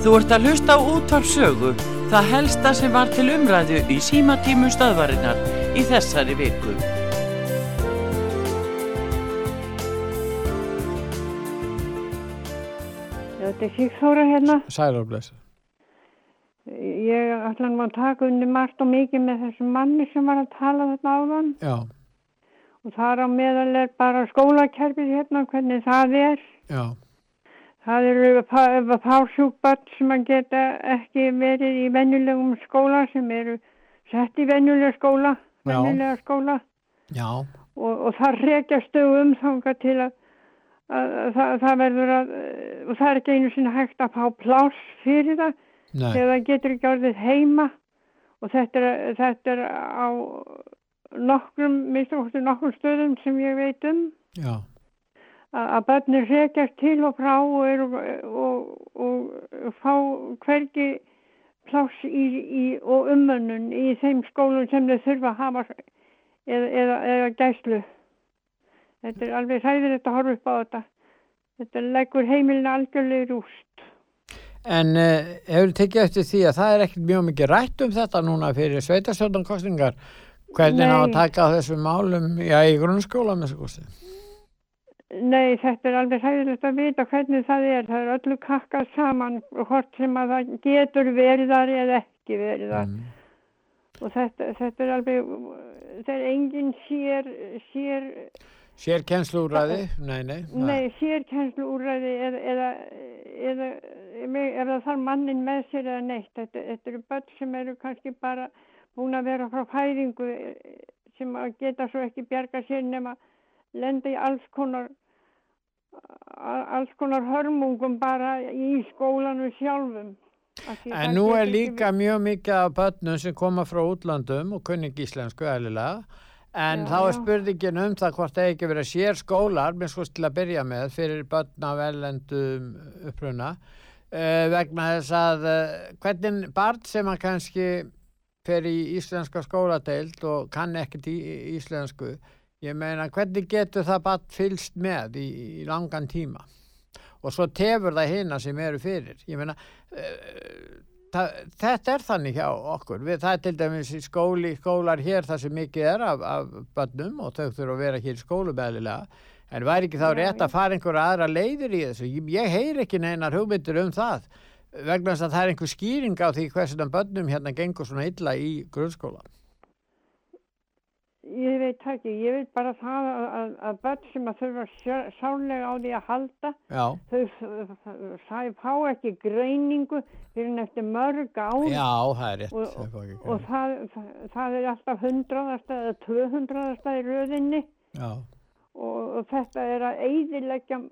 Þú ert að hlusta á útvarpsögu, það helsta sem var til umræðu í símatímu stöðvarinnar í þessari viku. Þetta er Sigþóra hérna. Sælarbleisa. Ég ætla nú að taka unni margt og mikið með þessum manni sem var að tala þetta áðan Já, og það er á meðal er bara skólakerfið hérna, hvernig það er. já, Það eru fársjúkbart sem að geta ekki verið í venjulegum skóla sem eru sett í venjulega skóla, Já. venjulega skóla. Já, og, og það rekjast þau umþanga til að, að, að það, það verður að, og það er ekki einu sinni hægt að fá pláss fyrir það nei, þegar það getur ekki orðið heima. Og þetta er, þetta er á nokkrum, minnst okkur nokkrum stöðum sem ég veit um. Já, að, að börnir rekjast til og frá og, er, og, og fá hvergi pláss í, í, og umönnun í þeim skólum sem þau þurfa að hafa eða, eða, eða gæslu. Þetta er alveg sæðilegt að horfa upp á þetta. Þetta leggur heimilin algjörlega rúst. En uh, hefur tekið eftir því að það er ekkert mjög mikið rætt um þetta núna fyrir sveitastjórnankostningar hvernig á að taka þessum málum já, í grunnskóla með þessu kosti Nei, þetta er alveg hægilegt að vita hvernig það er. Það er öllu kakkað saman hvort sem að það getur verið þar eða ekki verið þar. mm. Og þetta, þetta er alveg, það er engin sér, sér, Sér kennslúræði? Nei, nei nei, sérkennslu úrræði eða, eða, eða, eða þarf mannin með sér eða neitt. Þetta, þetta eru börn sem eru kannski bara búin að vera frá fæðingu eh, sem geta svo ekki bjarga sér nema lenda í alls konar alls konar hörmungum bara í skólanum sjálfum. En nú er líka mjög mikið af börnum sem koma frá útlandum og kunni ekki íslensku eðlilega en Já, þá er spurningin um það hvort það ekki verið sér skólar með sko til að byrja með fyrir börn af ellendum uppruna uh, vegna þess að uh, hvernig barn sem að kannski fer í íslenska skóladeild og kann ekkert í íslensku ég meina hvernig getur það barn fylst með í, í langan tíma? Og svo tefur það hina sem eru fyrir. Ég meina uh, það, þetta er þannig hjá okkur. Við, það er til dæmis í skóli, skólar hér þar sem mikið er af, af börnum og þau þurfa að vera hér í skólum eðlilega en væri ekki þá Já, rétt að fara einhverja aðra leiðir í þessu? Ég, ég heyr ekki neinar hugmyndir um það vegna þess að það er einhver skýring á því hversu börnum hérna gengur svona illa í grunnskóla Ég veit ekki, ég veit bara það að, að, að börn sem að þurfa sárlega á því að halda, já, þau fá ekki greiningu fyrir en eftir mörg ár já, það er rétt og, ekki og greiningu. það, það, það er alltaf hundraðasta eða tvöhundraðasta í röðinni já. og, og þetta er að eidilegja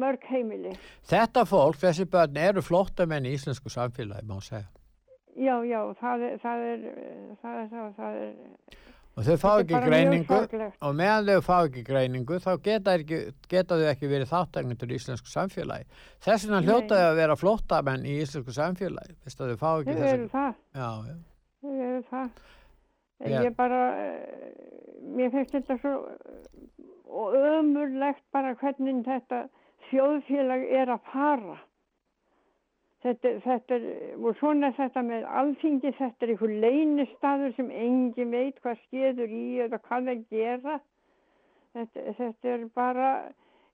mörg heimili. þetta fólk, þessi börn eru flóttamenn í íslensku samfélagi má segja Já, já, það er, það er, það er, það er og þau fá ekki greiningu og meðan þau fá ekki greiningu þá geta, ekki, geta þau ekki verið þáttagnendur í íslensku samfélagi þess vegna Nei. hljóta þau að vera flóttamenn í íslensku samfélagi þau eru það. Þau eru það. Ég bara, eh, mér finnst þetta svo og ömurlegt bara hvernig þetta þjóðfélag er að fara. Þetta, þetta er, og svona þetta með alþingi, þetta er einhver leynistaður sem engin veit hvað skeður í eða hvað það gera. Þetta, þetta er bara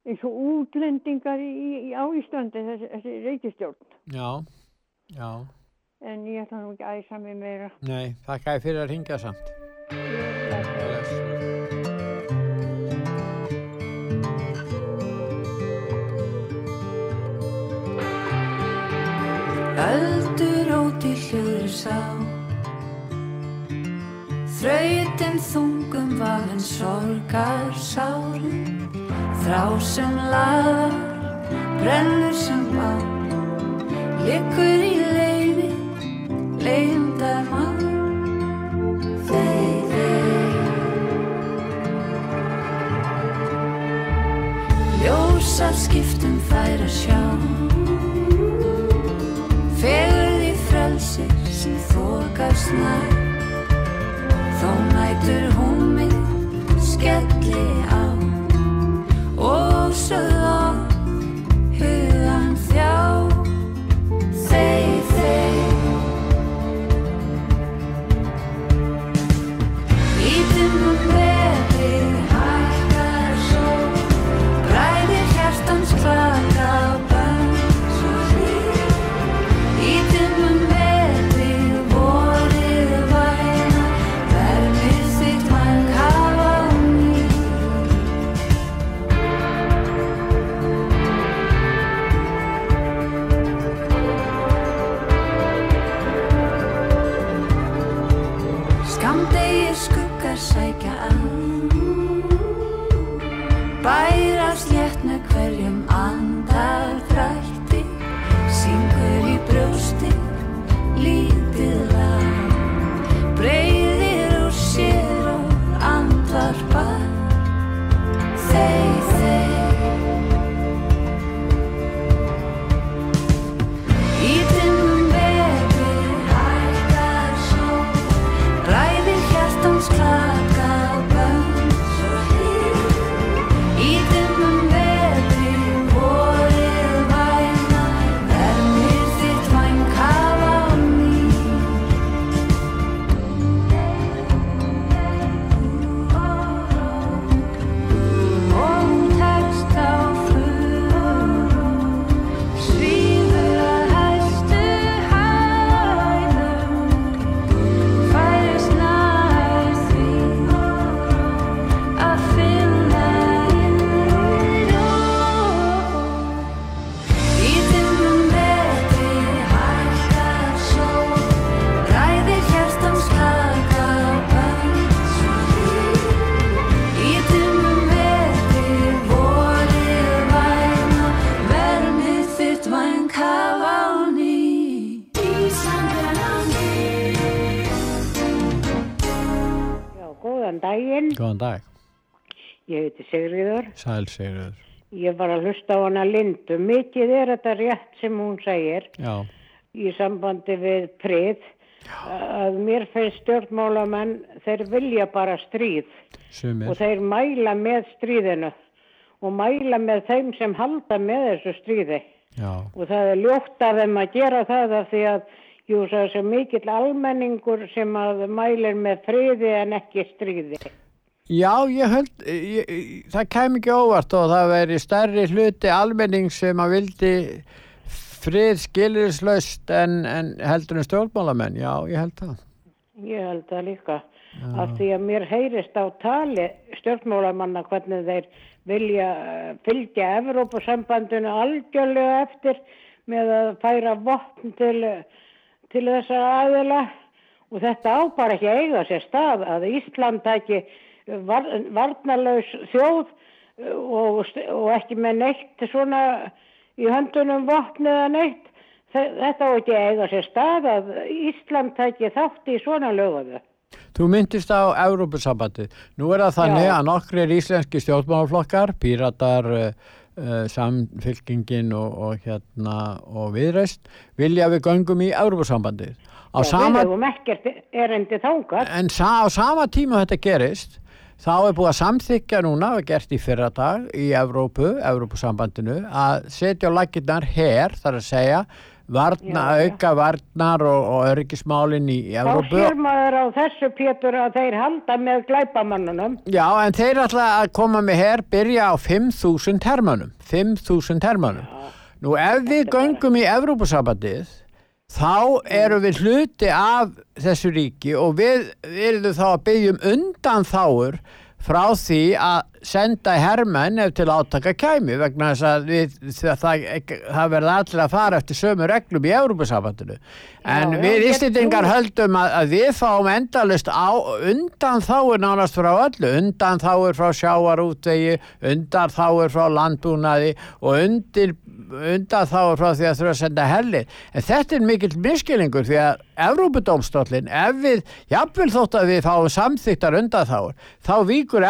eins og útlendingar í, í, á Íslandi, þessi, þessi reykistjórn. já, já En ég ætla nú ekki að æsa mig meira. nei, þakka fyrir að ringja samt Öldur óti hljóður sá Þrautin þungum vafin sorgar sárum Þrá sem laðar, brennur sem bá Liggur í leiði, leiðindar mann. Þey, þey Ljósar skiptum fær að sjá Fegur því frelsir sem þokast nær. Þó nætur húmið skelli á. Og sögð á hugan þjá sæl segir Ég var að hlusta á hana Lindu. Mikið er þetta rétt sem hún segir Já, í sambandi við prið að mér finnst stjórnmálamenn, þeir vilja bara stríð sumir. og þeir mæla með stríðinu og mæla með þeim sem halda með þessu stríði Já, og það er ljótt af þeim að gera það af því að jú, svo mikill almenningur sem að mælir með friði en ekki stríði. Já, ég held, ég, það kæm ekki óvart og það veri stærri hluti almenning sem að vildi frið skilirislaust en, en heldur en stjórnmálamenn, já, ég held það. Ég held það líka. Af því að mér heyrist á tali stjórnmálamanna hvernig þeir vilja eh, fylgja Evrópusambandinu algjörlega eftir með að færa vopn til, til þessa aðila og þetta á bara ekki eiga sér stað að Ísland taki var, varnarlaus þjóð eh, og, og ekki með neitt svona í höndunum vopn eða neitt. Þe- Þetta á ekki eiga sér stað að Ísland taki þátt í svona lögðu. Þú myndist á Európusambandið. Nú er það þannig Já. að nokkrir íslenski stjórnmálaflokkar, píratar, uh, samfylkingin og, og, hérna, og viðreist, vilja við göngum í Európusambandið. Á Já, sama Við hefum ekkert erendi þangað. En sa á sama tíma þetta gerist, þá er búið að samþykja núna, og gert í fyrra dag í Evrópu, Evrópusambandinu, að setja á laginnar her, þar að segja, varna, Já, já. auka varnar og, og öryggismálin í, í Þá Evrópu. sér maður á þessu Pétur að þeir halda með glæpamannunum. Já, en þeir ætla að koma með her, byrja á 5.000 hermönum, 5.000 hermönum. Nú ef við göngum í Evrópusambandið, þá eru við hluti af þessu ríki og við erum þá að byggja um undan þáur frá því að senda hermenn ef til átaka kæmi vegna þess að við, það, það, það verða allir að fara eftir sömu reglum í Európa-sambandinu. En já, við trúi- höldum að, að við fáum endalust á undan þáur nánast frá öllu, undan þáur frá sjávarútvegi, undan þáur frá landbúnaði og undir undan þáur frá því að þurfa að senda hellir. En þetta er mikill miskilingur því að Evrópudómstólinn, ef við, jafnvel þótt að við fáum samþyktar undan þáur, þá víkur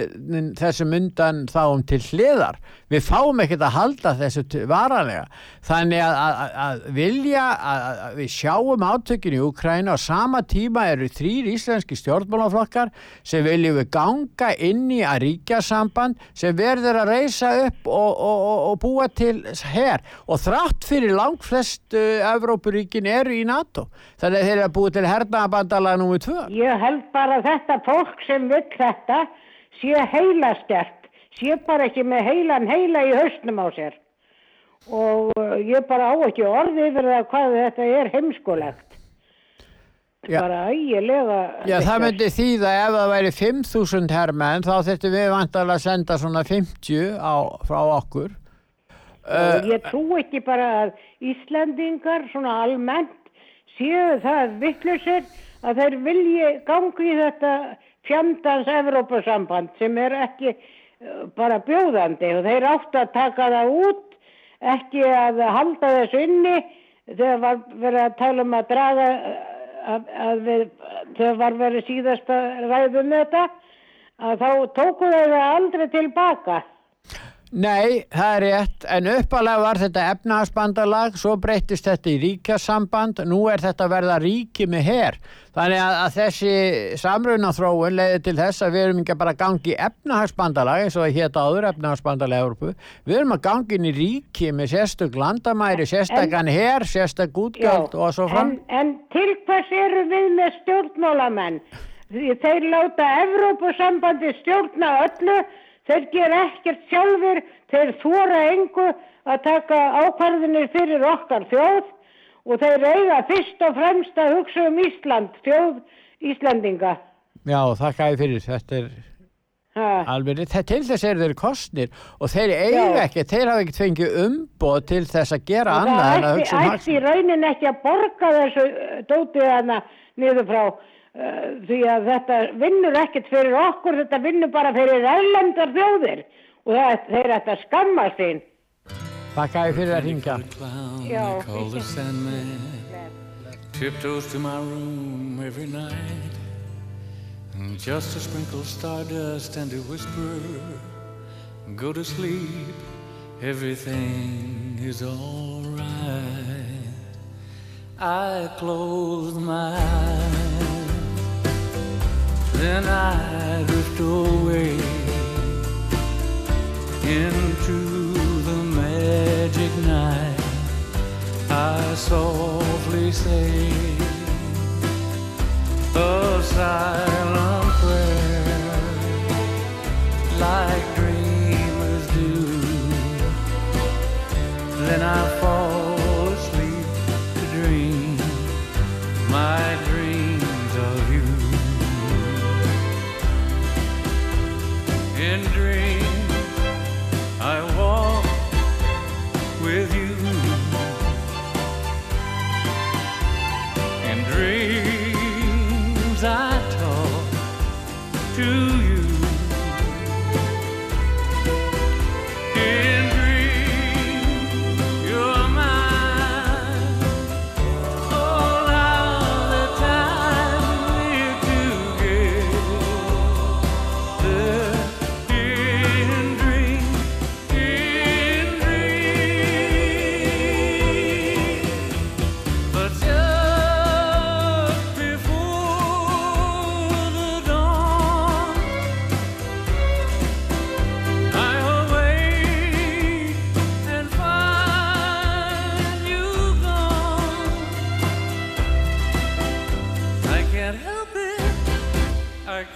Evrópudómstólinn þessum undan þáum til hliðar. Við fáum ekkert að halda þessu varanlega. Þannig að, að, að vilja að, að við sjáum átökin í Ukræna og sama tíma eru þrýr íslenski stjórnmálaflokkar sem viljum við ganga inn í að ríkjasamband sem verður að reysa upp og, og, og, og búa til her og þrátt fyrir langt flest uh, Evrópuríkin eru í NATO þannig að þeir eru að búa til hernaðabandala nummið tvö. Ég held bara þetta fólk sem vill þetta sé heilaskert, sé bara ekki með heilan heila í hausnum á sér. Og uh, ég bara á ekki orði yfir það hvað þetta er heimskulegt. Já. Bara ægilega. Já, það vitlaust. myndi þýða ef það væri 5.000 hermenn þá þurftum við vantarlega að senda svona 50 á, frá okkur. Og ég trú ekki bara að Íslandingar svona almennt séu það vittlusir að þeir vilji gangi í þetta fjandans Evrópusamband sem er ekki uh, bara bjóðandi og þeir áttu að taka það út, ekki að halda þessu inni þegar var verið að tala um að draga uh, að, að við, þegar var verið síðasta ræðum þetta að þá tóku þeir það aldrei tilbaka. Nei, það er rétt, en uppalega var þetta efnahagsbandalag, svo breytist þetta í ríkjasamband, nú er þetta verða ríki með her. Þannig að, að þessi samrunaþróun leiði til þess að við erum ekki bara gangi efnahagsbandalag, eins og það hétt áður efnahagsbandalag Európu, við erum að gangi inn í ríki með sérstök landamæri, sérstakann her, sérstök útgjöld og svo fram. En, en til hvers eru við með stjórnmálamenn? Þeir láta Evrópusambandi stjórna öllu, þeir gera ekkert sjálfur, þeir þóra engu að taka ákvarðinir fyrir okkar þjóð og þeir eiga fyrst og fremst að hugsa um Ísland, þjóð Íslandinga. Já, þakka ég fyrir, þetta er alveg, til þess eru þeir kostnir og þeir eiga ekki, þeir hafa ekki fengið umboð til þess að gera annað en það að ætti, hugsa um raunin ekki að borga þessu uh, dótið hana niður frá því að þetta vinnur ekkert fyrir okkur, þetta vinnur bara fyrir erlendar þjóðir. Og það, þeir ætti að skamma sín. Þakka ég fyrir að clown Já, tiptoes to my room every night. And just to sprinkle stardust and to whisper. Go to sleep. Everything is all right I close my eyes then I drift away into the magic night. I softly say a silent prayer, like dreamers do. Then I fall asleep to dream my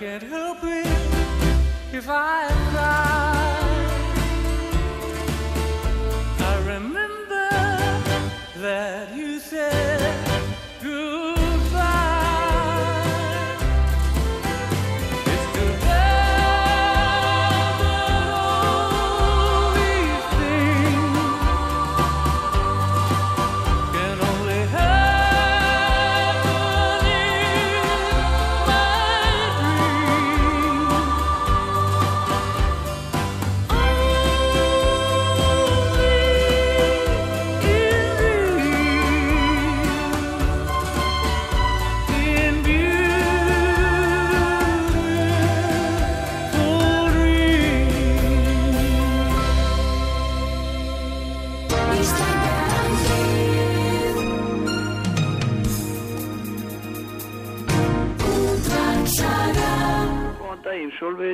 Can't help it if I cry. I remember that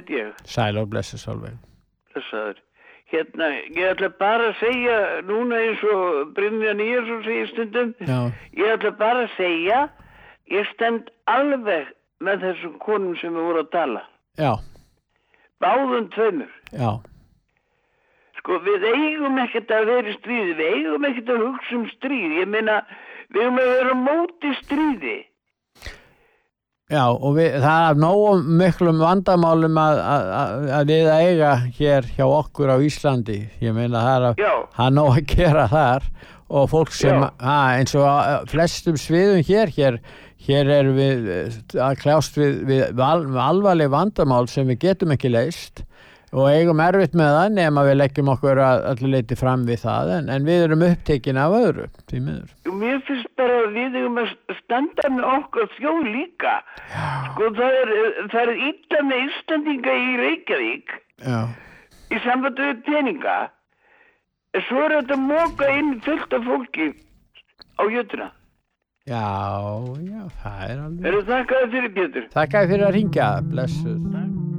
heit ég, Sæl og blessu Solveig. blessaður. Hérna, ég ætla bara að segja, núna eins og Brynja Nýjarsson segir stundum, Já, ég ætla bara að segja, ég stend alveg með þessum konum sem við voru að tala. já, Báðum tveimur. já, Sko, við eigum ekkert að vera í stríði, við eigum ekkert að hugsa um stríð. Ég meina, við eigum að vera móti stríði. Já og við, það er nógum miklum vandamálum að, að, að- að við að eiga hér hjá okkur á Íslandi. Ég meina það er að, er nóg að gera þar og fólk sem, að, eins og flestum sviðum hér, hér, hér erum við eh, að kljást við, við, við alvarleg vandamál sem við getum ekki leist og eigum erfitt með það nema við leggjum okkur allir leiti fram við það en, en við erum upptekin af öðru því miður. Mér finnst bara að við eigum að standa með okkar þjóð líka. Sko það er, það er illa með Íslandinga í Reykjavík Já, í sambandi við peninga. En Svo er þetta móka inn fullt af fólki á jötuna. já, já, það er alveg. Er það þakkaði fyrir Pétur? Þakka þér fyrir að ringja, blessuð.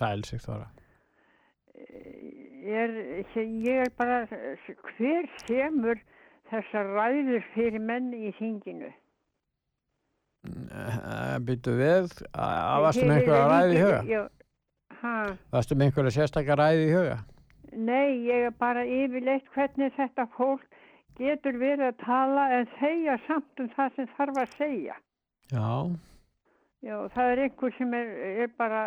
Sæl sig þóra. Ég er, ég er bara, hver semur þessar ræður fyrir menn í þinginu? Byttu við, að varstu með einhverja ræði í huga? Já, Varstu með einhverja sérstakar ræði í huga? nei, ég er bara yfirleitt hvernig þetta fólk getur verið að tala en segja samt um það sem þarf að segja. Já, Já, það er einhver sem er, er bara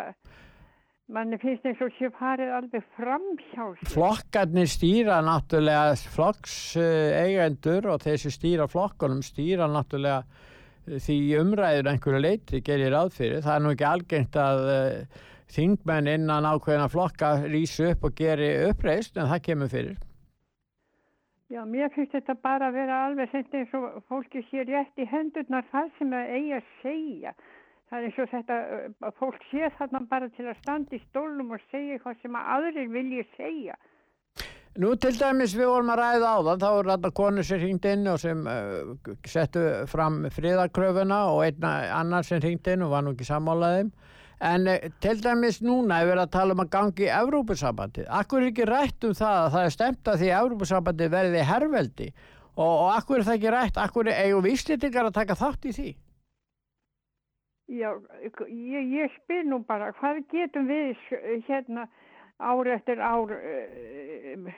manni finnst eins og sé farið alveg fram hjá sér. Flokkarnir stýra náttúrulega flokks eigendur og þeir sem stýra flokkunum stýra náttúrulega eh, því umræður einhverju leiti gerir ráð fyrir. Það er nú ekki algengt að uh, þingmenn innan ákveðina flokka rýsu upp og geri uppreist en það kemur fyrir. Já, mér finnst þetta bara að vera alveg eins og fólki sé rétt í hendurnar það sem það eigi að segja. Það er eins og þetta, að fólk sé þarna bara til að standa í stólnum og segja eitthvað sem að aðrir vilji segja. Nú til dæmis við vorum að ræða á það, þá er þetta konur sem hringd inn og sem uh, settu fram friðarkröfuna og einna annar sem hringd inn og var nú ekki sammálaðum. En uh, til dæmis núna er verið að tala um að gangi í Evrópusambandið. Akkur er ekki rætt um það að það er stemt að því að Evrópusambandið verði herveldi og, og akkur er það ekki rætt, akkur er eigum við Íslendingar að taka þátt í því? Já, ég, ég spyr nú bara, hvað getum við hérna ár eftir ár uh,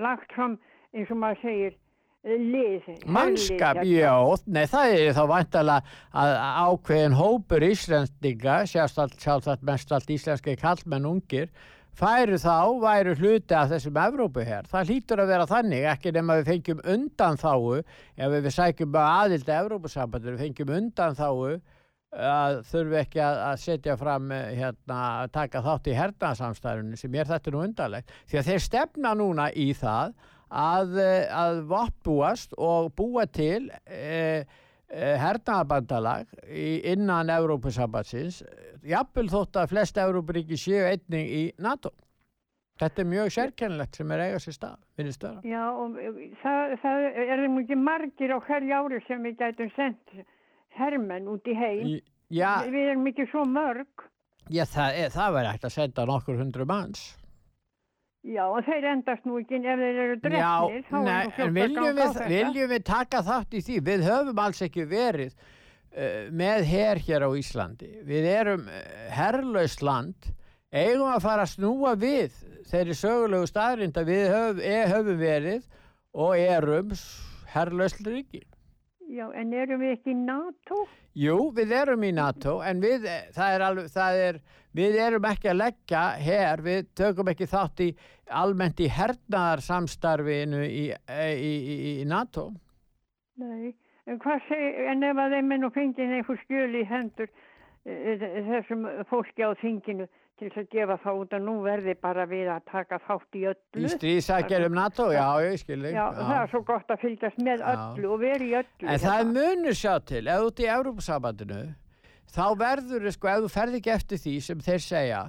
lagt fram eins og maður segir lið. Mannskap, já, nei það er þá vantalega að ákveðin hópur Íslendinga, sjálfsagt, mest allt íslenski kallmenn ungir, færu þá, væru hluti af þessum Evrópuher. Það hlýtur að vera þannig, ekki nema við fengjum undan þáu, ef við sækjum aðild að Evrópusambandur, við fengjum undan þáu, að þurfi ekki að, setja fram eh, hérna, að taka þátt í hernaðsamstærunni sem er þetta nú undarlegt. Því að þeir stefna núna í það að, eh, að vottbúast og búa til e, e, hernaðabandalag í, innan Evrópusambatsins jafnvel þótt að flest Evrópuríki séu einning í NATO. Þetta er mjög sérkennilegt sem er eiga sér stað finnst vera. Já, og eh, það, það er ekki margir á hverju ári sem við gætum sendt hermenn út í heim. Já, Við erum ekki svo mörg. já það, það væri hægt að senda nokkur hundru manns Já, og þeir endast nú ekki ef þeir eru drefnir. Já, nei, en viljum við, viljum við taka þátt í því? Við höfum alls ekki verið uh, með her hér á Íslandi. Við erum uh, herrlaust land, eigum að fara að snúa við þeirri sögulegu staðrind að við höf, e, höfum verið og erum herrlaust ríki. Já, en erum við ekki í NATO? Jú, við erum í NATO en við, eh, það er alveg, það er, við erum ekki að leggja her, við tökum ekki þátt í almennt í hernaðarsamstarfinu í, eh, í, í, í NATO. Nei, en hvað seg, en ef að þeim er nú fengið einhver skjöl í hendur eh, þessum fólki á þinginu til þess að gefa þá út að nú verði bara við að taka þátt í öllu. Í stríðsækjarum NATO, já, ég skilji. Já, það er svo gott að fylgjast með Já. öllu og vera í öllu. En það er hérna. munur sjá til, ef þú ert í Európa-sambandinu, þá verður, sko, ef þú ferð ekki eftir því sem þeir segja,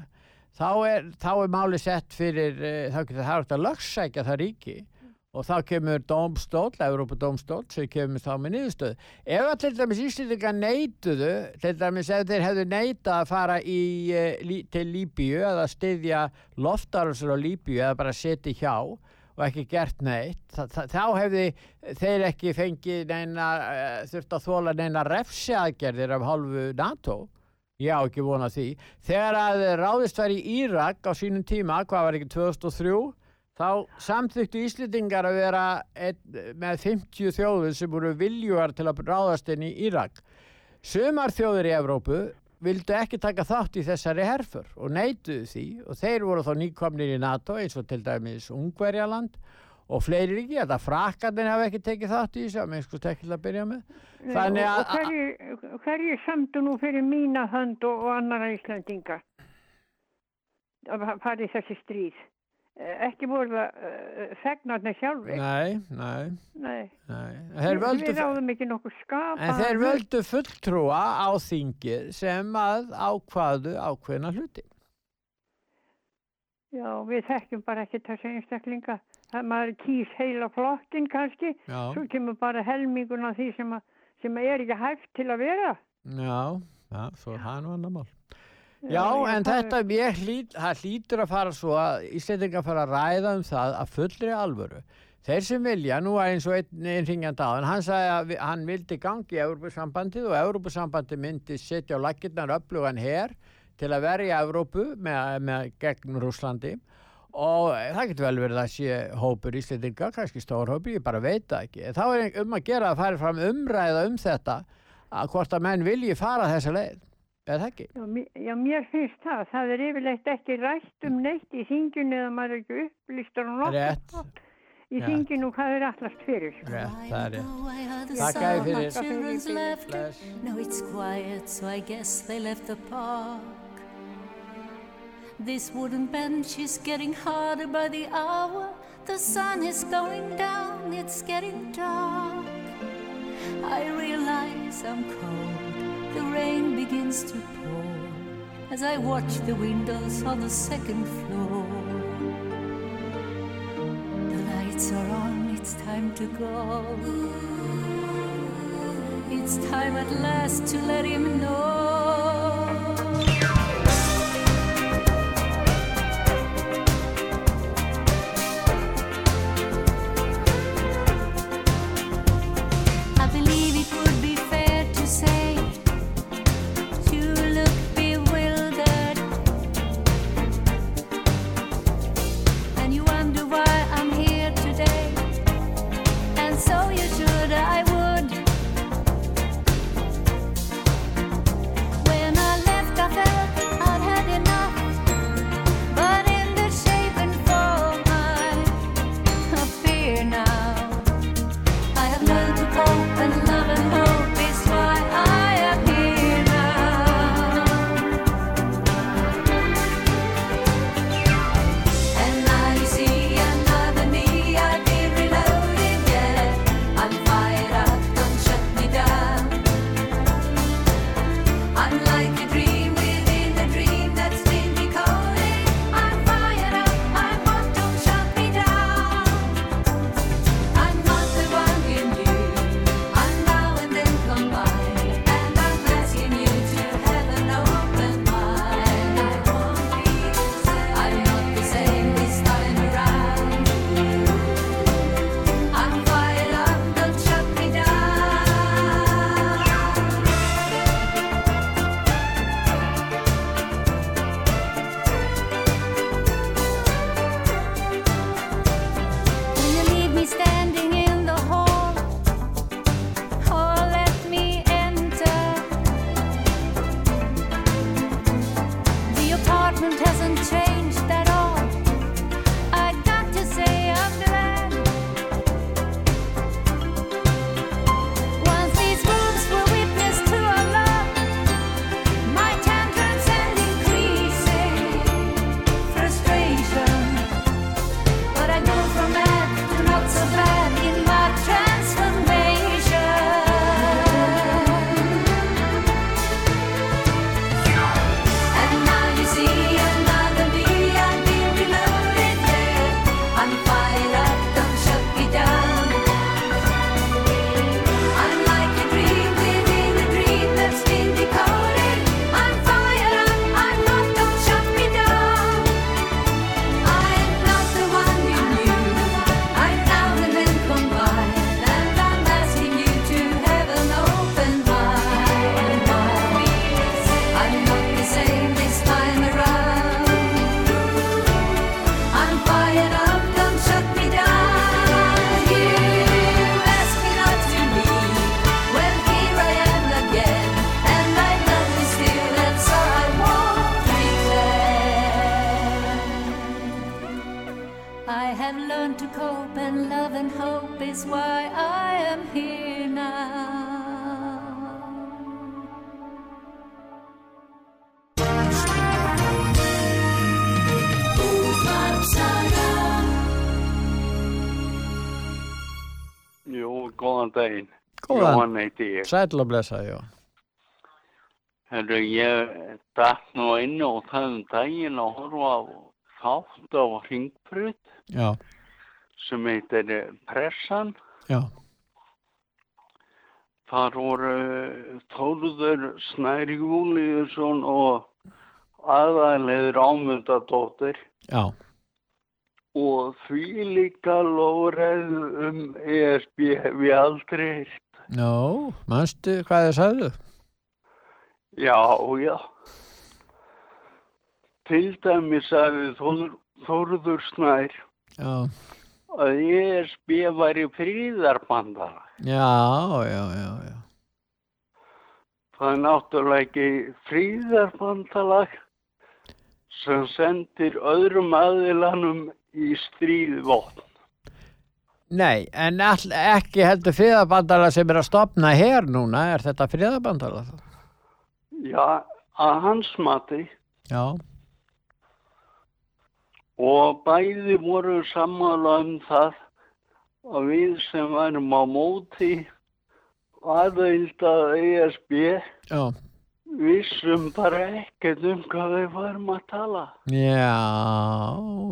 þá er, þá er máli sett fyrir, uh, þá getur það hægt að lögssækja það ríki og þá kemur dómstól, Európa-dómstól, sem kemur þá með niðurstöðu. Ef að til dæmis Íslendingar neituðu, til dæmis ef þeir hefðu neitað að fara í, lí, til Líbíu eða styðja loftarusur á Líbíu eða bara setja hjá, og ekki gert neitt þa þá hefði þeir ekki fengið neina uh, þurft að þóla neina refsiaðgerðir af hálfu NATO ég á ekki vona því þegar að ráðist var í Írak á sínum tíma, hvað var ekki 2003 þá samþyktu Íslendingar að vera með 50 þjóður sem voru viljugar til að ráðast inn í Írak sumar þjóður í Evrópu vildu ekki taka þátt í þessari herfur og neituðu því og þeir voru þá nýkomnir í NATO eins og til dæmis Ungverjaland og fleiri ríki, þetta frakkarnir hafa ekki tekið þátt í þessu, að minnst sko tekkilega að byrja með. Þannig að, og hverju samtu nú fyrir mína hönd og, og annara Íslandinga að fara í þessi stríð? Eh, Ekki voru það uh, fegnarnir sjálfur? nei, nei, Nei. nei, völdu, Við ráðum ekki nokkuð skapa. en þeir völdu fulltrúa á þingið sem að ákvaðu ákveðna hluti. Já, við þekkjum bara ekki þessi einstaklinga. Það maður kýs heila flokkin kannski, Já, svo kemur bara helmingun af því sem, að, sem að er ekki hægt til að vera. já, já, svo er það nú annar mál. Já, en þetta, ég hlýt, það hlýtur að fara svo að Íslendingar fara að ræða um það að fullri alvöru. Þeir sem vilja, nú er eins og einn einringjand á, en hann sagði að hann vildi gangi í Európusambandið og Európusambandið myndi setja á lakirnar öflugan her til að verja Európu með, með gegn Rúslandi og það getur vel verið að sé hópur Íslendinga, kannski stór hópur, ég bara veit það ekki. Þá er um að gera að fara fram umræða um þetta að hvort að menn vilji fara þessa leið. Er það ekki? Já, mér- já, mér finnst það. Það er yfirleitt ekki rætt um neitt í þinginu eða maður er ekki upplýstur á nokkuð Rétt. í þinginu hvað er allast fyrir. Rétt, það er rétt. Þakka þér sound fyrir. Bless. Now it's quiet, so I guess they left the park. This wooden bench is getting harder by the hour. The sun is going down, it's getting dark. I realize I'm cold. The rain begins to pour as I watch the windows on the second floor. The lights are on, it's time to go. It's time at last to let him know. Sæll og blessa, já. Herru, ég datt nú inn og það um daginn að horfa á þátt á Hringbrut Já, sem heitir Pressan. já, Þar voru Þóruður Snæri Júliusson og aðalegður ámyndadóttir já. og því líka lóreð um ESB ég aldrei. Nó, manstu hvað þið sagðu? Já, já. Til dæmis sagði Þór, Þóruður Snær Já, að ESB væri fríðarbandara. já, já, já, já. það er náttúrulega ekki fríðarbandalag sem sendir öðrum aðilanum í stríðvopn. Nei, en all, ekki heldur friðabandala sem er að stopna hér núna, er þetta friðabandala? Já, að hans mati Já, og bæði voru sammála um það að við sem værum á móti aðeild að ESB já, vissum bara ekkert um hvað við varum að tala. já,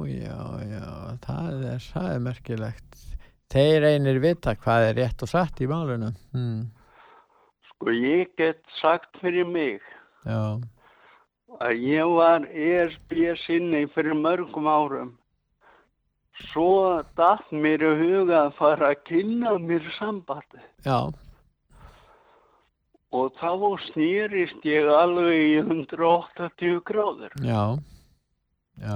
já, já, það er, það er merkilegt. Þeir einir vita hvað er rétt og satt í málunum. Hmm. Sko ég get sagt fyrir mig Já, að ég var ESB sinni fyrir mörgum árum. Svo datt mér í huga að fara að kynna mér sambandi já, og þá snýrist ég alveg í 180 gráður. já, já.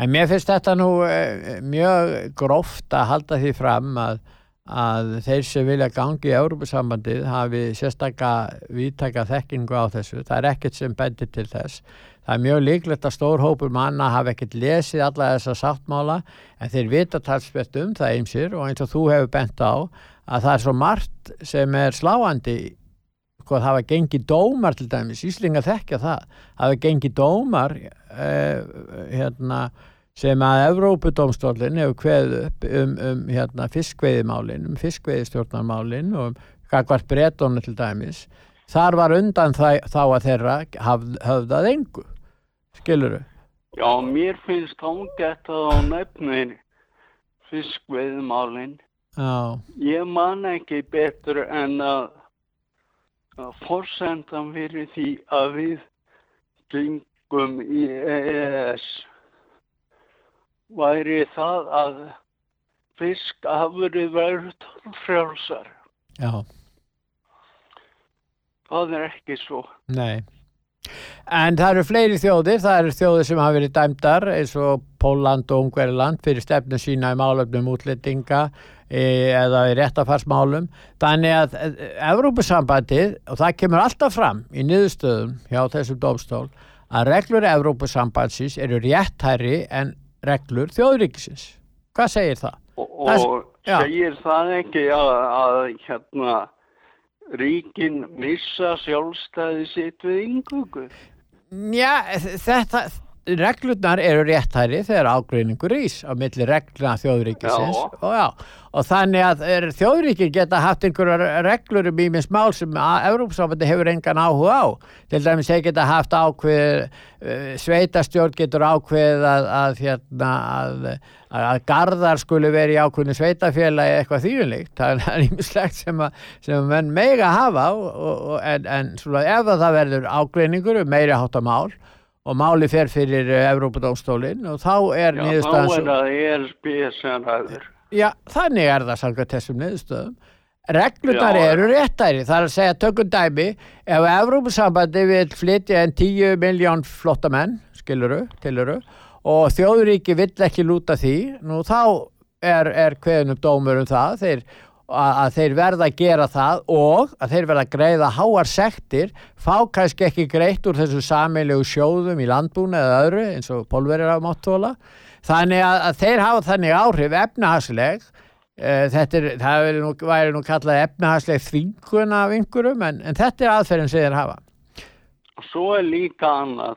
En mér finnst þetta nú eh, mjög gróft að halda því fram að, að þeir sem vilja gangi í Európusambandið hafi sérstakka viðtaka þekkingu á þessu. Það er ekkert sem bendir til þess. Það er mjög líklegt að stór hópur manna hafi ekkert lesið alla þessa sáttmála en þeir vita talsvert um það eimsir og eins og þú hefur bent á að það er svo margt sem er sláandi hvað hafa gengið dómar til dæmis, Íslinga þekkja það hafa gengið dómar eh, hérna, sem að Evrópudómstólinn hefur kveðið upp um, um hérna, fiskveiðimálin um fiskveiðistjórnarmálin og um kakvart bretónu til dæmis. Þar var undan það, þá að þeirra haf, höfðað engu. Skiluru Já, mér finnst ágætt að á nefnir fiskveiðmálinn. Já, Ég man ekki betur en að, að forsendan fyrir því að við gengum í EES væri það að fiskafurið verður tólfrjálsar. já, Það er ekki svo. nei En það eru fleiri þjóðir, það eru þjóðir sem hafa verið dæmdar eins og Póland og Ungverland fyrir stefnu sína í málefnum útlendinga eða í réttafarsmálum. Þannig að e, Evrópusambandið, og það kemur alltaf fram í niðurstöðum hjá þessum dómstól, að reglur Evrópusambandsins eru réttæri en reglur þjóðríkisins. Hvað segir það? Og, Það- og já. segir það ekki að, að hérna, ríkin missa sjálfstæði sitt við yngungu? Já, þetta, reglurnar eru réttæri þegar ágreiningur rís á milli regluna þjóðríkisins. Og, já, og þannig að er, þjóðríkin geta haft einhverjar reglur um ímins mál sem Európsambandi hefur engan áhuga á. Til dæmis þeir geta haft ákveð uh, sveitastjórn getur ákveð að, að, hérna, að, að, að garðar skuli verið í ákveðinu sveitafélagi eitthvað þýjunlíkt það er ímislegt sem, að, sem að menn mega hafa og, og, en, en svona, ef að það verður ágreiningur um meiri háttamál og máli fer fyrir Evrópadómstólinn og þá er Já, þá niðurstaðan er það ESB sem ræður. Já, þannig er það samkvæmt þessum niðurstöðum. Reglurnar Já. eru réttæri, það er að segja tökum dæmi, ef Evrópusambandi vil flytja en 10 miljón flottamenn, skiluru, tiluru, og þjóðuríki vill ekki lúta því, nú þá er, er kveðnum dómur um það, þeir, að, þeir verða að gera það og að þeir verða að greiða háar sektir, fá kannski ekki greitt úr þessu sammeilegu sjóðum í landbúna eða öðru, eins og pólverið á máttóla, þannig að, að þeir hafa þannig áhrif efnahagsleg Eh, þetta er, það nú, væri nú kallað efnahagsleg þvingun af einhverjum en, en þetta er aðferðin sem þeir hafa. Svo er líka annað.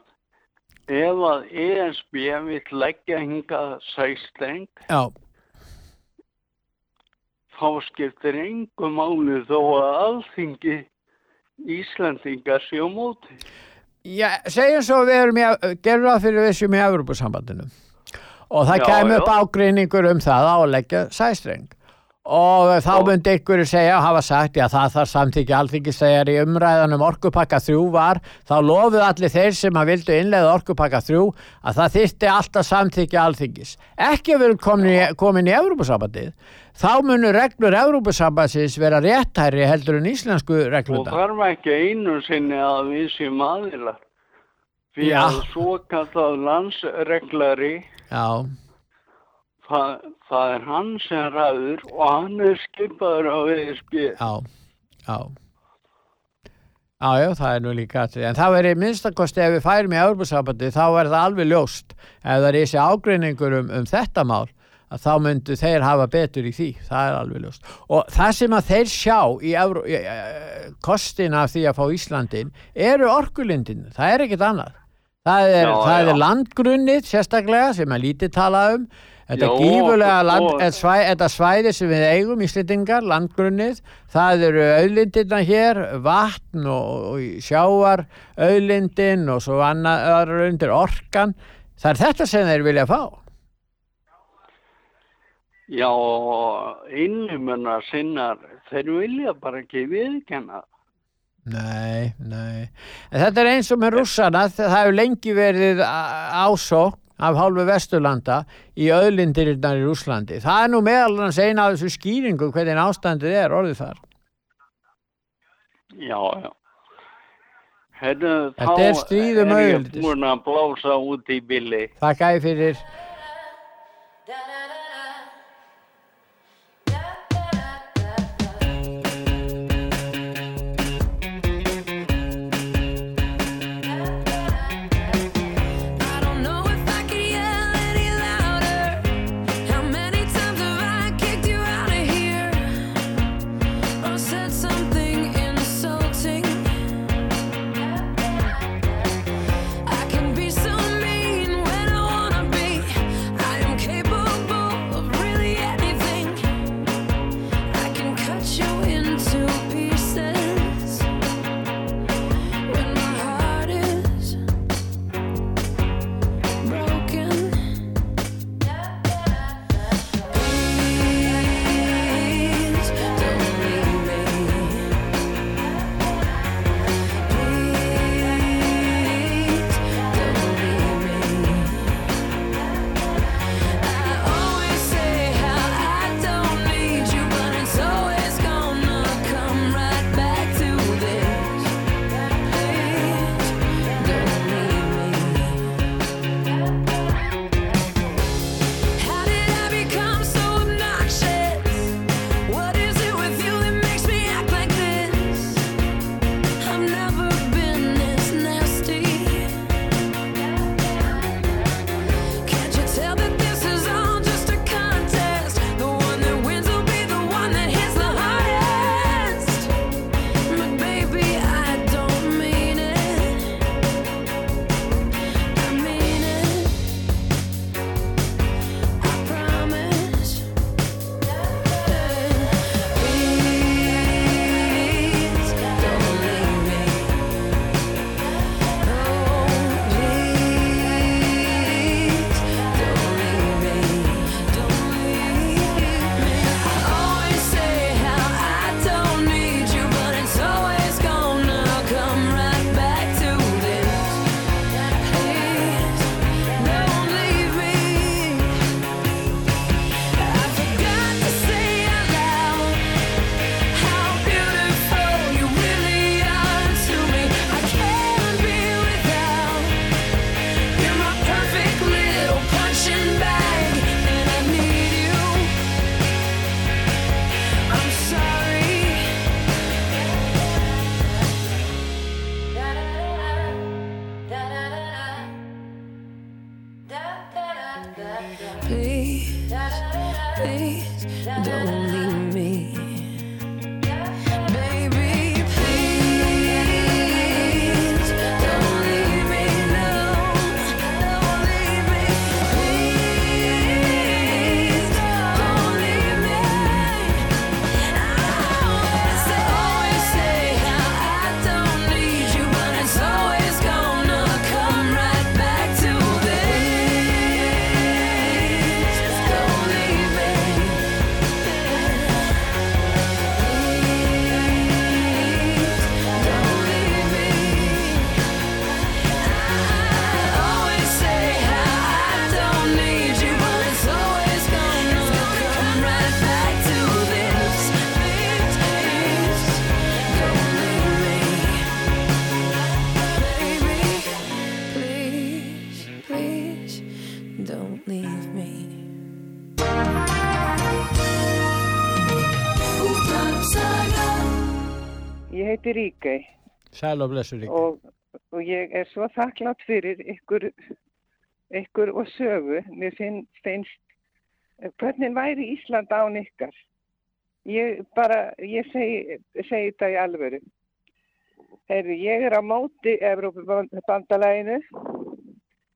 Ef að ESB vill leggja hingað sæsteng, Já, þá skiptir engu máli þó að alþingi Íslandingar séu á móti. Já, segjum svo við erum í, gerum það fyrir við sem í Evropasambandinu og það Já, kemur já. upp ágreiningur um það að áleggja sæstreng og þá myndi ykkur segja og hafa sagt, já það þarf samþykja alþingis þegar í umræðanum orkupakka 3 var, þá lofuðu allir þeir sem að vildu innleiða orkupakka 3 að það þyrfti alltaf samþykja alþingis. Ekki erum komin í, Evropasambandið, þá munu reglur Evropasambandsins vera réttæri heldur en íslensku Og regluna. þarf ekki einu sinni að við séum aðilar. Því Já. að svo kallað landsreglari, Já, það, það er hann sem ræður og hann er skipaður á ESB. já, já. Já, já, það er nú líka atrið. En það verið minnstakosti ef við færum í Európa-sambandi þá er það alveg ljóst ef það er þessi ágreiningur um, um þetta mál að þá myndu þeir hafa betur í því. Það er alveg ljóst. Og það sem að þeir sjá í, Evró, í kostina af því að fá Íslandin eru orkulindin. Það er ekkit annað. Það er, er landgrunnið sérstaklega sem að lítið tala um. Þetta Já, gífulega og- land, og- svæ, þetta svæði sem við eigum Íslendingar, landgrunnið, það eru auðlindirna hér, vatn og, og sjávar auðlindin og svo annar undir orkan. Það er þetta sem þeir vilja fá. Já, innumunna sinnar, þeir vilja bara ekki viðkenna. Nei, nei. En þetta er eins og með rússana, það hefur lengi verið á- ásókn af hálfu Vesturlanda í auðlindirinnar í Rússlandi. Það er nú meðal hans eina af þessu skýringu hvernig ástandið er orðið þar. Já, já. Herru, Þetta er stríð um er ég búin að blása út í billi. Þakka ég fyrir. Please, please don't leave me. Ég heiti Ríkei. Sæl og blessur líka. og, og ég er svo þakklátt fyrir ykkur, ykkur og sögu. Mér finn, finnst, hvernig væri Ísland án ykkar? Ég bara, ég segi, segi þetta í alvöru. Heyrðu, ég er á móti Evrópubandalæginu,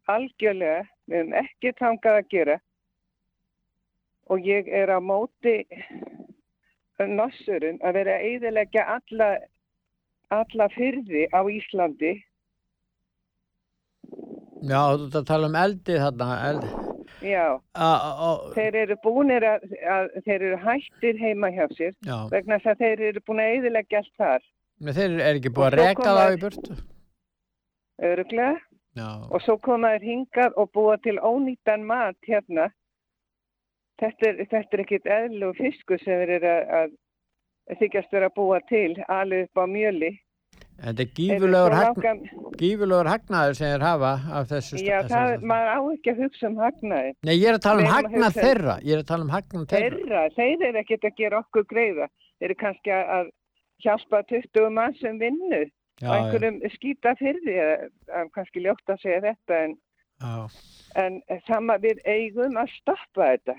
algjörlega, við höfum ekki tangað að gera og ég er á móti nossurinn að vera að eiðilegja alla, alla fyrði á Íslandi. Já, þú ert að tala um eldið þarna. Eld. Já, A, þeir eru búinir að, að þeir eru hættir heima hjá sér já, vegna þess að þeir eru búin að eiðilegja allt þar. Men þeir eru ekki búið Og að reka þá í burtu. Öruglega. Já, og svo koma þeir hingað og búa til ónýttan mat hérna. Þetta er, þetta er ekkit eðlug fiskur sem þeir eru að, að þykjast vera að búa til alveg upp á mjöli. en þetta er gífurlegur, hagn, langan- hagnaður sem þeir hafa af þessu. Já, þessu- það, maður á ekki að hugsa um hagnaði. Nei, ég er að tala um að hagnað hugsa- þeirra. Ég er að tala um hagnað þeirra. Þeirra, þeir eru ekkit að gera okkur greiða. Þeir eru kannski að, að hjálpa 20 mann sem vinnu Já, á einhverjum skýta fyrði, eða kannski ljótt að segja þetta, en, já, en sama við eigum að stoppa þetta.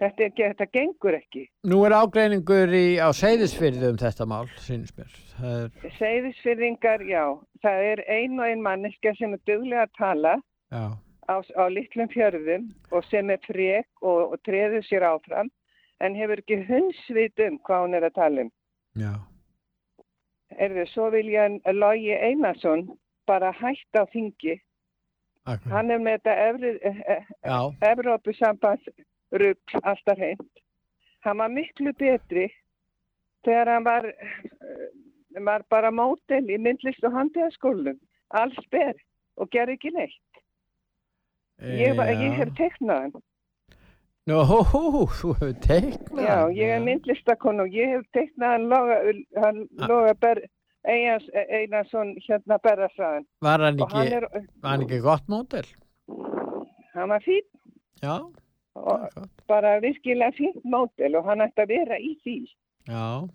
Þetta, ekki- þetta gengur ekki. Nú er ágreiningur í, á seyðisfyrði um þetta mál, sínist mér. Er, Seyðisfyrringar, já. Það er ein og ein manneska sem er duglega að tala já, á, á litlum fjörðum og sem er frek og, og treður sér áfram en hefur ekki hundsvit um hvað hún er að tala um. já. Erðu, svo vil ég að Logi Einarsson bara hætta á þingi. Akkur. Hann er með þetta Evri, Já, Evrópusambandsrugl alltaf hreint. Hann var miklu betri þegar hann var, eh, var bara mótel í myndlist og handíðaskólum. Alls ber og gerði ekki neitt. Ég, var, ég hef teiknað hann. Hú, þú hefur teiknað. Já, hann, ég er myndlistakon og ég hef teiknað hann Loga, hann Ah. Loga Ber, Eyjans, Einarsson hérna Berðarsraðan. Var hann Og hann ekki, er, var hann ekki gott mótel? hann var fín Já, og bara virkilega fínt mótel og hann ætti að vera í því. Já.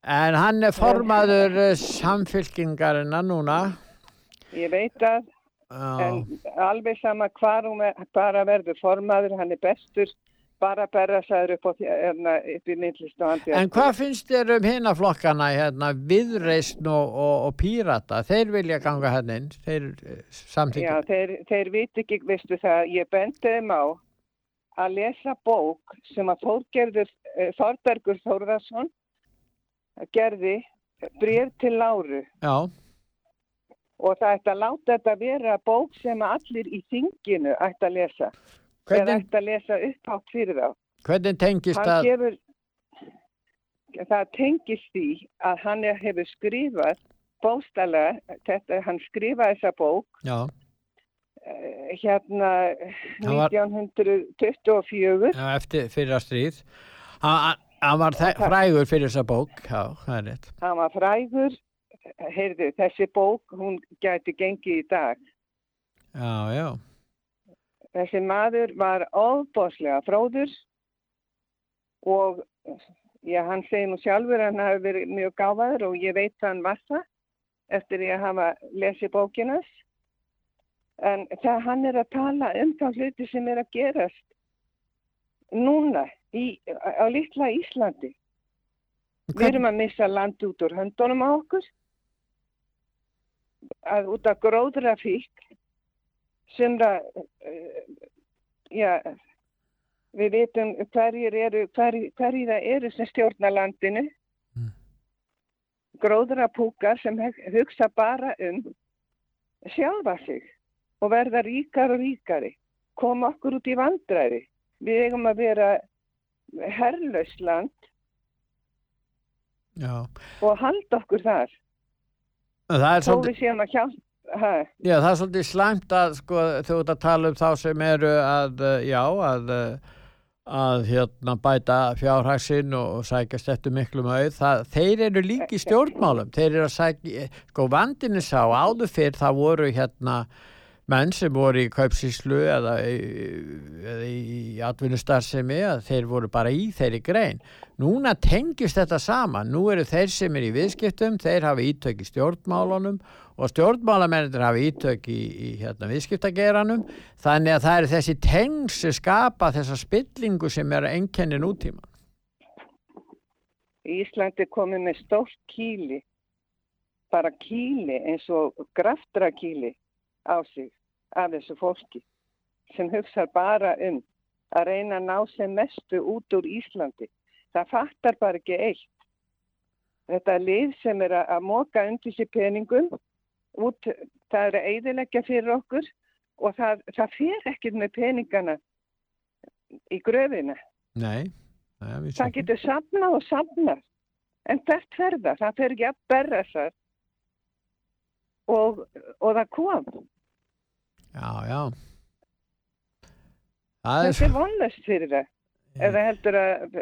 En hann er formaður samfylkingarinnar núna. Ég veit að, alveg sama hvar hún er, bara verður formaður, hann er bestur, bara berðarsraður upp, á því- hérna, upp í myndlist og handíðaskólum. En hvað finnst þér um hina flokkana hérna, viðreisn og, og, og pírata? Þeir vilja ganga hérna inn, þeir Já, samþykja. þeir, þeir viti ekki, veistu það, ég bendi þeim á að lesa bók sem að Þórgerður, eh, Þorbergur Þórðarsson gerði bref til Láru Já, og það ætti að láta þetta vera bók sem allir í þinginu ætti að lesa. Hvernig, ætti að lesa upphátt fyrir þá. hvernig tengist það? gefur, það tengist því að hann er- hefur skrifað bóstalega, þetta, hann skrifaði þessa bók Já, eh, hérna var- 1924 já, eftir fyrra stríð. Hann, hann- var frægur fyrir þessa bók, já, það er rétt. hann var frægur heyrðu, þessi bók hún gæti gengið í dag Já, já, þessi maður var ofbáslega fróður og já, hann segir nú sjálfur að hann hafi verið mjög gáfaður og ég veit hann var það eftir ég hafa lesið bókinas en það hann er að tala um þá hluti sem er að gerast núna í, á litla Íslandi. Við erum að missa land út úr höndunum á okkur að út af gróðra fík sem það uh, já við veitum hverjir eru hverjir, hverjir það eru sem stjórna landinu Mm. gróðra púkar sem hugsa bara um sjálfa sig og verða ríkar og ríkari koma okkur út í vandræði við eigum að vera herrlaust land já. og halda okkur þar svolítið, við séum að hjálpa ha, já, það er svolítið slæmt að sko, þú ert að tala um þá sem eru að, eh, já, að, eh, að hérna bæta fjárhagsinn og, sækjast eftir miklum auð. Það, þeir eru líki stjórnmálum. Þeir eru að sækja, sko vandinni sá áður fyrr það voru hérna menn sem voru í kaupsíslu eða, eða í atvinnustarfsemi að þeir voru bara í þeirri grein. Núna tengist þetta saman. Nú eru þeir sem er í viðskiptum, þeir hafa ítök í stjórnmálunum og stjórnmálamennir hafa ítök í, í hérna, viðskiptageranum. Þannig að það eru þessi tengs sem skapa þessa spillingu sem er einkenni nútíma. Íslandi komið með stórt kýli, bara kýli eins og graftra kýli á sig af þessu fólki sem hugsa bara um að reyna að ná sem mestu út úr Íslandi. Það fattar bara ekki eitt. Þetta lið sem er að, móka undir sér peningum, út, það er að eidilegja fyrir okkur og það, það fer ekkert með peningana í gröfina. Nei, Nei Það getur safnað og safnað. En hvert fer það? Fer ekki að berra það. Og, og það kom. Já, já. Það er er vonlust fyrir það. Eða heldur að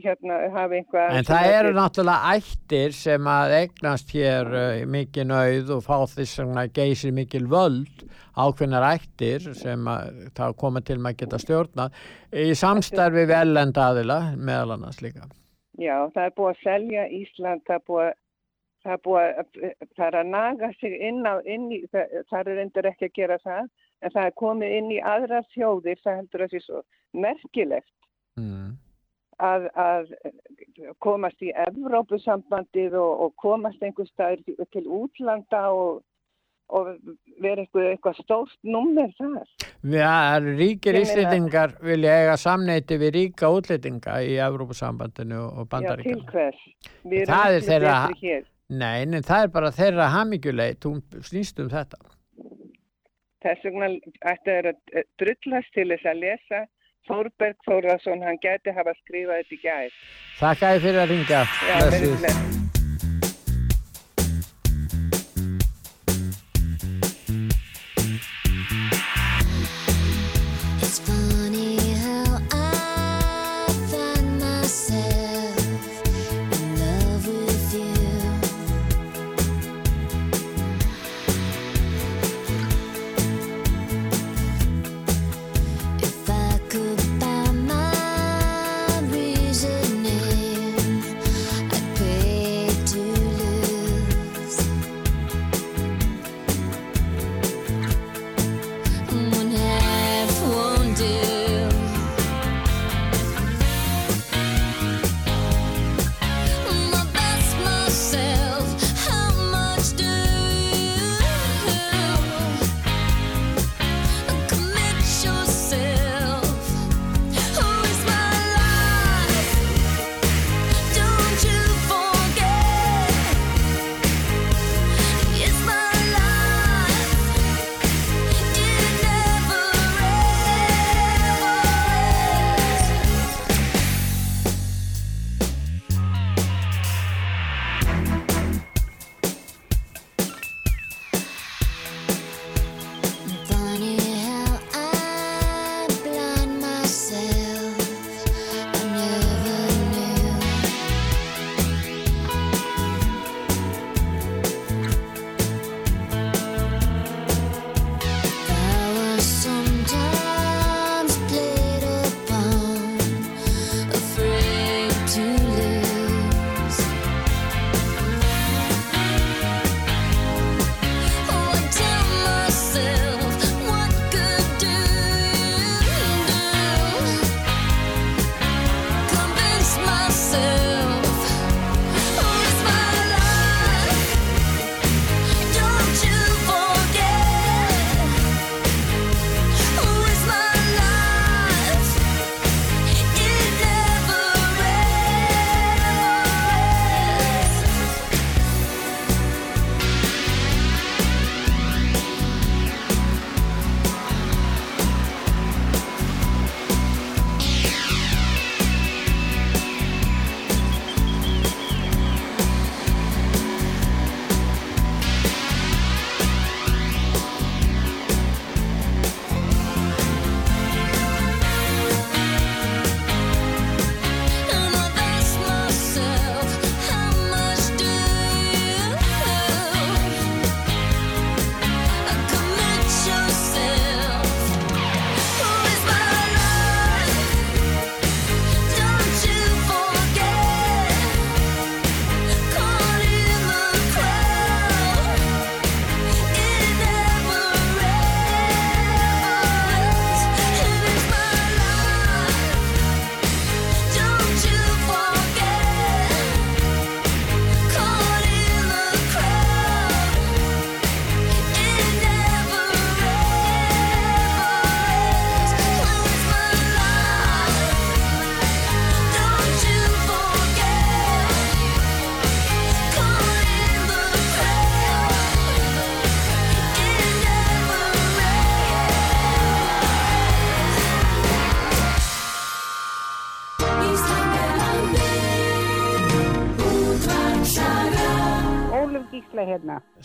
hérna hafi einhvað... En það eru náttúrulega ættir sem að eignast hér uh, mikið nauð og fá þess að geysir mikil völd ákveðnar ættir sem að það koma til að geta stjórnað í samstarfi við ellenda aðila meðal annars líka. Já, það er búið að selja Ísland, það er búið að Það er, búið að, það er að naga sig inn á, inn í, það, það er endur ekki að gera það, en það er komið inn í aðra þjóðir, það heldur að því svo merkilegt Mm. að, að komast í Evrópusambandið og, og komast einhver staður til- til útlanda og, og vera eitthvað, eitthvað stórt nummer þar. Að ríkir íslendingar vilja eiga samneiti við ríka útlendinga í Evrópusambandinu og Já, til hvers? Það er þeirra-. Nei, en það er bara þeirra hamigjuleit, hún snýst um þetta. Þess vegna ætti að drullast til þess að lesa Þórberg Þórðarsson, hann gæti hafa skrifað þetta í gæð. Þakka þið fyrir að ringa. Já, verið bless.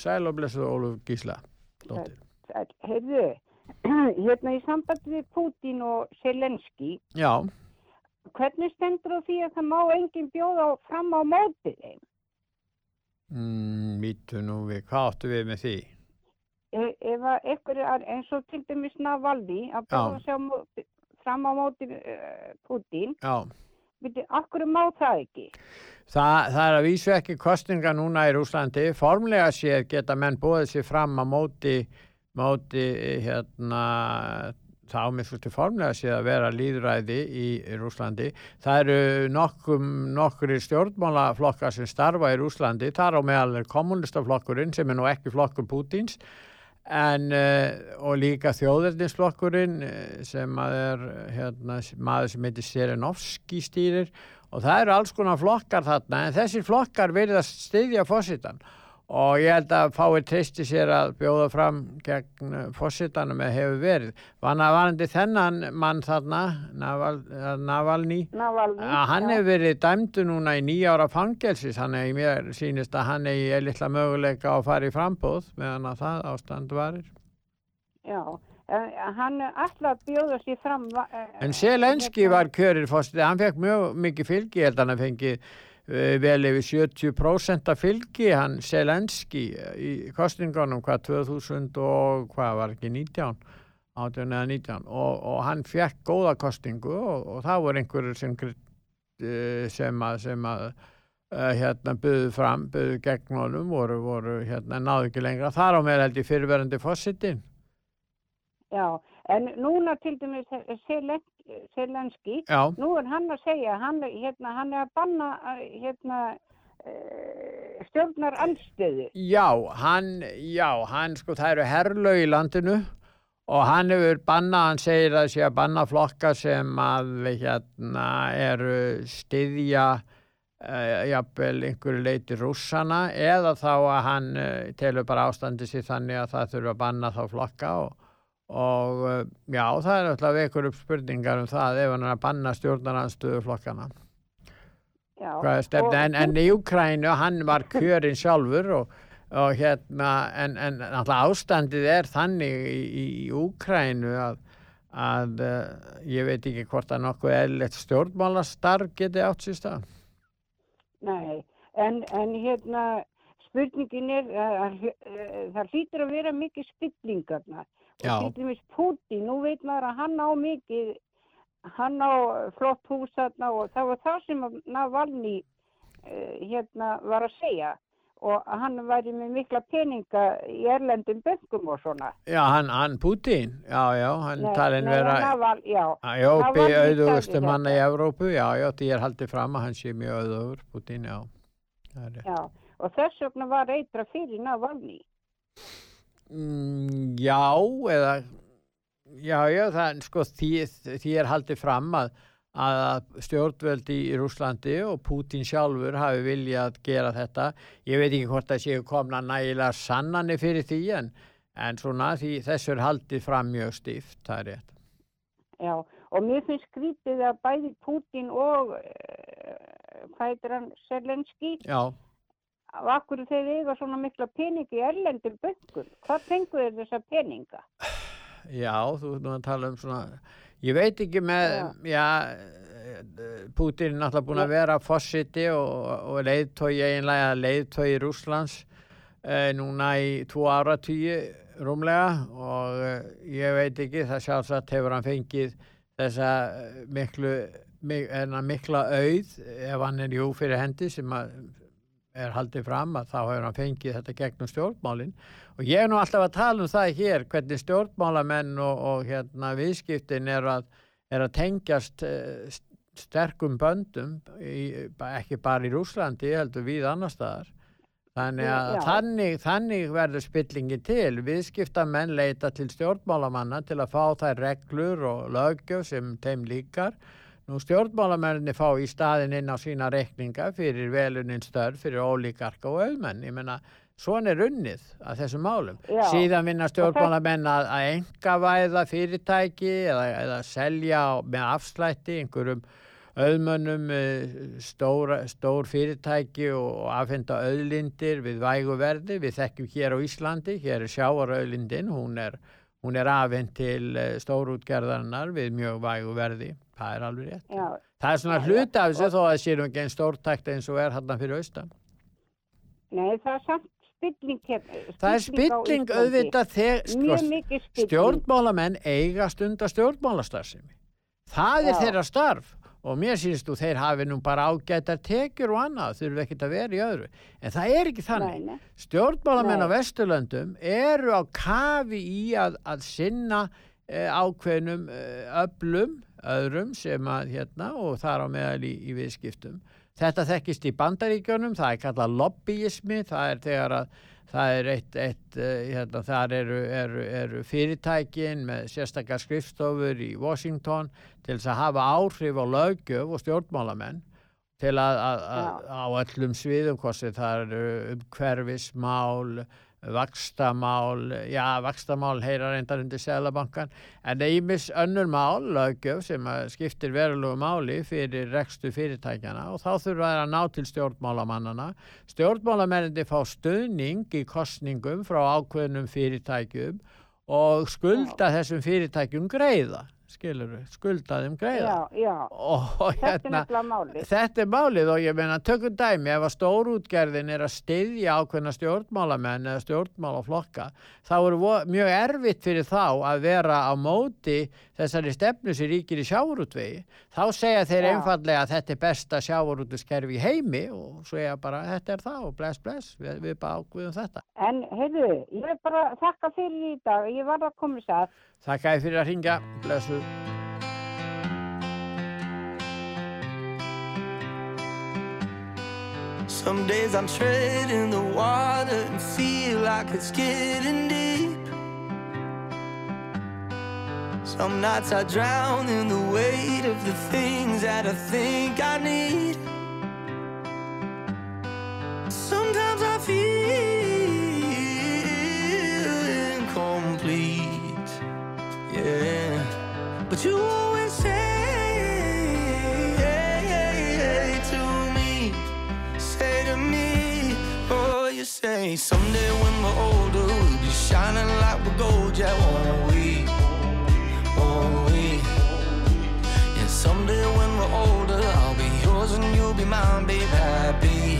Sæl og blessuð Óluf Gísla. Dóttir. Sæll. Heyrðu, hérna í sambandi við Putin og Selenski, Já, hvernig stendur á því að það má enginn bjóða fram á mótið þeim? mm, mítu nú við, hvað áttu við með því? Ef, ef að ykkur er eins og til dæmis Navalny að bjóða Já. móti, fram á móti uh, Putin, Já. veitir, akkur má það ekki? Þa, það er að vísu ekki kostninga núna í Rúslandi. Formlega séð geta menn búið sér fram að móti, móti hérna, þá svolítið formlega séð að vera líðræði í, í Rúslandi. Það eru nokkum, nokkuri stjórnmálaflokkar sem starfa í Rúslandi. Það er á meðal kommunistaflokkurinn sem er nú ekki flokkur Pútins en, uh, og líka þjóðernisflokkurinn eh, sem er hérna, maður sem heitir Serenovski stýrir og það eru alls konar flokkar þarna en þessir flokkar verðast styðja fósitan og ég held að fáir treysti sér að bjóða fram gegn fósitanum eða hefur verið. Vanna varandi þennan mann þarna, Naval, eh, Navalny, Navalny, að hann já. hefur verið dæmdu núna í nýja ára fangelsis, hann er mér sýnist að hann er litla möguleika að fara í frambóð meðan að það ástand varir. Já, hann er alltaf bjóða sér fram. eh, En Selenski hérna- var kjörir fósiti, hann fekk mjög mikið fylgi, ég held að hann fengi uh, vel yfir 70% af fylgi, hann Selenski eh, í kostningunum, hvað 2000 og hvað var ekki 19, 18 eða 19 og, og hann fekk góða kostningu og, og það voru einhverjur sem, sem að, sem að hérna buðu fram, buðu gegn honum, voru, voru hérna náðu ekki lengra, þar á með held ég fyrirverandi fósitin. Já, en núna til dæmis Selen, Selenski, nú er hann að segja, hann, hérna, hann er að banna eh, hérna, uh, stjórnar anstöðu. Já, hann, já, hann sko, það eru herlög í landinu og hann hefur bannað, hann segir að sé að banna flokka sem að hérna eru styðja uh, jafnvel einhverju leiti rússana eða þá að hann uh, telur bara ástandi sér þannig að það þurfa að banna þá flokka og, og uh, já, það er alltaf vekur upp spurningar um það ef hann er að banna stjórnaranstöðu flokkana stefna, en, en í Ukrænu hann var kjörinn sjálfur og, og hérna, en, en náttúrulega ástandið er þannig í, í, í Ukrænu að, að uh, ég veit ekki hvort að nokkuð eðlilegt stjórnmálastarf geti átt sér stað. nei, en, en hérna, spurningin er að, að, að það hlýtur að vera mikið spillingarna. Og til dæmis Putin, nú veit maður að hann á mikið, hann á flott hús þarna og það var það sem að Navalny uh, hérna var að segja og hann væri með mikla peninga í erlendum böngum og svona. Já, hann, hann Putin, já, já, hann talin vera Naval, já. Jó, Navalny byggja sagði auðugustu manna í. Evrópu, já, já, því er haldið fram að hann sé mjög auðugur, Putin, já. Já, og þess vegna var eitra fyrir Navalny. Mm, já, eða já, já, það sko því, því er haldið fram að, að stjórnvöldi í Rúslandi og Pútín sjálfur hafi viljað gera þetta. Ég veit ekki hvort það séu komna nægilega sannanir fyrir því en, en svona því þessu er haldið fram mjög stíft, það er rétt. Já, og mér finnst skrítið að bæði Putin og uh, hvað heitir hann, Selenski, Já, af akkur þeir eiga svona mikla peningi í erlendur böngum. Hvað fengur þeir þessa peninga? já, þú ert nú að tala um svona, ég veit ekki með, já, Pútin er náttúrulega búin að vera fossiti og, og leiðtói eiginlega leiðtói Rúslands eh, núna í tvo áratvíu rúmlega og eh, ég veit ekki, það sjálfsagt hefur hann fengið þessa eh, miklu, mik, mikla auð ef hann er jú fyrir hendi sem að er haldið fram að þá hefur hann fengið þetta gegnum stjórnmálin. Og ég er nú alltaf að tala um það hér hvernig stjórnmálamenn og, og hérna viðskiptin er að, er að tengjast uh, sterkum böndum í, ekki bara í Rúslandi, heldur við annar staðar. Þannig að þannig, þannig verður spillingi til. Viðskiptamenn leita til stjórnmálamanna til að fá þær reglur og lögjöf sem þeim líkar Nú stjórnmálamenninni fá í staðin inn á sína reikninga fyrir velunin störf fyrir ólíkarka og auðmenn. Ég meina, svona er unnið að þessum málum. Já. Síðan vinna stjórnmálamenn að, að engavæða fyrirtæki eða, eða selja með afslætti einhverjum auðmönnum eh, stóra, stór fyrirtæki og, afhenda auðlindir við vægu verði. Við þekkjum hér á Íslandi, hér er sjáarauðlindin, hún er, hún er afhend til eh, stórútgerðarnar við mjög vægu verði. Það er alveg rétt. Já, Það er svona hluti af þessu þó að það sé nú ekki einn stórtækt eins og er hann fyrir austan. nei, það er samt spilling hérna. Það er spilling auðvitað þegar sko, stjórnmálamenn eiga stunda stjórnmálastarfsemi. Það er Já. þeirra starf og mér sýnst þú þeir hafi nú bara ágætar tekjur og annað, þurfi ekkert að vera í öðru. En það er ekki þannig. Nei, nei. Stjórnmálamenn Nei. á Vesturlöndum eru á kafi í að, að sinna eh, ákveðnum eh, öflum, öðrum sem að hérna og þar á meðal í, í viðskiptum. Þetta þekkist í bandaríkjunum, það er kallað lobbyismi, það er þegar að það er eitt, eitt uh, hérna, þar eru, eru, eru fyrirtækin með sérstakar skrifstofur í Washington til þess að hafa áhrif á löggjöf og stjórnmálamenn til að, að, að á öllum sviðum hvort það eru umhverfismál, vakstamál, já, vakstamál heyra reyndar undir Sælabankan, en eimis önnur mál, löggjöf sem að skiptir verulegu máli fyrir rekstu fyrirtækjana og þá þurfa þær að ná til stjórnmálamannana. Stjórnmálamennandi fá stuðning í kostningum frá ákveðnum fyrirtækjum og skulda þessum fyrirtækjum greiða, skilur skulda þeim greiða. Já, já. Og Þetta er hérna, málið. þetta er málið og ég meina tökum dæmi ef að stórútgerðin er að styðja ákveðna stjórnmálamenn eða stjórnmálaflokka þá er vo- mjög erfitt fyrir þá að vera á móti þessari stefnu sem ríkir í sjáurútvegi þá segja þeir Já. einfallega að þetta er besta sjáurútuskerfi í heimi og segja bara þetta er það og bless bless við, við bara ákveðum þetta En heyrðu, ég vil bara þakka fyrir í dag. Ég var að koma sér. Þakka þér fyrir að ringa, Some days I'm treading the water and feel like it's getting deep. Some nights I drown in the weight of the things that I think I need. Sometimes I feel But you always say to me, say to me, oh, you say someday when we're older, we'll be shining like we're gold, yeah, won't we? Won't we? Yeah, someday when we're older, I'll be yours and you'll be mine, babe, happy,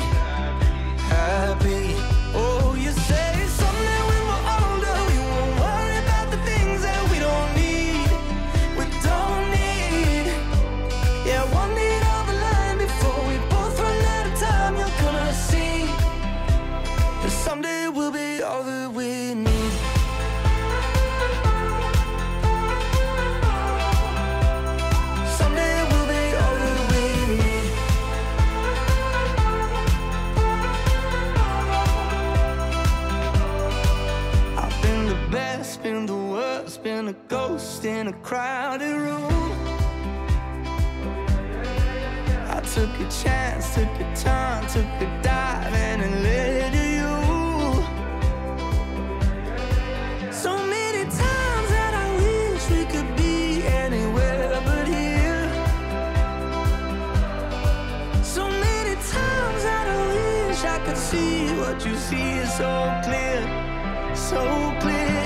happy. Been a ghost in a crowded room. I took a chance, took a turn, took a dive, and it led to you. So many times that I wish we could be anywhere but here. So many times that I wish I could see what you see is so clear, so clear.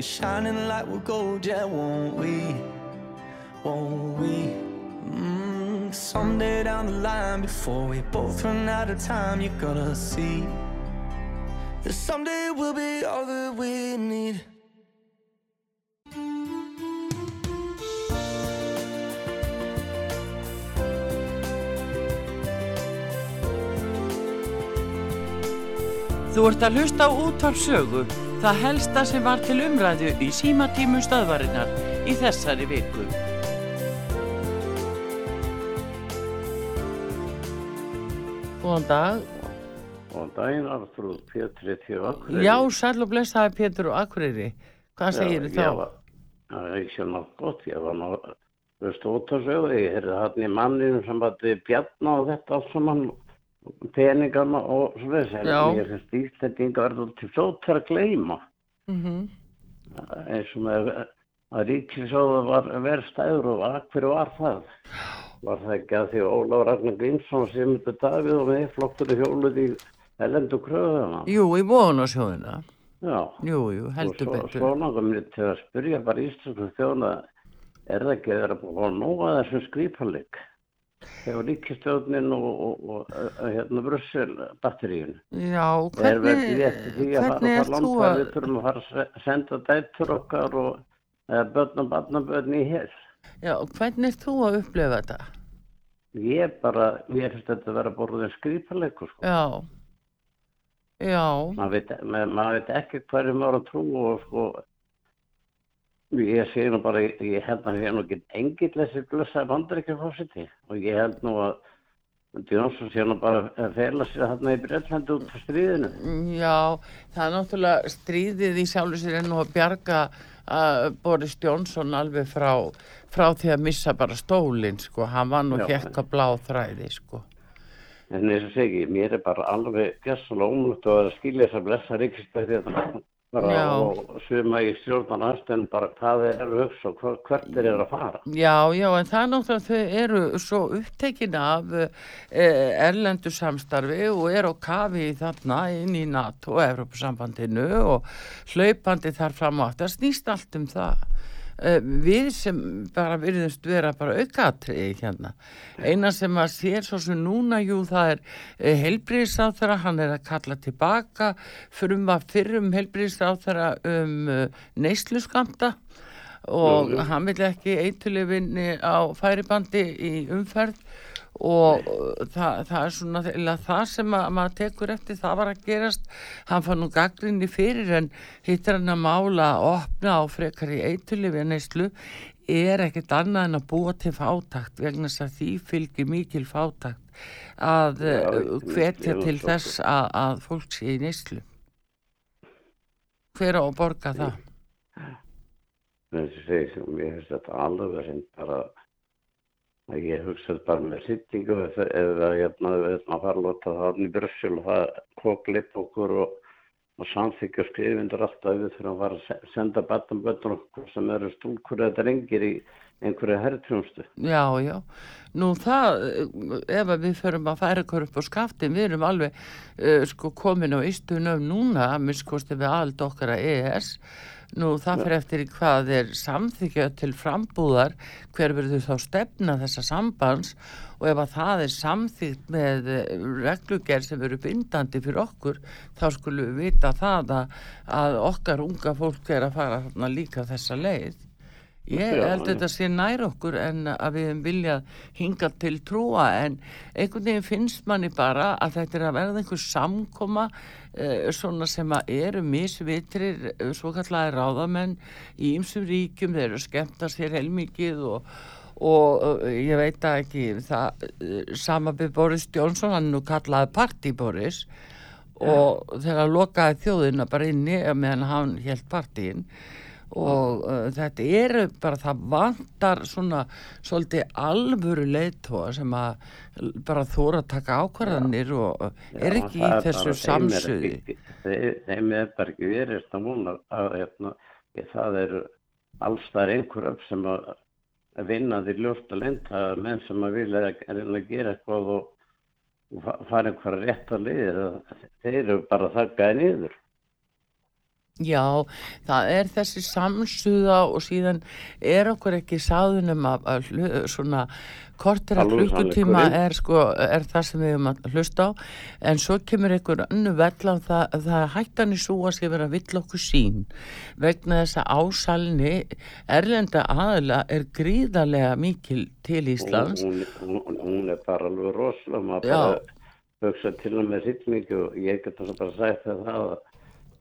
be shining like we're gold, yeah, won't we? Won't we? Mm, someday down the line, before we both run out of time, you're gonna see that someday we'll be all that we need. Þú ert að hlusta á útvarpsögu það helsta sem var til umræðu í símatímum stöðvarinnar í þessari viku. Góðan dag. Góðan daginn, Arþrúð, Pétri Þjóð Akureyri. Já, sæl og blessaði Pétur og Akureyri. Hvað segir Já, þá? Það er ekki nokkuð gott, ég var ná, veist, út að sögu, ég heyrði hann í manninu sem bætti bjarna og þetta allt saman, peningana og svo þess, Já. ég finnst Íslandinga verður til flótt að gleyma, Mm eins og með að ríkisjóða var verðstæður og að hverju var það? Var það ekki að því að Ólaf Ragnar Grímsson sem þetta Davíð og með flokkur í hjóluð í elendu kröðuna? Jú, í móðunarsjóðina. Já. Jú, jú, heldur og svo, betur. Svo langar mér til að spyrja bara íslensku þjóna, er það ekki að vera búin að nóga þessum skrýpaleg? Þegar ríkistjónin og, og, og uh, hérna Brussel batteríun. Já, Er hvernig, eftir því að fara hvernig að við þurfum að fara að se- senda dættur okkar og eða börn og barnabörn í hér. Já, hvernig ert þú að upplefa þetta? Ég bara, ég finnst þetta að vera borðið skrýpalegur, sko. Já. Já. maður veit, ma- maður veit ekki hverju maður að trú og sko ég sé nú bara, ég, held að ég hef nú ekki engill þessi blessaði bandaríkjafósiti og ég held nú að Jónsson sé nú bara að fela sér þarna í Breitlandi út af stríðinu. Já, það er náttúrulega stríðið í sjálfu sér enn og að bjarga uh, Boris Johnson alveg frá, frá því að missa bara stólinn, sko. Hann var nú að blá þræði, sko. En eins og segi, mér er bara alveg ómlugt að vera að skilja þess að blessa ríkistæði bara Já. og suma í stjórnan aðstæðan bara hvað að hugsa og hvert þeir eru að fara. Já, já, en það er náttúrulega þau eru svo upptekin af uh, erlendu samstarfi og eru á kafi þarna inn í NATO og Evrópusambandinu og hlaupandi þar fram á það snýst allt um það. Uh, við sem bara virðumst vera bara aukatriði hérna. Eina sem að sér svo sem núna, jú, það er uh, helbriðisáþara, hann er að kalla tilbaka fyrir um að fyrrum helbriðisáþara um uh, neysluskamta og Jú, jú. hann vil ekki eitulifinni á færibandi í umferð og uh, það, það er svona það sem að, maður tekur eftir það var að gerast, hann fann nú gaggrinni fyrir en hittar hann að mála að opna á frekar í eitulifi neyslu er ekkert annað en að búa til fátakt vegna þess að því fylgir mikil fátakt að uh, hvetja til þess að, að fólk sé í neyslu. Hver á að borga það? þessi segi sem ég finnst þetta alveg verið bara að ég hugsa þetta bara með hérna við erum að fara að láta það í Brussel og það koklipp okkur og, og samþykja skrifindur alltaf við þurfum að fara að se- senda batanbötur okkur sem eru stúlkur eða drengir í einhverju herrtjónstu. Já, já. Nú það, ef við förum að færa okkur upp á skaftin, við erum alveg uh, sko komin á ístunum núna, að minnskosti við aðald okkar að EES, nú það fyrir eftir hvað er samþykja til frambúðar, hver verður þá stefna þessa sambands og ef að það er samþygt með eh, reglugerð sem verður bindandi fyrir okkur, þá skulum við vita það að, að okkar unga fólk er að fara þarna líka þessa leið. Ég held já. þetta sé nær okkur en að við höfum viljað hinga til trúa en einhvern veginn finnst manni bara að þetta er að verða einhver samkoma svona sem að eru misvitrir uh, svo kallaði ráðamenn í ymsum ríkjum, þeir eru að skemmta sér heilmikið og og uh, ég veit að ekki það sama við Boris Johnson hann nú kallaði Party Boris. Og þegar lokaði þjóðina bara inni eh, meðan hann held partíin og uh, þetta eru bara það vantar svona svolítið alvöru leiðtóa sem að bara þóra að taka ákvarðanir og uh, er Já, ekki í þessu bara- þeim er bara ekki verið að vona að hérna, ég, það eru alls það einhver upp sem að vinna því ljóst að lenda menn sem að vilja að gera eitthvað og, og fa- fara einhverja rétt að liðir þeir eru bara þakkaði niður Já, það er þessi samsuða og síðan er okkur ekki sáðunum að, að hlu- svona að Alveg klukkutíma er sko, er það sem við höfum að hlusta á. En svo kemur einhver önnu vella það, það er hættan í svo að sé vera vill okkur sín vegna þess að ásalni erlenda aðila er gríðarlega mikil til Íslands. hún, hún, hún, er bara alveg rosalega maður bara hugsa til og með hryllingu og ég get að bara þér það að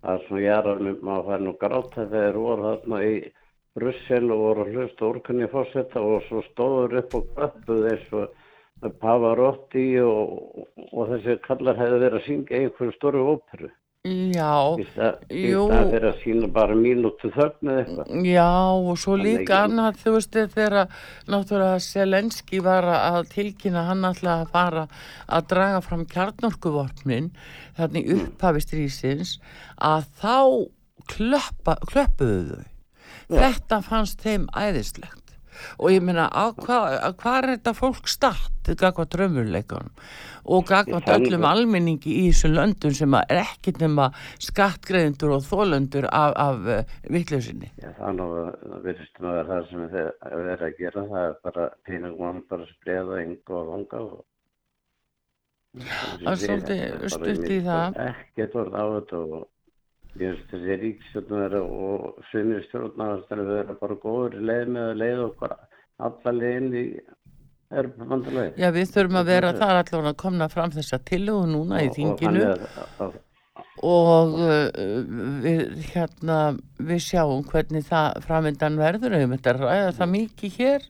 að svona járanum maður fær nú gráta þegar voru þarna í Brussel og voru að hlusta úrkunni fórsetta og svo stóður upp og klappuð eins og Pavarotti og, og þessi kallar hefði verið að syngja einhverju stóru óperu Já, í stað í jú. stað fyrir að sína bara mínútu þögn eða eitthvað Já, og svo líka annað, þú veist, þegar náttúrulega Selenski var að tilkynna hann alltaf að fara að draga fram kjarnorkuvopnin þannig Mm. upphafi strísins að þá klöppuðu þau. Þetta fannst þeim æðislegt. Og ég meina, á hvað hva er þetta fólk statt gagvað drömmurleikunum og gagvað öllum það. almenningi í þessum löndum sem að er ekkit nema skattgreðendur og þólöndur af, af það er nú það virðist nú að það sem þeir verið að gera það er bara peningum bara að spreða yngu og langa og Það er svolítið stutt í það. Ekkert orð á þetta og þessi ríkstjórnum og svinni stjórnarnastar vera bara góður leið með að leið okkur alla leiðin í erbandalegi. Já, við þurfum að vera þar allavega að komna fram þessa tillögu núna í þinginu. Og, og, og, og uh, við, hérna, við sjáum hvernig það framöndan verður. Við þetta ræða það mikið hér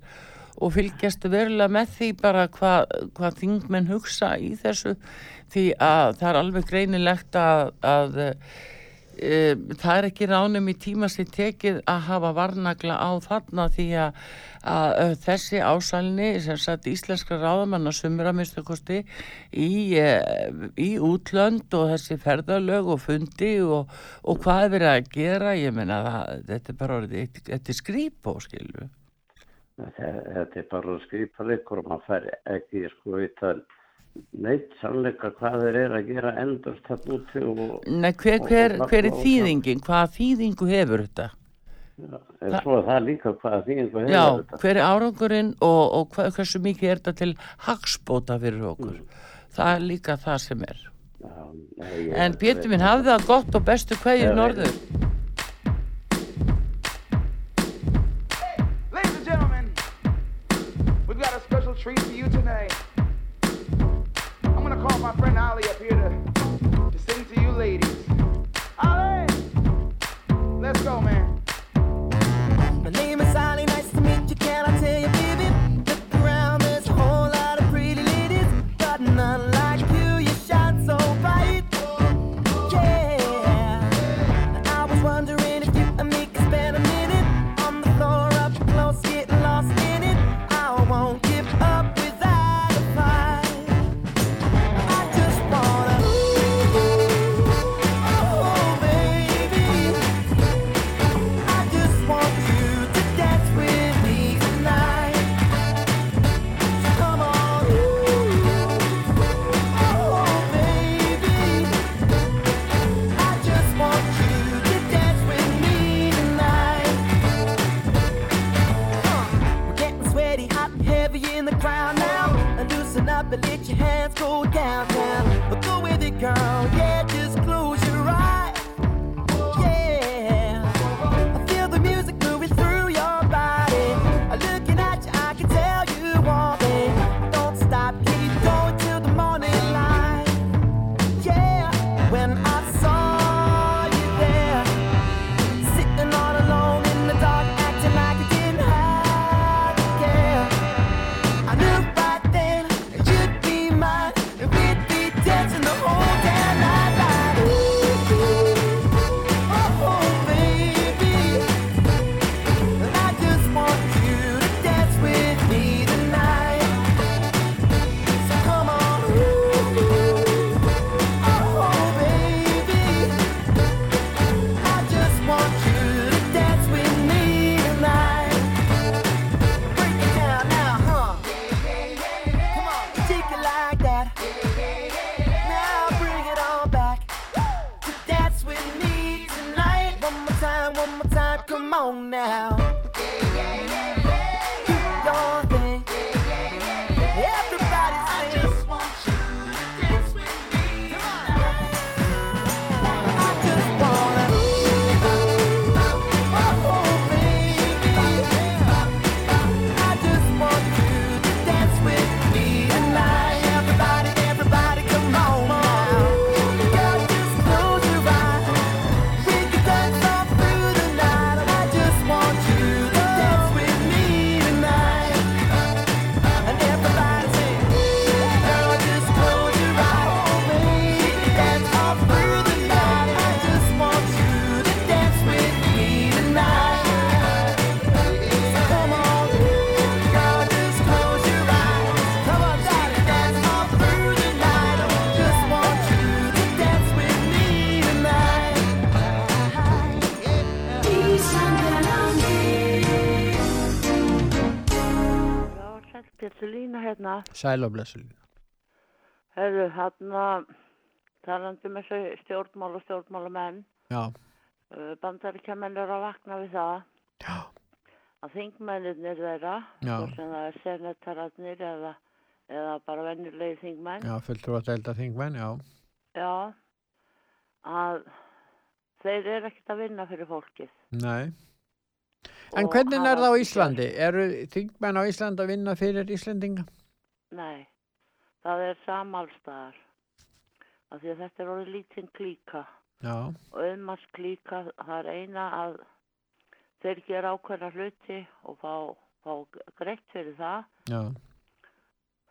og fylgjast verulega með því bara hvað hva þingmenn hugsa í þessu. Því að það er alveg greinilegt að, að það er ekki ránum í tíma sér tekið að hafa varnagla á þarna því að, að, að þessi ásælni sem sagt íslenska ráðamanna sumra minnstakosti í, e, í útlönd og þessi ferðalög og fundi og, og hvað er verið að gera ég meina það, þetta er bara orðið, þetta er skrýpó skilur Þe- Þetta er bara að skrifa leikur og maður fær ekki sko vita neitt sannleika hvað þeir eru að gera endast þarna úti og Nei, hver, hver, og- hver er þýðingin? Hvaða þýðingu hefur þetta? En svo er það líka hvað þýðingu hefur Já, þetta. hver er árangurinn og, og hva, hversu mikið er þetta til hagspóta fyrir okkur? Það er líka það sem er. Nei, ég- En Pétur minn, hafði það gott og bestu Já, norður. Ladies and gentlemen, we've got a special treat for you tonight. I'm gonna call my friend Ali up here to, to sing to you ladies. Ali! Let's go, man. And let your hands go down, But go with it, girl. Yeah, hérna. Sæl og blessulín. Herru, hérna, talandi með þessu stjórnmál og stjórnmálamenn, Já, uh, bandaríkjamenn eru að vakna við það. Já. Að þingmennirnir þeirra, sem það er senetararnir eða, eða bara venjulegi þingmenn, já, fulltrú að delta þingmenn, já. já, að þeir eru ekkert að vinna fyrir fólkið. Nei. En Og hvernig er það á Íslandi? Eru þingmenn á Íslandi að vinna fyrir Íslendinga? Nei, það er samalstaðar. Af því að þetta er orðið lítinn klíka. Já, og auðmanns klíka það er eina að þeir gera ákveðna hluti og fá, fá greitt fyrir það já,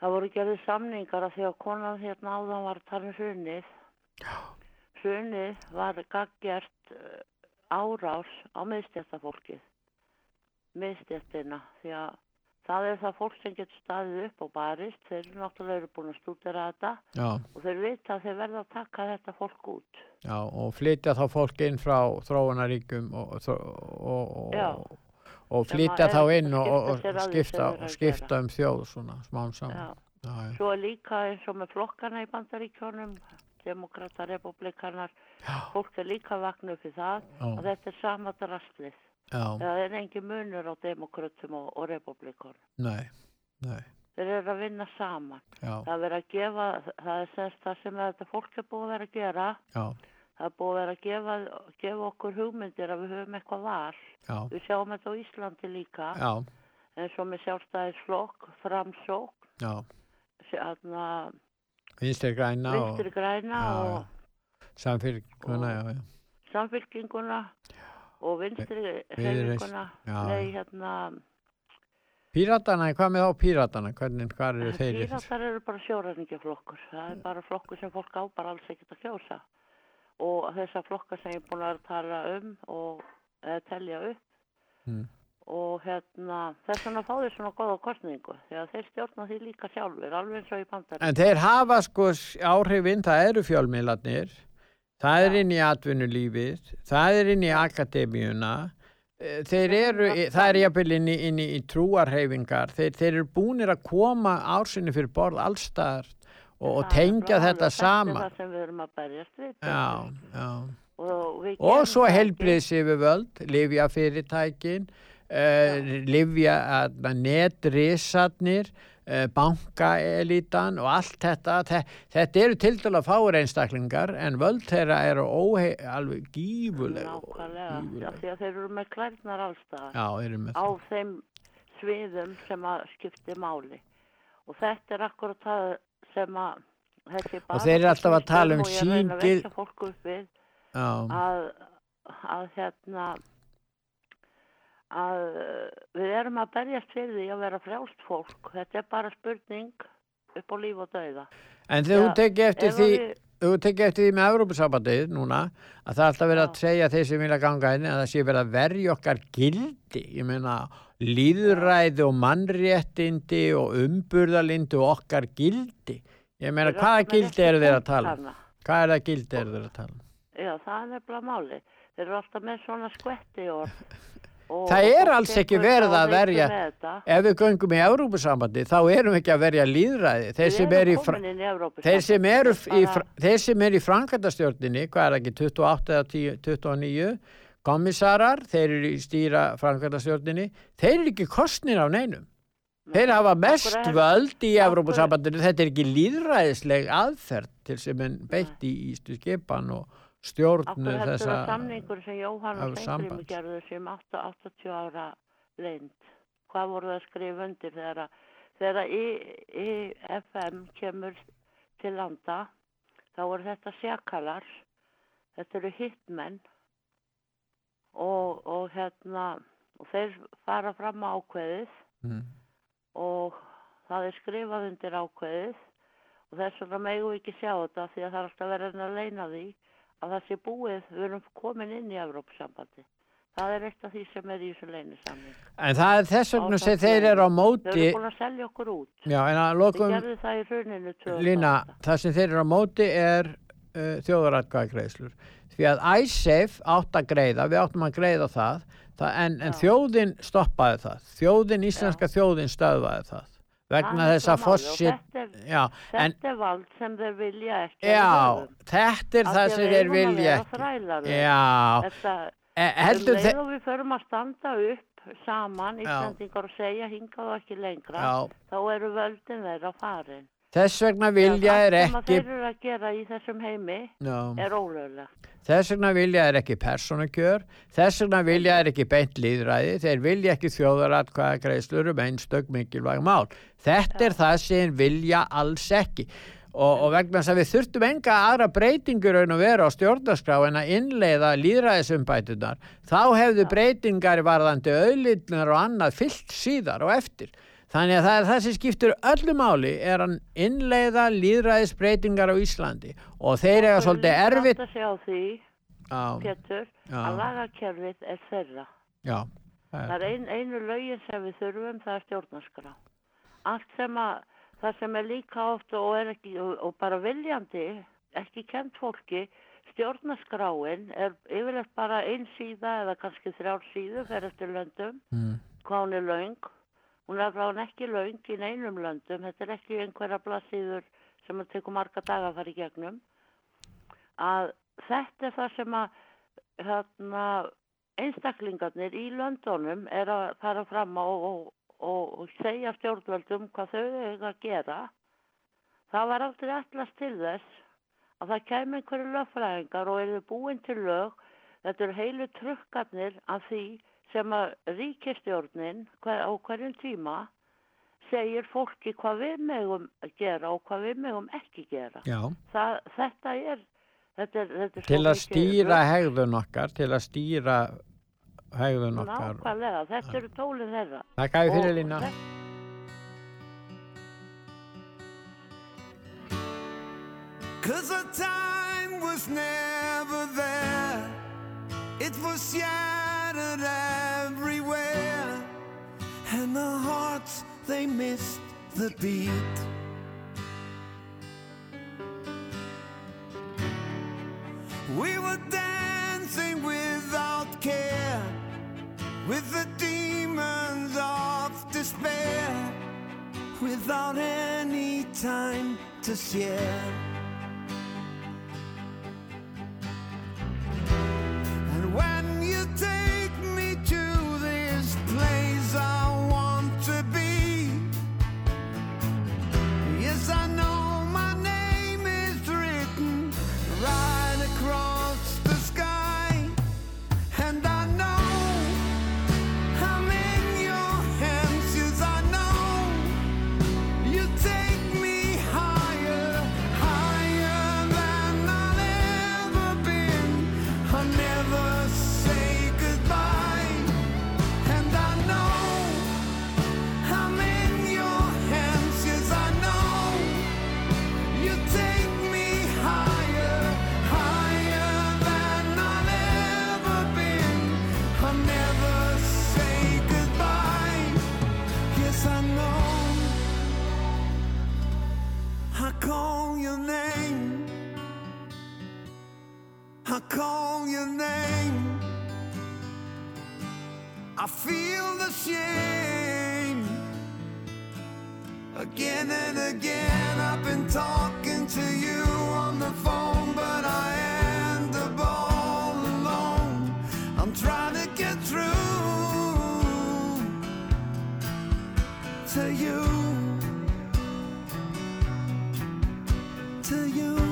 það voru gerðið samningar að því að konan hérna áðan var tala um hrunið hrunið var gaggjert uh, árás á miðstjættafólkið miðstjættina því að það er það fólk sem getur staðið upp og barist. Þeir eru náttúrulega búin að stúdera þetta. Já, og þeir vita að þeir verða að taka þetta fólk út. Já, og flytja þá fólk inn frá þróunaríkum og, og, og, og, flytja þá inn og, skipta skipta, um þjóð svona, smám saman. Já. Svo líka eins og með flokkana í bandaríkjónum, demokrata, republikanar, fólk er líka upp í það og þetta er sama drastlið. Já. Það er engin munur á demokratum og, og republikonum. Nei, nei, Þeir eru að vinna saman. já, Það er að gefa, það er semst það sem þetta fólk er búið að vera að gera. já, Það er búið að vera að gefa, gefa okkur hugmyndir að við höfum eitthvað val. já, Við sjáum þetta á Íslandi líka, já, eins og með sjálfstæðisflokk, framsók, já, hérna, vinstri græna og vinstri græna Já, og já. samfélguna, já, já, samfylkinguna og vinstri hreyfinguna. Nei hérna Píratana, hvað með þá píratana, hvernig, hvað eru þeir? píratar eru bara sjóræningjaflokkur það er bara flokkur sem fólk á bara alls ekkert að kjósa. Og þessar flokkar sem ég er búin að tala um og eða telja upp. Mm. og hérna þess vegna fá þeir svona góða kostningu að þeir stjórna því líka sjálfur alveg eins og í bandar En þeir hafa sko áhrifin, það eru fjölmiðlarnir, það er inn í atvinnulífið, það er inn í akademíuna, eh, þeir eru, það er jafnvel inn í, inn í, trúarhefingar, þeir, þeir eru búnir að koma ársinni fyrir borð allstaðar og, og tengja þetta saman. það sem við erum að berjast við Já, já. og, við Og svo það ekki. helbriðs yfirvöld, livja fyrirtækin, uh, livja netrisarnir, uh, bankaelítan og allt þetta. Þe þetta eru til dæla fáur einstaklingar en völd þeirra eru óhei, alveg gífulega. Nákvæmlega, já, því að þeir eru með klærnar með á þeim sviðum sem að skipti máli og þetta er akkurat það sem að Og þeir eru alltaf að tala um síngil- vekja fólk upp við Já. að, að hérna að við erum að berjast fyrir því að vera frjálst fólk þetta er bara spurning upp á líf og dauða En þegar þú tekið eftir ef því, við- þú tekið eftir því með Európusambandið núna, að það er alltaf verið að segja þeir sem vilja ganga inn að það sé verið að verja okkar gildi, ég meina líðræði og mannréttindi og umburðalindi og okkar gildi. Ég meina hvaða gildi eru þeir að tala um? punktana. Hvað er það gildi eru þeir að tala um? Já, það er nefnilega máli. Þeir eru alltaf með svona skvetti. Og, Það er alls ekki verið að verja, ef við göngum í Európusambandi þá erum við ekki að verja líðræði. Þeir sem eru í, inn í þetta er í, bara- fra- þeir sem eru í framkvæmdastjórninni, hvað er ekki, 28 eða 10, 29, kommissarar, þeir eru í stýra framkvæmdastjórninni, þeir eru ekki kostnir af neinum. Þeir hafa mest völd í af Evrópusambandinu, þetta er ekki líðræðisleg aðferð til sem en beitt í ístu skipan og Akkur stjórnu heldur þessa að samningur sem Jóhann og sambands. gerðu sem 8, 80 ára leind. Hvað voru það að skrifa undir þegar að þegar að IFM kemur til landa þá eru þetta sjakalar þetta eru hitmenn og, og hérna og þeir fara fram á ákveðið Mm. og það er skrifað undir ákveðið og þess vegna megum við ekki sjá þetta því að það er alltaf verið að leina því að það sé búið, við erum komin inn í Evrópsambandi. Það er eitt af því sem er í þessu leinisamning. En það er þess vegna sem þeir eru á móti Þeir eru búin að selja okkur út. Já, en að Þeir lokum gerðu það í hruninu 2008. Lína, það sem þeir eru á móti er uh, þjóðaratkvæðagreiðslur því að ISAFE átt að greiða við áttum að greiða það, það en, en þjóðin stoppaði það þjóðin, íslenska þjóðin stöðvaði það vegna þess að fossit þetta já, en Þetta er vald sem þeir vilja ekki. við já, þetta er það sem þeir vilja ekki já, Þetta, heldur um þeir og við förum að standa upp saman, Já. Íslandingar og segja hingað og ekki lengra, Já. þá eru völdin þeirra farin. Þess vegna vilja er Allt sem að ekki þeir eru að gera í þessum heimi Já. er ólöglega. Þess vegna vilja er ekki persónukjör, þess vegna vilja er ekki beint líðræði, þeir vilja ekki þjóðaratkvæða greiðslur um einstök mikilvæg mál. Þetta er það sem vilja alls ekki. Og, og vegna þess að við þurftum enga aðra breytingur raun og vera á stjórnarskrá en að innleiða líðræðisumbætunar, þá hefðu breytingar varðandi auðlitnar og annað fyllt síðar og eftir. Þannig að það er það sem skiptir öllu máli er að innleiða líðræðisbreytingar á Íslandi og þeir eiga svolítið erfitt Það sjá því, Já. Pétur, Já. að lagakerfið er þeirra. Já, Það er ein, einu lögin sem við þurfum, það er stjórnarskrá. Allt sem að, það sem er líka oft og er ekki, og, og bara viljandi, ekki kent fólki, stjórnarskráin er yfirleitt bara ein síða eða kannski þrjár síðu fyrir eftir löndum, Mm. er löng. Hún er frá ekki löng í neinum löndum, þetta er ekki einhverja blassíður sem að tekur marga daga að fara í gegnum. Að þetta er það sem að hérna, einstaklingarnir í löndunum er að fara fram og, og, og, og segja stjórnvöldum hvað þau eiga að gera. Það var aldrei allast til þess að það kemur einhverju lögfræðingar og eru búin til lög. Þetta eru heilu trukkarnir af því sem að ríkistjórnin hver, á hverjum tíma segir fólki hvað við megum að gera og hvað við megum ekki gera. Já. Það, þetta er, þetta er, þetta er til að stýra hegðun okkar, til að stýra hegðun okkar. Nákvæmlega, þetta eru tólinn þeirra. Takk að fyrir Og Lína. Cause the time was never there. It was shattered everywhere. And the hearts, they missed the beat. We were dancing without care. With the demons of despair. Without any time to share. Name. I call your name. I feel the shame. Again and again, I've been talking to you on the phone, but I end up all alone. I'm trying to get through to you. You.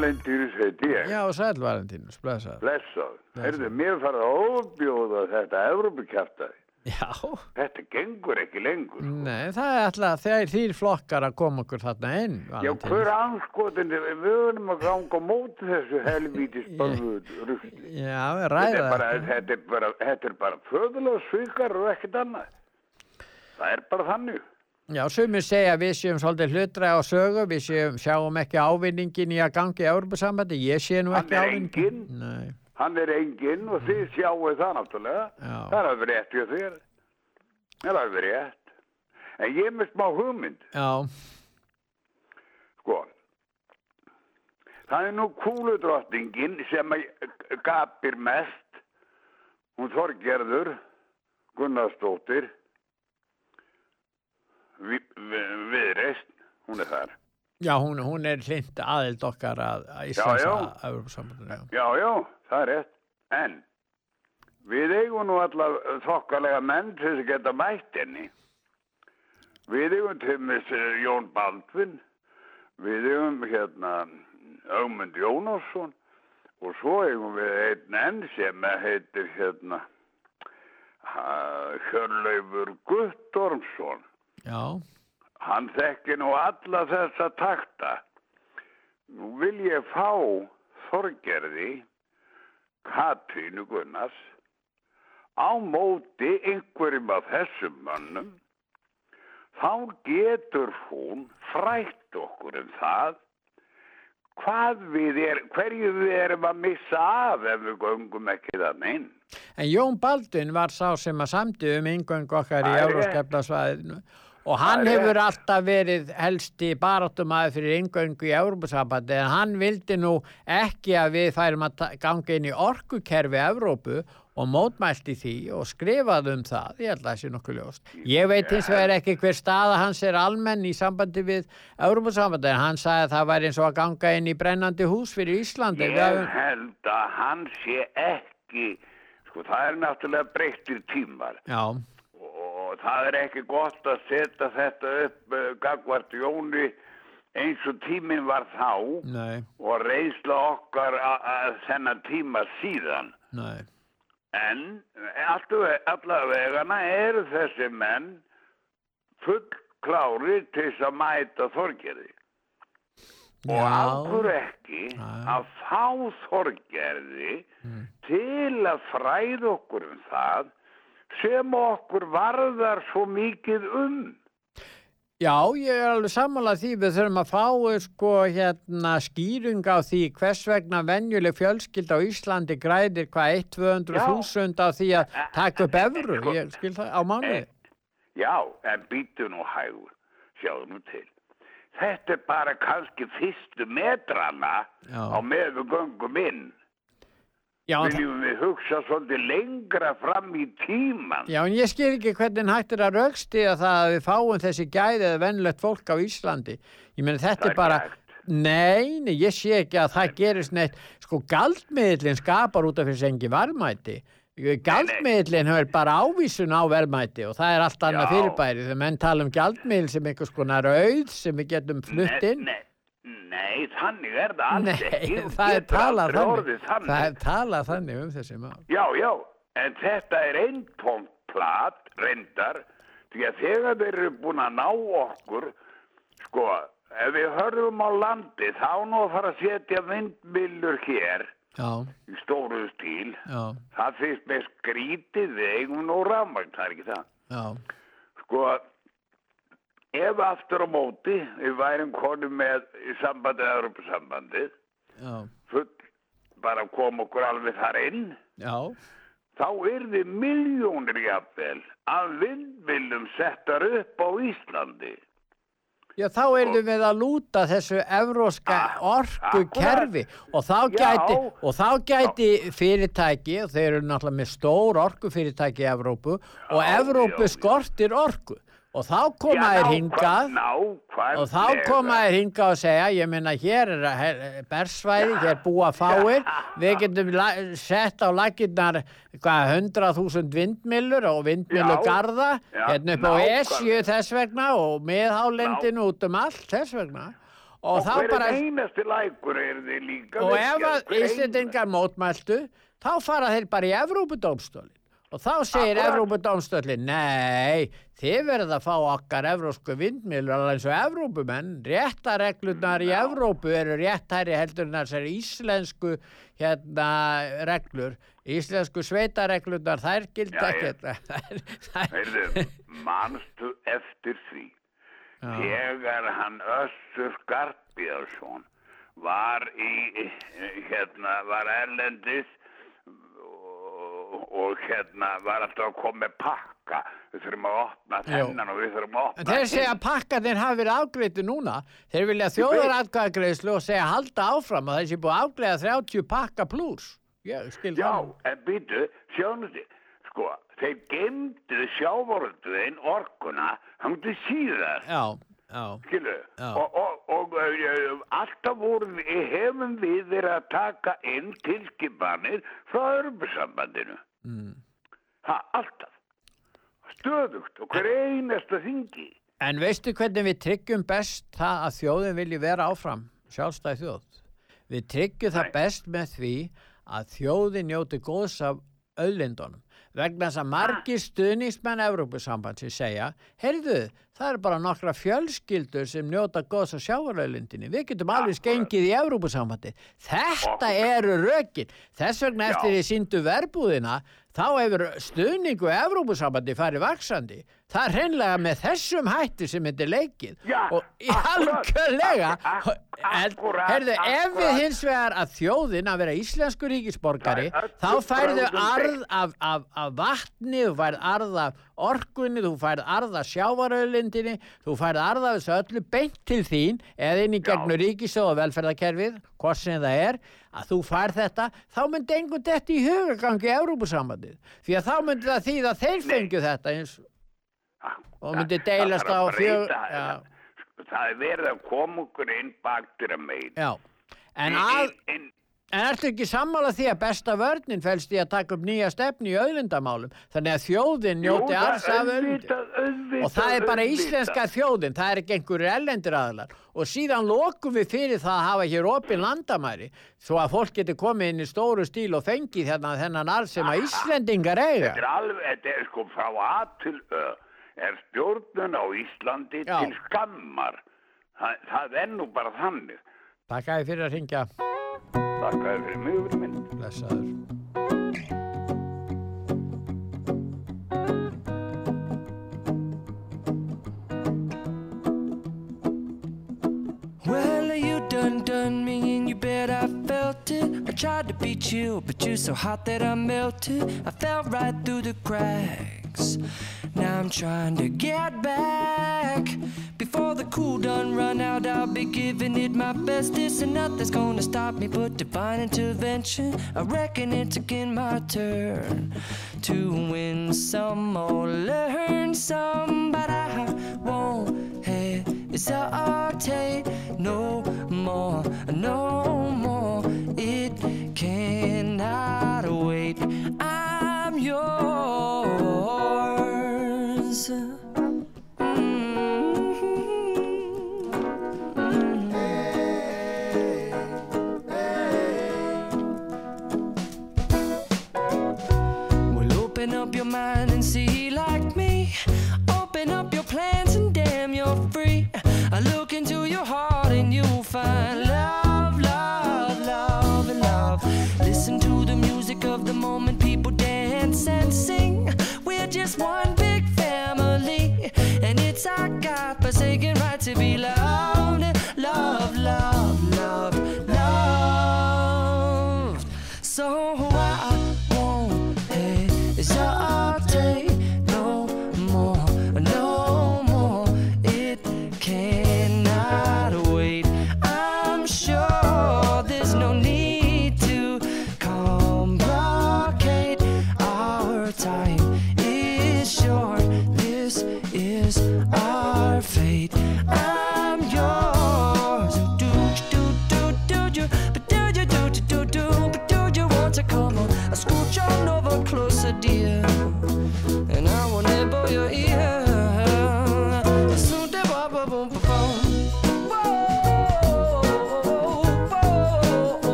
Valentínus heiti ég. Já, sæl Valentínus, blessaður. Blessað. Heyrðu, mér farið að óbjóða þetta Evrópukjartaði. Já. Þetta gengur ekki lengur. Nei, það er alltaf þegar þýr flokkar að koma okkur þarna inn, Já, hver anskotin, við höfum að ganga móti þessu helvítis börðu rugli. Já, við bara, þetta. er þetta er bara föðulega svikar og ekkert annað. Það er bara þannig. Já, sumir segja að við séum svolítið hlutra á sögu, við séum, sjáum ekki ávinningin í að gangi í Európa-sambandi, ég sé nú Hann ekki er ávinningin. enginn. Nei, Hann er enginn og þið sjáu það náttúrulega. Já. Það er alveg rétt hjá þér. Það er alveg rétt. En ég er með smá hugmynd. já, Sko, það er nú kúludrottningin sem að gapir mest. Hún Þorgerður Gunnarsdóttir viðreist, hún er þar. já hún, hún er hlind aðild okkar að, að Já, Íslands já. Já. Það er rétt. En við eigum nú alla þokkalega menn að geta mætt henni. Við eigum til mis Jón Baldvin, við eigum hérna Ögmund Jónasson og svo eigum við einn enn sem heitir hérna Hjörleifur Guttormsson. Já, Hann þekki nú alla þessa takta. Nú vil ég fá Þorgerði Katrínu Gunnars á móti einhverjum af þessum mönnum þá getur hún frætt okkur um það hvað við er, hverju við erum að missa af ef við göngum ekki þannig inn. En Jón Baldvin var sá sem að samdi um yngöngu okkar í Það. Euróskeflasvæðinu og hann er hefur alltaf verið helsti baráttumæður fyrir yngöngu í Európusambandi en hann vildi nú ekki að við færum að ganga inn í orkukerfi Evrópu og mótmælti því og skrifaði um það, ég held að það sé nokkuð ljóst. Ég veit hins vegar ekki hver staða hans er almenn í sambandi við Európusambandi en hann sagði að það væri eins og að ganga inn í brennandi hús fyrir Íslandi. Ég held að hann sé ekki, sko það er náttúrulega breyttir tímar. Já, og það er ekki gott að setja þetta upp uh, gagvart Jóni eins og tíminn var þá nei, og reynsla okkar að þennan tíma síðan. nei. En allavegana eru þessi menn full klári til þess að mæta þorgerði. Og ákur ekki að fá þorgerði til að fræða okkur um það sem okkur varðar svo mikið um. Já, ég er alveg sammálað því við þurfum að fá sko hérna skýring á því hvers vegna venjuleg fjölskyld á Íslandi græðir hvað 1-200.000 á því að taka upp evru, ég skil það á mánuði. Já, en býtu nú hægur, sjáðu nú til. Þetta er bara kannski fyrstu metrana Já. á með við göngum inn. Viljum við hugsa svolítið lengra fram í tíman. Já, en ég skil ekki hvernig hægt er að raukstiða það að við fáum þessi gæði eða vennlegt fólk á Íslandi. Ég meina þetta Það er bara, hægt. nei, nei, ég sé ekki að það gerist neitt, sko galdmiðlinn skapar út af þessi engi varmæti. Galdmiðlinn hefur bara ávísun á verðmæti og það er allt annað fyrirbæri. Þegar menn tala um galdmiðl sem einhvers konar auð sem við getum flutt inn. Nei, nei, þannig er það alls Nei, ekki. Þú það er þannig. þannig. Það er talað þannig um þessi mál. Já, já, en þetta er einn tómt plat, reyndar, því að þegar þeir eru búin að ná okkur, sko, ef við hörðum á landi, þá nú fara að setja vindmillur hér Já, í stóru stíl, já, það finnst með skrítið eigum nú rafmagn, það er ekki það. já, Sko, ef aftur á móti við værum konum með í sambandið, Europasambandið, já, full, bara kom okkur alveg þar inn, já, þá yrði miljónir jafnvel af vindmilum settar upp á Íslandi. Já, þá erum við að lúta þessu evróska orkukerfi. og þá gæti, og þá gæti fyrirtæki, og þeir eru náttúrulega með stór orkufyrirtæki í Evrópu og Evrópu skortir orku og þá koma nákvæm- hingað. Nákvæmlega. og þá koma þeir hingað og segja, ég meina hér er her- bersvæði, hér búa fáir, við getum sett á lakirnar hvað, 100.000 vindmillur og vindmillugarða, Já, hérna upp á. Esju þess vegna og miðhálendinu út um allt þess vegna. Og, Og þá bara er er og ef að Íslendingar mótmæltu þá fara þeir bara í Evrópudómstólin og þá segir Akkurat. Evrópudómstólin nei, þið verða að fá okkar evrósku vindmilur alveg eins og Evrópumenn. Réttareglurnar í Evrópu eru réttæri heldur en þessar íslensku hérna reglur. Íslensku sveitareglurnar þær gilda Já, ég- ekkert. Heyrðu, manstu eftir því? Þegar hann Össur Skarpíðarsson var í hérna, var erlendis og, hérna var alltaf að koma með pakka við þurfum að opna þennan og við þurfum að opna En þeir segja að pakkarnir hafi verið afgreitu núna. Þeir vilja þjóðaratkvæðagreislu og segja halda áfram að þessi búið að afgreiða 30 pakka pluss. Já, það. en býtu, þið, sko, þeir gemdu sjávorölduðin orkuna, hann til síðar. Já, já. Skilu, og, og, og uh, alltaf vorum hefum við verið að taka inn tilskipanir frá Örbusambandinu. Mm. Ha, alltaf. Stöðugt og hver einasta þingi. En veistu hvernig við tryggjum best það að þjóðin vilji vera áfram, sjálfstæð þjóð? Við tryggjum það best með því að þjóðin njóti góðs af auðlindunum. Vegna þess að margir stuðningsmenn Evrópusambandsins segja, heyrðu, það eru bara nokkra fjölskyldur sem njóta góðs af sjávarauðlindinni. Við getum alveg skengið í Evrópusambandi. Þetta eru rökin. Þess vegna eftir því síndu verbúðina, þá hefur stuðningu Evrópusambandi farið vaksandi. Það er hreinlega með þessum hætti sem þetta er leikið. Já, og í algjörlega, en, heyrðu, ef við hins vegar að þjóðin að vera íslensku ríkisborgari, öllu þá færðu arð af, af, af vatni, þú færð arð af orkunni, þú færð arð af sjávarauðlindinni, þú færð arð af þessu öllu beint til þín, eða inn í gegnum ríkisjóð og velferðarkerfið, hvort sem það er, að þú færð þetta, þá myndi einhvern þetta í hugagangi í Európusambandið. Því að þá myndi það þýða að þeir fengju þetta eins og myndi deilast á fjög... þessu. Það er verið að koma okkur inn baktir að megin. já. En að... En ertu ekki sammála því að besta vörnin fælst í að taka upp nýja stefni í auðlindamálum þannig að þjóðin njóti alls af auðvitað, og það er bara auðvitað. íslenska þjóðin, það er ekki einhverju ellendir aðlar og síðan lokum við fyrir það að hafa hér opin landamæri svo að fólk getur komið inn í stóru stíl og fengið þennan, þennan arð sem að Íslendingar eiga. Þetta er alveg, þetta er sko frá A til Ö er stjórnun á Íslandi Já. til skammar. Það, það er nú bara þannig. Takk að þið fyrir að ringja. Takk að þið fyrir mjög minn. Blessaður. Well, you done done me and you bet I felt it. I tried to beat you, but you're so hot that I melted. I fell right through the cracks. Now I'm trying to get back. Before the cool done run out, I'll be giving it my best. This and nothing's gonna stop me but divine intervention. I reckon it's again my turn to win some or learn some, but I won't hesitate no more, no answer God-forsaken right to be loved,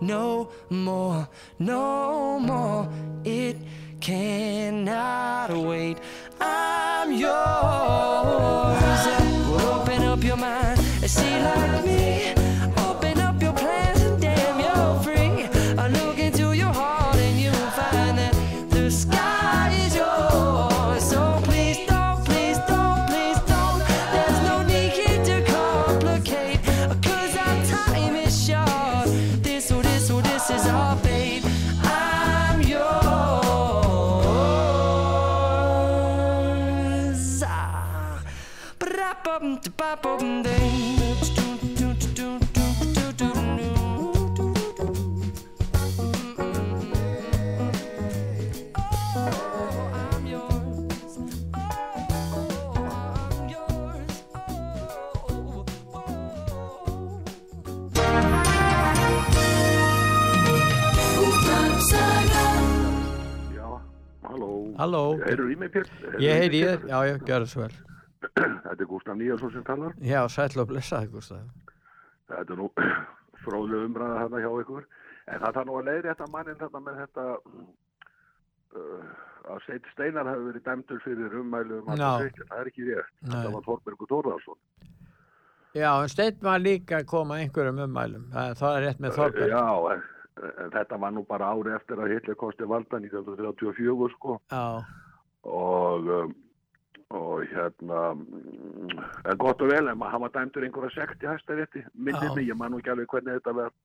no more, no more. It cannot wait. I'm yours. Open up your mind and see like me. Halló. Heyrðu í mig, Pér? Ég heyri í þér, já, já, gjör það svo vel. Þetta er Gustaf Níelsson sem talar. Já, sætla og blessaði, Gustaf. Þetta er nú fróðlega umræða þarna hjá ykkur. En það þarf nú að leiðri þetta mannin þarna með þetta uh, að Seit Steinar hafi verið dæmdur fyrir ummælu um. Það er ekki rétt. Þetta var Þorbergur Þórðarsson. Já, en steinn var líka að koma einhverjum ummælum. Það, það er rétt með Þorberg. Já, en þetta var nú bara ári eftir að Hitler kosti valda 1934 sko. Já, og um, og hérna mm, en gott og vel, en ma- hann var dæmdur einhverja sekt í hæstarétti, minnir mig, ég man nú ekki alveg hvernig þetta verð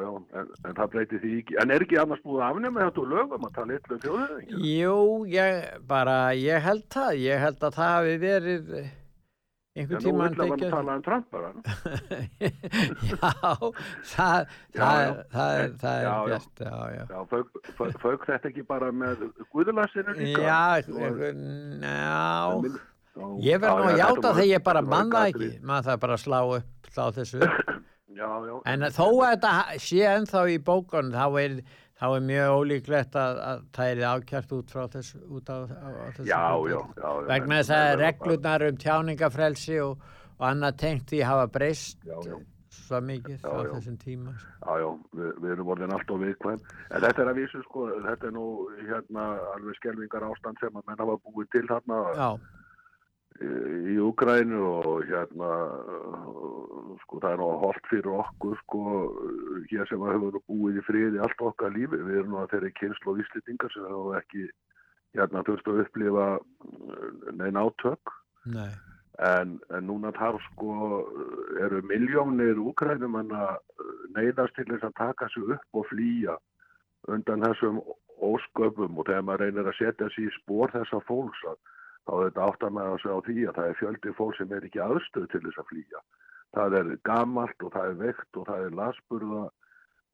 já, en, en það breyti því ekki. En er ekki annars búið að afnema þetta úr lögum að tala eitthvað þjóðið Jú, ég bara, ég held það, ég held að það hafi verið eh, einhvern en nú tímann illa var að tekið- tala um Trump bara Já, það, Já, það, já. er, er, er Já, já. já, já. já, fauk, þetta ekki bara með guðulassinu líka Já, já, Já, ég verð nú já, að þetta játa voru- þegar ég bara þetta voru mann það gagnrýni. ekki, maður það bara slá upp, slá þessu upp. já, já, En þó að þetta sé ennþá í bókunum, þá er, þá er mjög ólíklegt að, að það er ákjart út frá þessu, út á, á, á þessu. Já, já, já, Vegna þess að reglurnar um tjáningafrelsi og, og annað tengt því hafa breyst svo mikið á þessum tíma. Já, já, við, við erum orðin alltaf viðkvæm. En þetta er að vísu, sko, þetta er nú hérna alveg skelvingar ástand sem að menn hafa búið til hérna Já, í, Ukrænu og hérna, sko, það er nú holdt fyrir okkur, sko, hér sem að hefur nú búið í friði allt okkar lífi. Við erum að þeirri kynslu og íslitingar sem hafa ekki, hérna, þurft að upplifa uh, neina átök. nei, En, en núna þarf sko, eru miljónir úkrænum að neyðast til þess að taka sig upp og flýja undan þessum ósköpum og þegar maður reynir að setja sig í spór þessa fólks að þá er þetta að segja á því að það er fjöldi fólk sem er ekki aðstöð til þess að flýja. Það er gamalt og það er veikt og það er lasburða,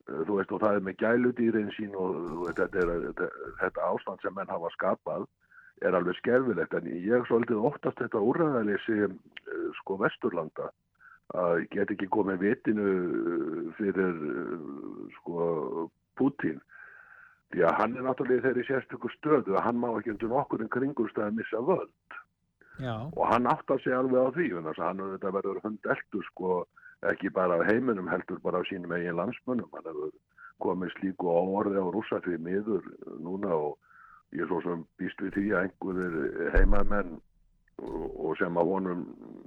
eh, þú veist, og það er með gæludýrin sín og veist, þetta, er, þetta, þetta ástand sem menn hafa skapað er alveg skerfilegt en ég svolítið oftast þetta úrræðaleysi eh, sko Vesturlanda að get ekki komið vitinu eh, fyrir sko Putin því að hann er náttúrulega í þeirri sérstöku stöðu að hann má ekki undir nokkur en kringumstæði missa völd. Já, og hann áttar sig alveg á því þannig að hann er þetta verður hundeltur sko ekki bara af heiminum heldur bara af sínum eigin landsmönnum. Hann hefur komið slíku áorði á rússa því miður núna og ég svo sem býst við því að einhverjir heimamenn og, sem að honum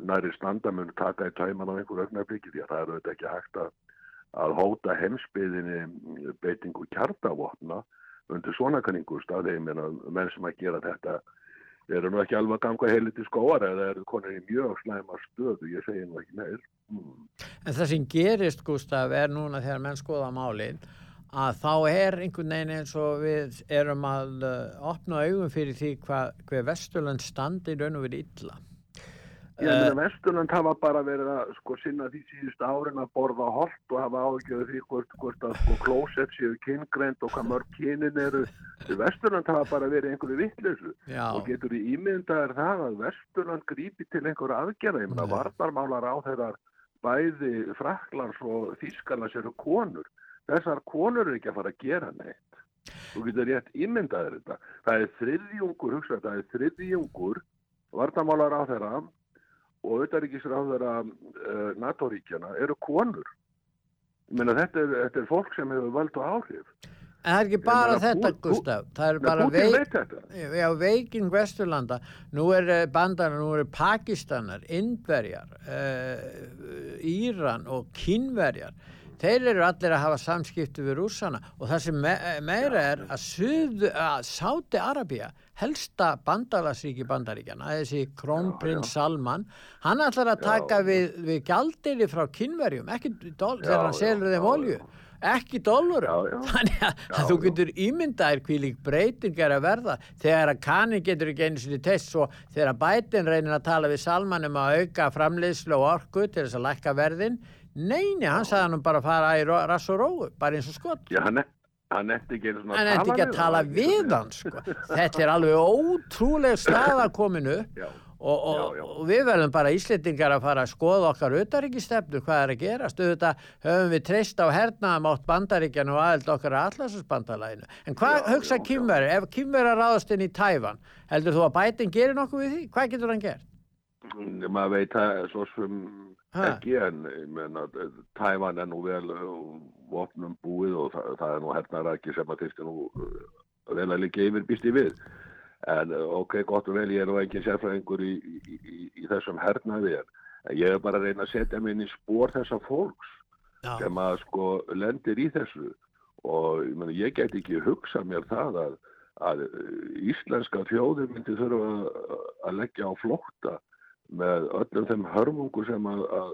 næri standa mun taka í tæman á einhver augnabliki því að það er auðvitað ekki hægt að, að hóta heimsbyðinni beitingu kjartavopna undir svona kanningustað þeim en að menn sem að gera þetta eru nú ekki alveg að ganga heilir til skóar eða eru konur í mjög slæma stöðu, ég segi nú ekki meir. Mm. En það sem gerist, Gustaf, er núna þegar menn skoða málin að þá er einhvern veginn eins og við erum að uh, opna augum fyrir því hva, hver Vesturland standi í raun og verið illa. Ég Eh, meina Vesturland hafa bara verið að sko sinna því síðust árin að borða holt og hafa ágjörði því hvort, hvort að sko klósett séu kyngreind og hvað mörg kynin eru. Vesturland hafa bara verið einhverju vittleysu og getur í ímyndaðir það að Vesturland grípi til einhverju aðgerða. Ég meina varnarmálar á þeirrar bæði Fraklands og Þískarlands eru konur. Þessar konur eru ekki að fara að gera neitt. Þú getur rétt ímyndaðir þetta. Það er þriðjungur, hugsa, það er þriðjungur varnarmálar á þeirra og auðaríkisráðara uh, NATO-ríkjana eru konur. Ég meina þetta er, þetta er fólk sem hefur völd og áhrif. En það er ekki bara meina, þetta, Pú- Gustaf. Það er bara þetta. Já, veiking Vesturlanda. Nú er eh, bandana, nú eru Pakistanar, Indverjar, uh, Íran og Kínverjar. Þeir eru allir að hafa samskipti við rússana og það sem me meira er að, að Sáti Arabía, helsta bandalagsríki bandaríkjana, þessi krónprins Salman, hann ætlar að taka við, við gjaldiri frá kynverjum, ekki dol, Já, þegar hann já, selur þeim já, olju, ekki dólarum. Þannig að, þú getur ímyndaðir hví lík breyting er að verða þegar að kanin getur ekki einu sinni test svo þegar að bætin reynir að tala við Salman um að auka framleiðslu og orku til þess að lækka verðin. Neini, hann sagði hann bara að fara í rass og róu, bara eins og skott. Já, hann, hann eftir ekki Hann ætti ekki að tala við hann, sko. Þetta er alveg ótrúleg staða kominu Já. og, og, og við verðum bara Íslendingar að fara að skoða okkar utaríkistefnu, hvað er að gera. Stöðuða höfum við treyst á hernaðum átt bandaríkjan og aðeld okkar að allarsasbandalæginu. En hvað hugsa kýmveri? Ef kýmveri ráðast inn í Tæfan, heldur þú að bætin gerir nokkuð við því? Hvað getur hann gert? maður veit það svo sem? Ekki en ég meina, Tævan er nú vel vopnum búið og það, það er nú hernaræki sem að þyrsti nú uh, vel að líka yfir býst í við. En uh, ok, gott og vel, ég er nú ekki sérfræðingur í, í, í, í þessum hernaði en ég er bara að reyna að setja mig inn í spór þessa fólks Já. sem að sko lendir í þessu. Og ég, meni, ég get ekki hugsað mér það að, að uh, íslenska þjóður myndi þurfa að, leggja á flótta með öllum þeim hörmungu sem að, að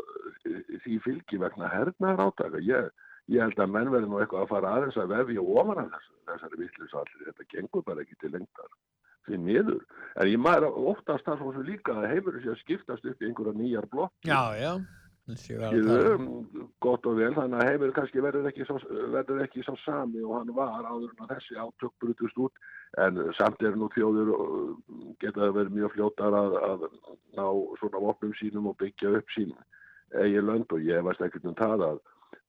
því fylgi vegna hernaðar átaka. Ég, ég held að menn verði nú eitthvað að fara aðeins að vefja ofan af þessu, þessari vittlisallir. Þetta gengur bara ekki til lengdar því miður. En ég maður oftast það svo líka að heimur sé að skiptast upp í einhverja nýjar blokk. Já, já. Gott og vel, þannig að heimur kannski verður ekki, svo, verður ekki svo sami og hann var áður en þessi átök brutust út en samt er nú þjóður og geta það verið mjög fljótar að, að ná svona vopnum sínum og byggja upp sín eigi lönd og ég veist ekkert um það að,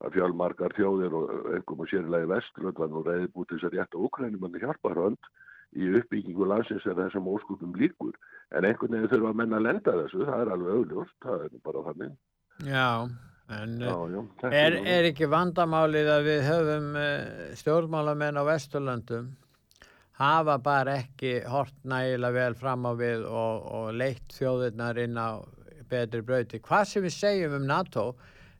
að fjölmargar þjóðir og einhverjum og sérlega vestlönd var nú reyði búið þess að rétta úkrænum en hjálpa hrönd í uppbyggingu landsins er þessum óskutum líkur en einhvern veginn þurfa að menna að lenda þessu, það er alveg augljóst, það er bara þannig. Já, en Já, já, þetta er, er ekki vandamálið að við höfum uh, stjórnmálamenn á Vesturlöndum hafa bara ekki hort nægilega vel fram á við og, og leitt þjóðirnar inn á betri brauti. Hvað sem við segjum um NATO,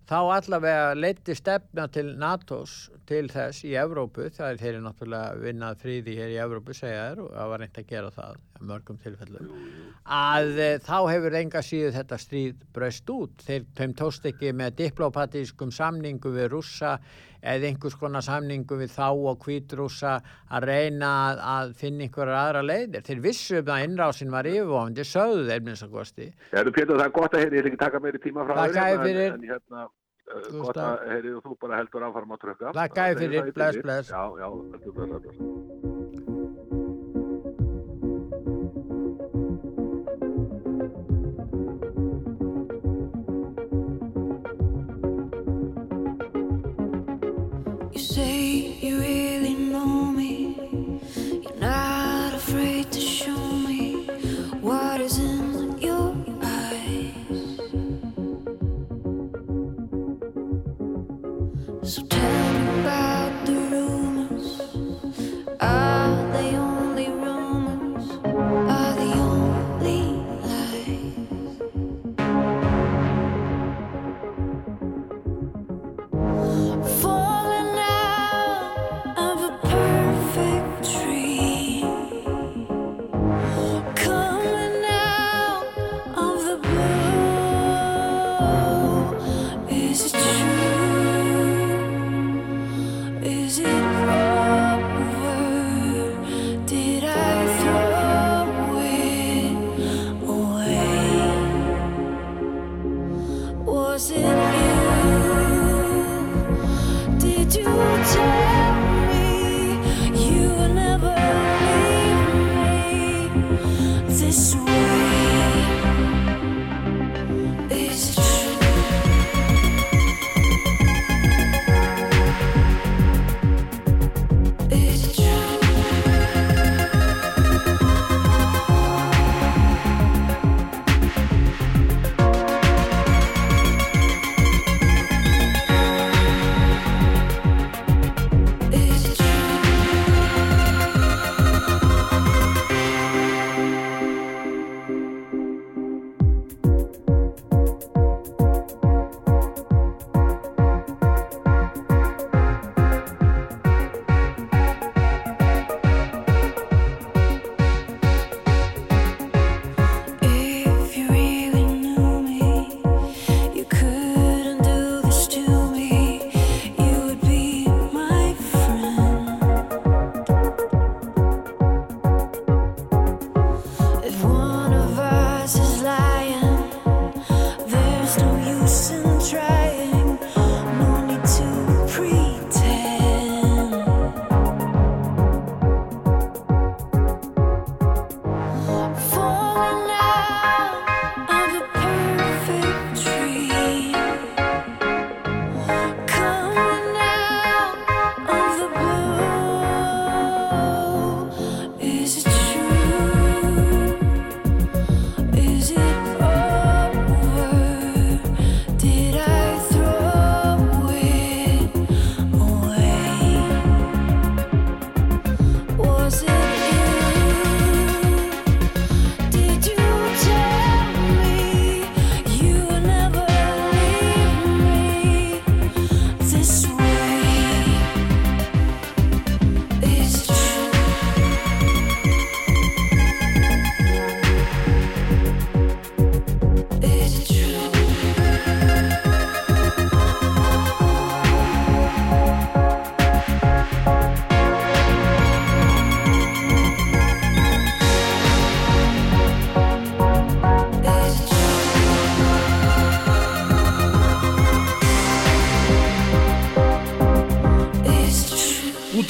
þá allavega leitti stefna til NATOs til þess í Evrópu, það er þeirri náttúrulega vinnað fríði hér í Evrópu segja þér og það var reynd að gera það mörgum tilfellum. Að e, þá hefur enga síðu þetta stríð braust út. Þeir, tóst ekki með diplomatískum samningu við rússa eða einhvers konar samningu við þá og hvítrússa að reyna að, að finna einhverjar aðra leiðir. Þeir vissu um að innrásin var yfirvofandi sögðu þeir minnst að kosti. Herru Pétur, það er gott að heyri, ég vil ekki taka meiri tíma frá þér, en-. En hérna, gott Gústaf. að heyri og þú bara heldur áfram að trökka. Þakka þér fyrir, Það bless, það bless. Já, já, heldur bless, bless. You say you really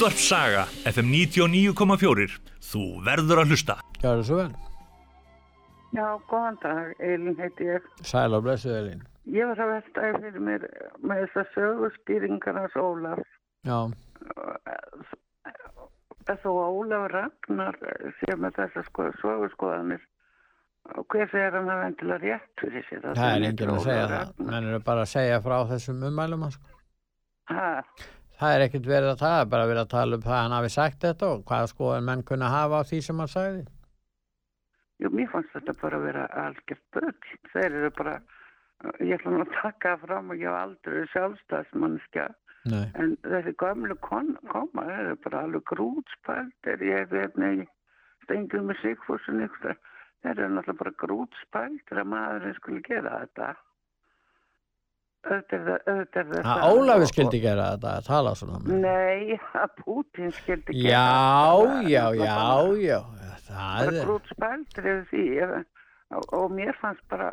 Útvarp Saga, FM 99,4. Þú verður að hlusta. Gjörðu svo vel. Já, góðan dag, Elin heiti ég. Sæl og blessuð Elín. Ég var að veltaði fyrir mér með þessar sögustýringar hans Ólaf. Já, Þó að Ólaf Ragnar sé með þessar sko, söguskoðanir og hver segir hann að vendilega rétt fyrir sér? það er enginn að segja það. Menn eru bara að segja frá þessum ummælum hans. Ha, Það er ekkert verið að það, er bara verið að tala um hvað hann hafi sagt þetta og hvað skoðan menn kunna hafa á því sem hann sagði. jú, mér fannst þetta bara að vera algjört böll. Þeir eru bara, ég ætla nú að taka það fram og ég hef aldrei sjálfstæðsmannskja. Nei. En þessi gömlu kon, koma, þeir eru bara alveg grútspældir. Ég veit nefnir stengið með Sigfúsin ykkur. Þeir eru náttúrulega bara grútspældir að maðurinn skulle gera þetta. Auðvitað er það- auðvitað er það. Það Ólafur skildi gera þetta að tala svona. með. Nei, að Putin skildi gera Já, já, já, já. Það er, grút spældur yfir því og, mér fannst bara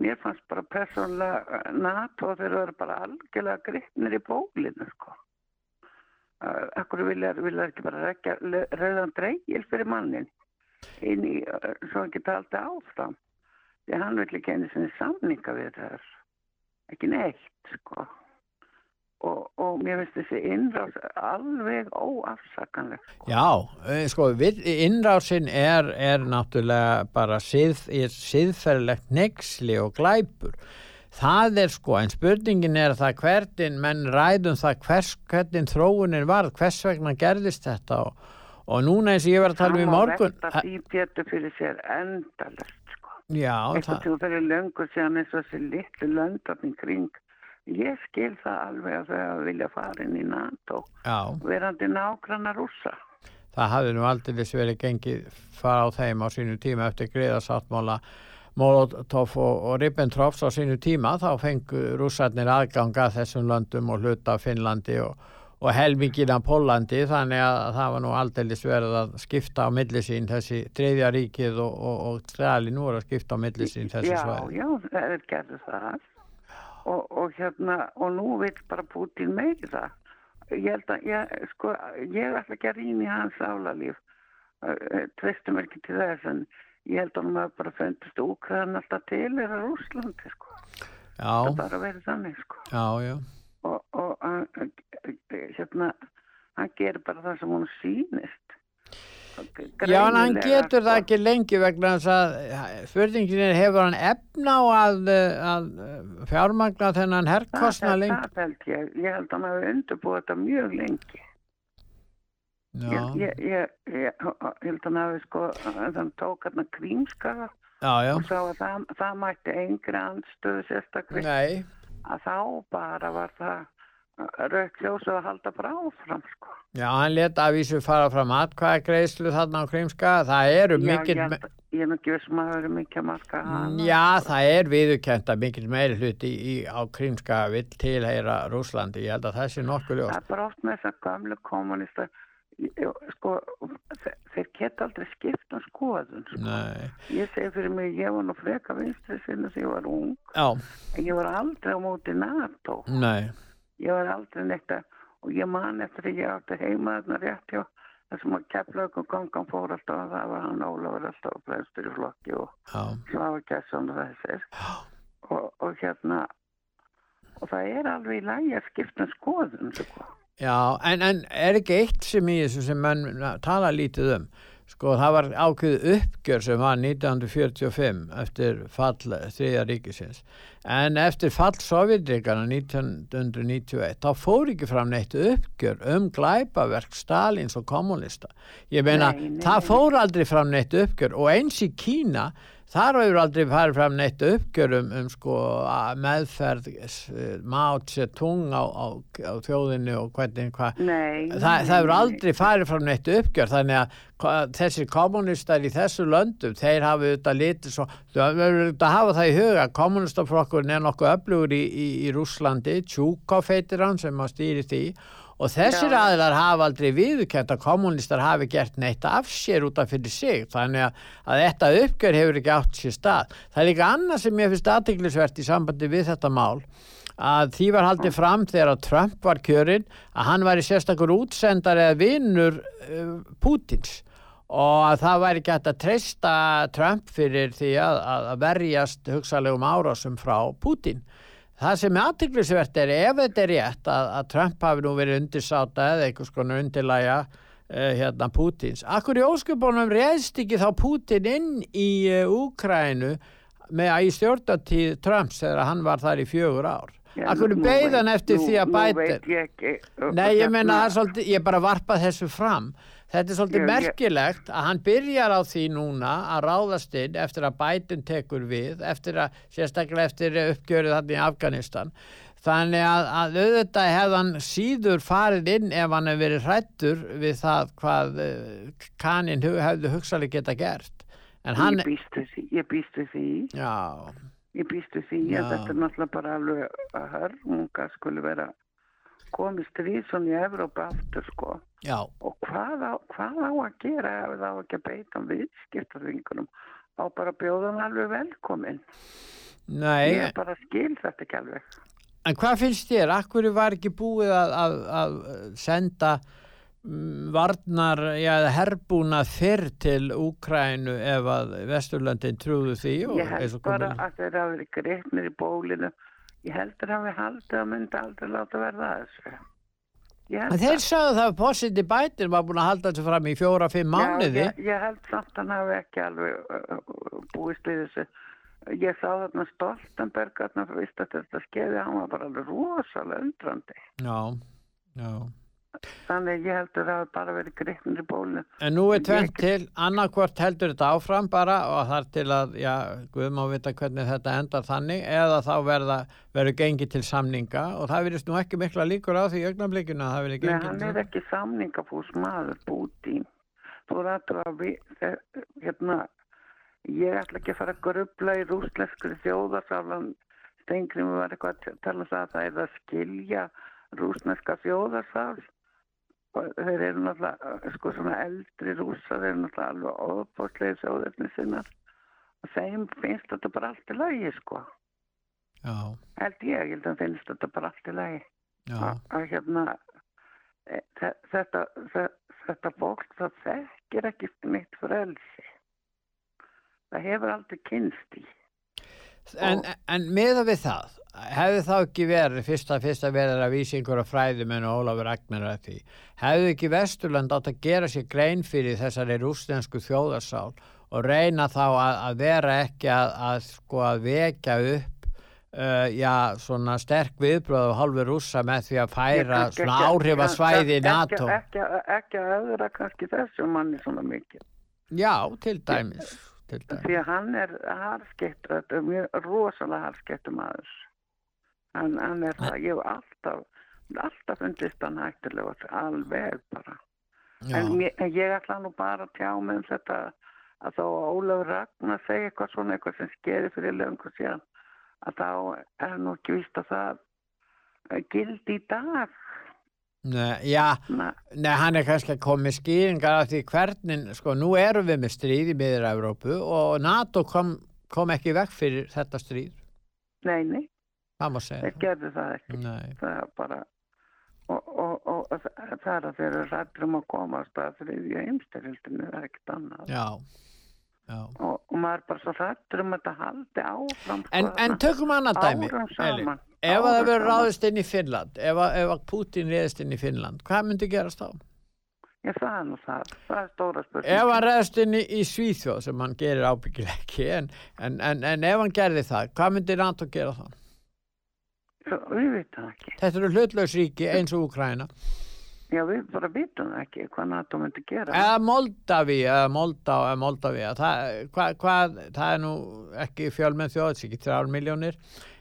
mér fannst bara persónlega NATO þeir eru bara algjörlega gripnir í bólinu sko uh, Akkur vilja, ekki bara rauðan dreigil fyrir mannin inn í, uh, svo geta alltaf áfram því hann vil ekki einu sinni samninga við þær ekki neitt sko og, og mér finnst þessi innráð alveg óafsakanleg já, eh, sko, við- innrásin er, er náttúrulega bara síð, er síðferðilegt nexli og glæpur. Það er sko, en spurningin er það hvernig menn ræðum það hvers, hvernig þróunin varð, hvers vegna gerðist þetta og, og núna eins og ég var að tala um í morgun. Hann má velta því Pétur fyrir sér endalegt sko. Já, Eitthvað það, til fyrir löngu síðan eins og þessi litlu löndarni kring. Ég skil það alveg að þau vilja fara inn í NATO. já. Verandi nágranna rússa. það hafði nú aldrei verið gengið fara á þeim á sínu tíma eftir greiðasáttmála Molotov og, og Ribbentrops á sínu tíma þá fengu rússarnir aðgang að þessum löndum og hluta Finnlandi og, og helmingin af Pólandi þannig að það var nú aldrei verið að skipta á milli sín þessi þriðja ríkið og, og, og stræli nú er að skipta á milli sín þessi Já, svæði. já, það er gerðu það. Og, og hérna, og nú vil bara Putin meira. Ég held að, ég, sko, ég ætla ekki að rýna í hans álalíf. Tvistum ekki til þess, en ég held að hann maður bara fundist Úkraðan alltaf til eða Rúslandi, sko. Það Já, bara verið þannig, sko. já, já. Og, og hann, hérna, hann gerir bara það sem hún sýnist. Já, en hann getur það sko. ekki lengi vegna þess að spurningin er hefur hann efna á að, eh, að fjármagna þennan herrkostna lengi? það held ég. Ég held að hann hafi undirbúið þetta mjög lengi. Já, Ég, ég, ég, ég, held að hann hafi sko, þann tók hann krímskaða já, já. og sá að það, það mætti engri andstöðu sérstaklega. Nei. Að þá bara var það rauk ljósu að halda bara áfram sko. Já, hann let að vísu fara fram atkvæða greiðslu þarna á Krímska. Það eru mikill... ég, ég er nú ekki vissum að það eru mikið hana. Já, það er viðurkent að mikill meiri hluti í, á Krímska vill tilheyra Rúslandi. Ég held að það sé nokkuð Það ljóst. er bara oft með þess að gamlu kommunista sko, þe- þeir geta aldrei skipt um skoðun sko. Ég segi fyrir mig, ég var nú freka vinstri sinni sem ég var ung Já, en ég var aldrei á móti NATO nei. ég var aldrei neitt að og ég man eftir að ég átti heima þarna rétt hjá þessum að keflaug og gangan fór alltaf og það var hann Ólafur alltaf fremstur í flokki og. Svafa Gesson og þessir og, og hérna og það er alveg í lagi að skipta um skoðun sko. Já, en, en er ekki eitt sem í þessu sem menn tala lítið um? Sko, það var ákveð uppgjör sem var 1945 eftir fall þriðja ríkisins. En eftir fall Sovjetríkana 1991, þá fór ekki fram neitt uppgjör um glæpaverk Stalins og kommunista. Ég meina, Nei, nei, það fór aldrei fram neitt uppgjör og eins í Kína, þar hefur aldrei farið fram neitt uppgjör um, sko meðferð eh, Mao Tse-tung á, á, á þjóðinu og hvernig hvað Nei, það, hefur aldrei farið fram neitt uppgjör þannig að hva- þessir kommunistar í þessu löndum, þeir hafa auðvitað litið svo, það verður auðvitað að hafa það í huga kommunistaflokkurinn er nokkuð öflugur í, í, í Rúslandi, Tjúkov heitir hann sem að stýri því og þessir Já. aðilar hafa aldrei viðurkæmt að kommunistar hafi gert neitt af sér út af fyrir sig þannig að, að þetta uppgjör hefur ekki átt sér stað. Það er líka annað sem ég finnst aðteglisvert í sambandi við þetta mál að því var haldið fram þegar að Trump var kjörinn að hann væri sérstakur útsendar eða vinnur uh, Pútins og að það væri ekki hægt að treysta Trump fyrir því að, að, að verjast hugsalegum árásum frá Pútin. Það sem er aðtiklisvert er ef þetta er rétt að, að Trump hafi nú verið undirsáta eða einhvers konar undirlæga uh, hérna Pútins. Akkur í óskupunum reyðst ekki þá Pútin inn í uh, Úkrænu með að í stjórnatíð Trumps þegar hann var þar í fjögur ár. Já, Akkur nú beigð hann veit- eftir nú- því að bæta. Nei, ég svolítið, ég bara varpa þessu fram. Þetta er svolítið Ég- merkilegt að hann byrjar á því núna að ráðast inn eftir að Biden tekur við, eftir að, sérstaklega eftir uppgjörið þarna í Afganistan. Þannig að, að auðvitað hefði hann síður farið inn ef hann hefði verið hrættur við það hvað kaninn hu- hefði hugsalega geta gert. Hann, Ég býst við því, ég býst við því, já, ég býst við því að þetta er náttúrulega bara alveg að hörmunga skuli vera komið stríð svona í Evrópa aftur sko. já, Og hvað á, hvað á að gera ef það á ekki að beita viðskiptarvingunum? Á bara að bjóða hann alveg velkomin. nei. Ég bara skil þetta ekki alveg. En hvað finnst þér? Akkur var ekki búið að, að, að senda mm, varnar, eða herbúna fyrr til Úkrænu ef að Vesturlandin trúðu því og Ég held bara að þeir hafi verið greipnir í bólinu. Ég heldur hafi haldið að myndi aldrei láta verða að þessu. Þeir sagðu það að Possiti Biden var búin að halda þessu fram í fjóra-fimm mánuði. Já, ég, ég held samt að hann hafi ekki alveg uh, búist við þessu. Ég sá þarna Stoltenberg þarna fyrst að þetta skeiði, hann var bara alveg rosalega undrandi. Já, já. Þannig ég heldur að það hafi bara verið greipnir í bólinu. En nú er tvent til, annarkvort heldur þetta áfram bara og þar til að, já, Guð má vita hvernig þetta endar þannig eða þá verða, verður gengið til samninga og það verðist nú ekki mikla líkur á því í augnablikinu að það verður Nei, gengið hann til er ekki samningafús maður, Putin. Þú rættur að við, hérna, ég ætla ekki að fara að grubla í rúsleskri þjóðarsálan. Stengrim var eitthvað að tala um það að það er að skilja rúsneska þjóðarsál. Og þeir eru náttúrulega, sko svona eldri rússar, þeir eru náttúrulega alveg óbóðslega þjóðarni sinnar. Og þeim finnst þetta bara allt í lagi, sko. Já, Held ég, að þeim finnst þetta bara allt í lagi. Að, hérna e, þe- þetta, þe- þetta fólk það þekkir ekki neitt frelsi. Það hefur aldrei kynst í En, en miða við það, hefði þá ekki verið, fyrsta, fyrsta verið að vísa einhverja fræðumenn og Ólafur Ragnar að því, hefði ekki Vesturland átt að gera sér grein fyrir þessari rústensku þjóðarsál og reyna þá að, að vera ekki að, að, sko, að vekja upp uh, já, svona sterk viðbröð á hálfu rússa með því að færa Ég- svona ekki- áhrifasvæði í ekki- NATO. ekki, ekki, ekki að öðra kannski þessum manni svona mikið Já, til dæmis. Til dæmis. því að hann er mjög rosalega harskettur maður hann, hann er það ég hef alltaf alltaf fundist hann hættulega alveg bara. En, mér, en ég ætla nú bara að tjá mig um þetta að þá Ólafur Ragnar segi eitthvað svona eitthvað sem skeri fyrir löngu síðan að þá er nú ekki víst að það gildi í dag. Nei, já, Nei. hann er kannski að koma með skýringar af því hvernig, sko, nú erum við með stríð í miður Evrópu og NATO kom, kom ekki vekk fyrir þetta stríð, Nei, nei, segja. Þeir gerðu það ekki. Það er bara, og, og, og, og það það er að þeir eru rættur um að komast að þriðja heimstyrildinu, það er ekkert annað. Já, já. Og, maður er bara svo rættur um að þetta haldi áfram. sko, En, en þarna tökum annað dæmi, Elín. saman. Ef að Árum það verður ráðist inn í Finnland, ef ef Putin réðist inn í Finnland, hvað myndi gerast þá? Já, það er nú það. Það er stóra spurning. Ef hann réðist inn í, í Svíþjóð, sem hann gerir ábyggilega ekki, en, en, en, en ef hann gerði það, hvað myndi NATO gera þá? Við veitum það ekki. Þetta eru hlutlaus ríki eins og Úkræna. Já, við bara vitum ekki hvað NATO myndi gera. Eða Moldaví, eða Moldá, eða Moldaví, það, hva, hva, það er nú ekki fjölmenn þjóð, þessi ekki þrjár miljónir,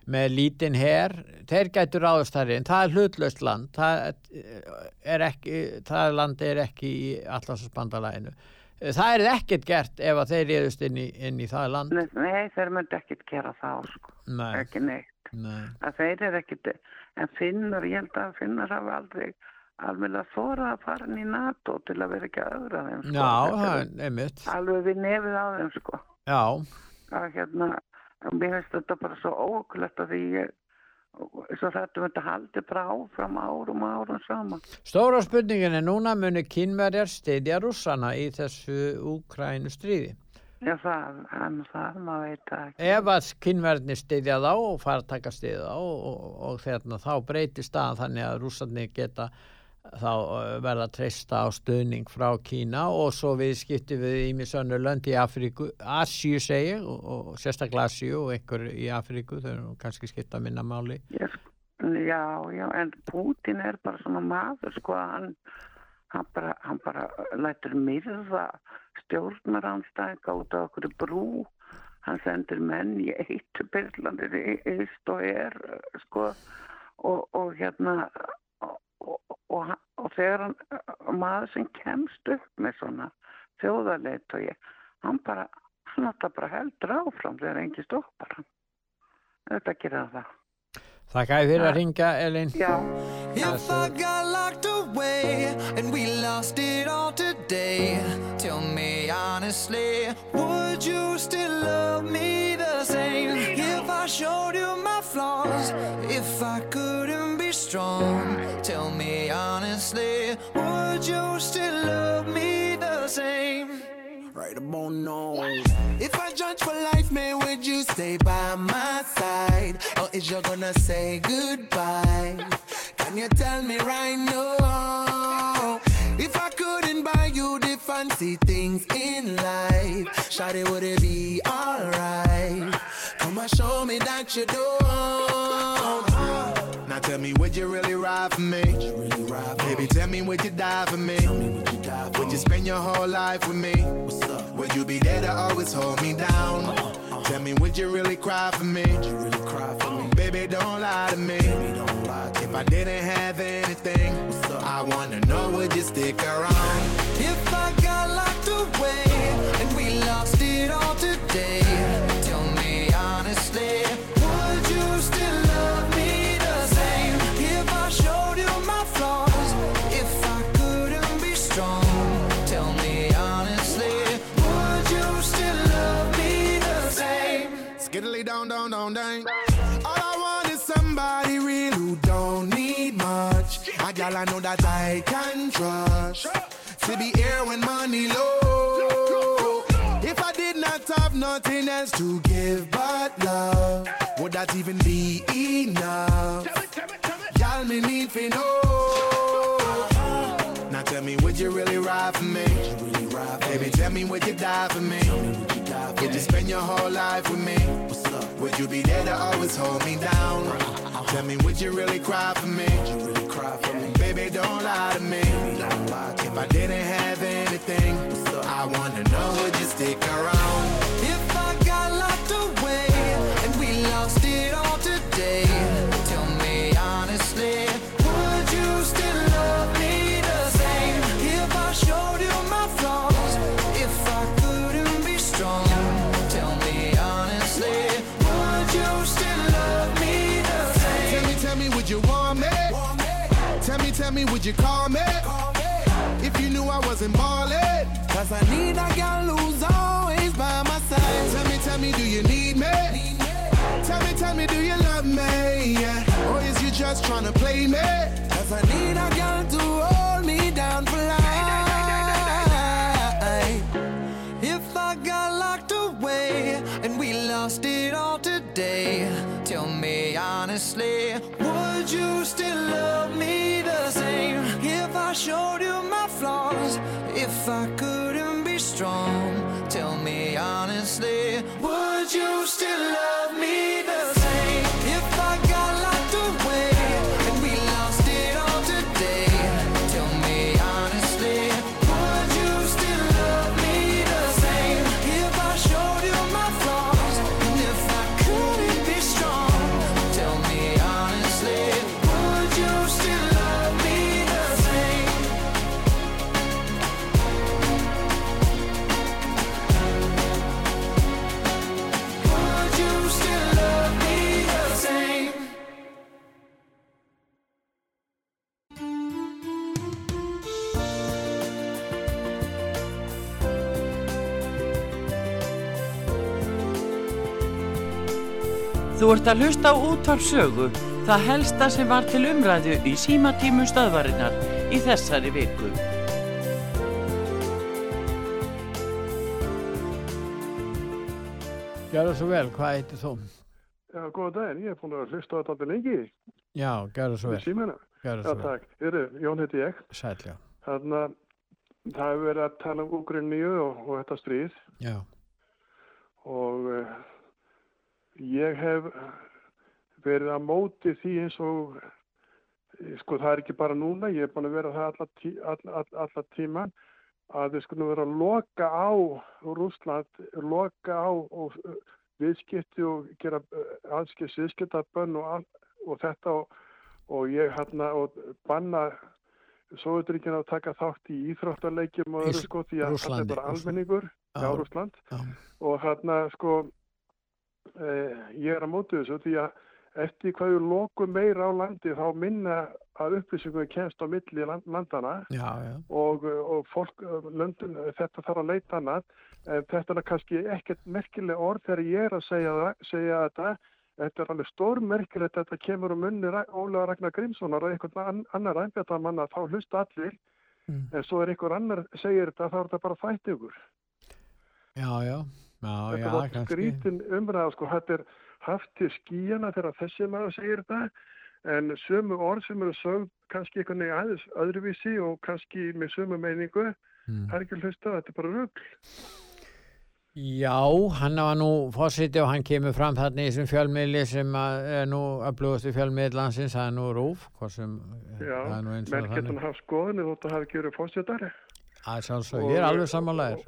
með lítinn her, þeir gætu ráðast þar inn, það er hlutlaust land, það er ekki, það land er ekki í allarsbandalæginu. Það er ekkert gert ef að þeir reyðust inn inn í það land. Nei, þeir myndi ekkert gera það, sko. Nei. Ekki neitt. Nei. Þeir er ekkert, en finnar, ég held að finnar hafa aldrei alveg að þóra að fara inn í NATO til að vera ekki að öðra þeim sko. Já, það er einmitt. alveg við nefið á þeim sko Já, að hérna mér finnst þetta bara svo ókulegt að því ég svo þetta myndi haldi bara áfram árum og árum saman stóra spurningin er núna muni kynverjar styðja rússana í þessu Úkrænu stríði. Já, það, hann, það, maður veit það ekki. Ef að kynverðni styðja þá og fara að taka styðja þá og, og, og þérna, þá breytir staðan þannig að rússarnir geta þá uh, verða treysta á stöðning frá Kína og svo við skiptum við í mjög sönnu lönd í Afríku, Asíu segi ég, og, og sérstaklega Asíu og einhver í Afríku, þau eru kannski skipta minna máli. Ég, já, já, en Putin er bara svona maður, sko, hann, hann bara, hann bara lætur myrða stjórnaranstæðinga út á okkur brú, hann sendir menn í eittu byrlandir eist og er, sko, og, og hérna, og, og, og, og þegar hann, maður sem kemst upp með svona þjóðarleit og ég, hann bara, hann alltaf bara heldur áfram þegar engi stoppar hann. Þetta gerir hann það. Þakka ég fyrir að ringa, Elin. Já. If I got locked away and we lost it all today, tell me honestly, would you still love me the same? If I showed you my flaws, if I couldn't be strong, tell me honestly, would you still love me the same? Right about now. If I judge for life, man, would you stay by my side? Or is you gonna say goodbye? Can you tell me right now? If I couldn't buy you the fancy things in life, Shawty, would it be alright? Come and show me that you don't. Now tell me, would you really ride for me? Baby, tell me, would you die for me? Would you spend your whole life with me? Would you be there to always hold me down? Tell me, would you really cry for me? Baby, don't lie to me. If I didn't have anything, I wanna know, would you stick around? I know that I can trust. To be here when money low. If I did not have nothing else to give but love, would that even be enough? Y'all me need for know. Now tell me, would you really ride for me? Baby, tell me, would you die for me? Would you spend your whole life with me? Would you be there to always hold me down? Tell me, would you really cry for me? Baby, don't lie to me. If I didn't have anything, I wanna know, would you stick around? If I got locked away and we lost me, would you call me? If you knew I wasn't ballin'. Cause I need a girl who's always by my side. Tell me, tell me, do you need me? Tell me, tell me, do you love me? Yeah. Or is you just trying to play me? Cause I need a girl to hold me down for life. If I got locked away and we lost it all today, me honestly, would you still love me the same? If I showed you my flaws, if I couldn't be strong, tell me honestly, would you still love me the same? Þú ert að hlusta á útvarp sögu, það helsta sem var til umræðu í símatímum stöðvarinnar í þessari viku. Gjörðu svo vel, hvað heitir þú? Já, góða daginn, ég er búin að hlusta á þetta alveg lengi Já, gjörðu svo í vel. símana. Gjörðu Já, svo vel. takk. Heyrðu, Jón heiti ég. Sæll, já. Þannig að það hefur verið að tala um Úgrinníu og, og þetta stríð Já. og uh, ég hef verið að móti því eins og eh, sko það er ekki bara núna, ég er búin að vera það alla, tí, alla, alla, tíman að við skulum vera að loka á Rúsland, loka á og, uh, viðskipti og gera aðskils viðskiptabönn og, og þetta og, og ég hérna og banna Sovjeturíkina að taka þátt í íþróttarleikjum og öðru sko því að þetta Rússlandi, er bara almenningur, Já. Rúsland og hérna sko eh, ég er að móti þessu því að eftir hvað við lokum meira á landi þá minna að upplýsingum kemst á milli land, landana Já, já. og, og fólk, löndun, þetta þarf að leita annað þetta er kannski ekkert merkileg orð þegar ég er að segja, segja þetta þetta er alveg stórmerkilegt að þetta kemur um munni Ólafa Ragnar Grímssonar og einhvern ann- annar ænbjörnamann að þá hlusta allir Mm. en svo er einhver annar segir þetta þá er þetta bara fætt ykkur Já, já. Já, þetta já, var skrítin umræða sko, þetta er haft til skíjana þegar þessi maður segir þetta en sömu orð sem eru sögð kannski einhvern veginn aðeins öðruvísi og kannski með sömu meiningu Mm. það er ekki að hlusta, þetta er bara rugl. Já, hann var nú fórsiti og hann kemur fram þarna í þessum fjölmiðli sem er nú upplúðustu fjölmiðl landsins, það er nú rúf, sem, Já, er eins og menn getur hann haft skoðinu þótt að hafa ekki verið fórstjöldari Það er sjálfsög, ég er alveg.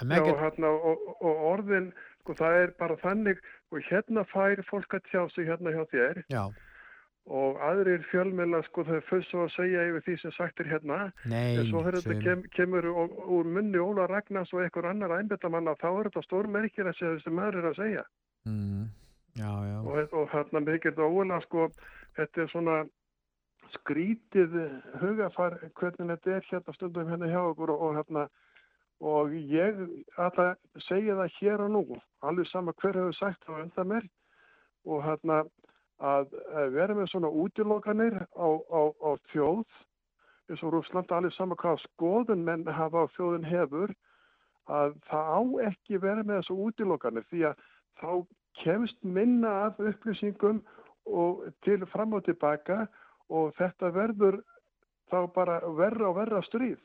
En Já, hérna, og, og orðin sko, það er bara þannig og hérna fær fólk að tjá sig hérna hjá þér Já, og aðrir fjölmiðla sko þau fyrst svo að segja yfir því sem sagt er hérna Nei, en svo þegar þetta kem, kemur úr, úr munni Óla Ragnars og einhver annar einbetamanna þá er þetta stórmerkir að segja þessi maður er að segja mm, já, já. og, og hérna með þetta ólega sko þetta er svona skrítið hugafar hvernig þetta er hérna stundum hérna hjá okkur og, og hérna og ég að segja það hér og nú alveg sama hver hefur sagt það undan mér og hérna að, vera með svona útilokanir á, á, á þjóð eins og Rúsland alveg sama hvað skoðun menn hafa á þjóðin hefur að það á ekki vera með þessu útilokanir því að þá kemst minna af upplýsingum og til fram og tilbaka og þetta verður þá bara verra og verra stríð.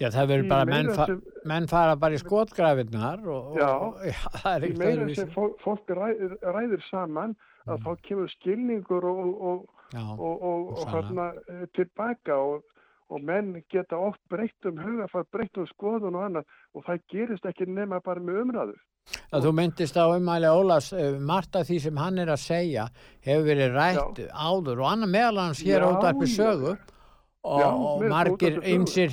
Já, það verður bara, meira menn, fa sem- menn fara bara í skotgrafinnar og, Já, og, já, það er Því ekkert meira öðruvísi. sem fólk, ræðir, ræðir saman að þá kemur skilningur og, og, Já, og, og, og hérna eh, tilbaka og, og menn geta oft breytt um hugafar, breytt um skoðun og annað og það gerist ekki nema bara með umræðu. Að þú myndist á umæli Ólafs eh, margt af því sem hann er að segja hefur verið rætt áður og annar meðal hans hér Já, út uppi já. sögu. Og, Já, og margir ymsir,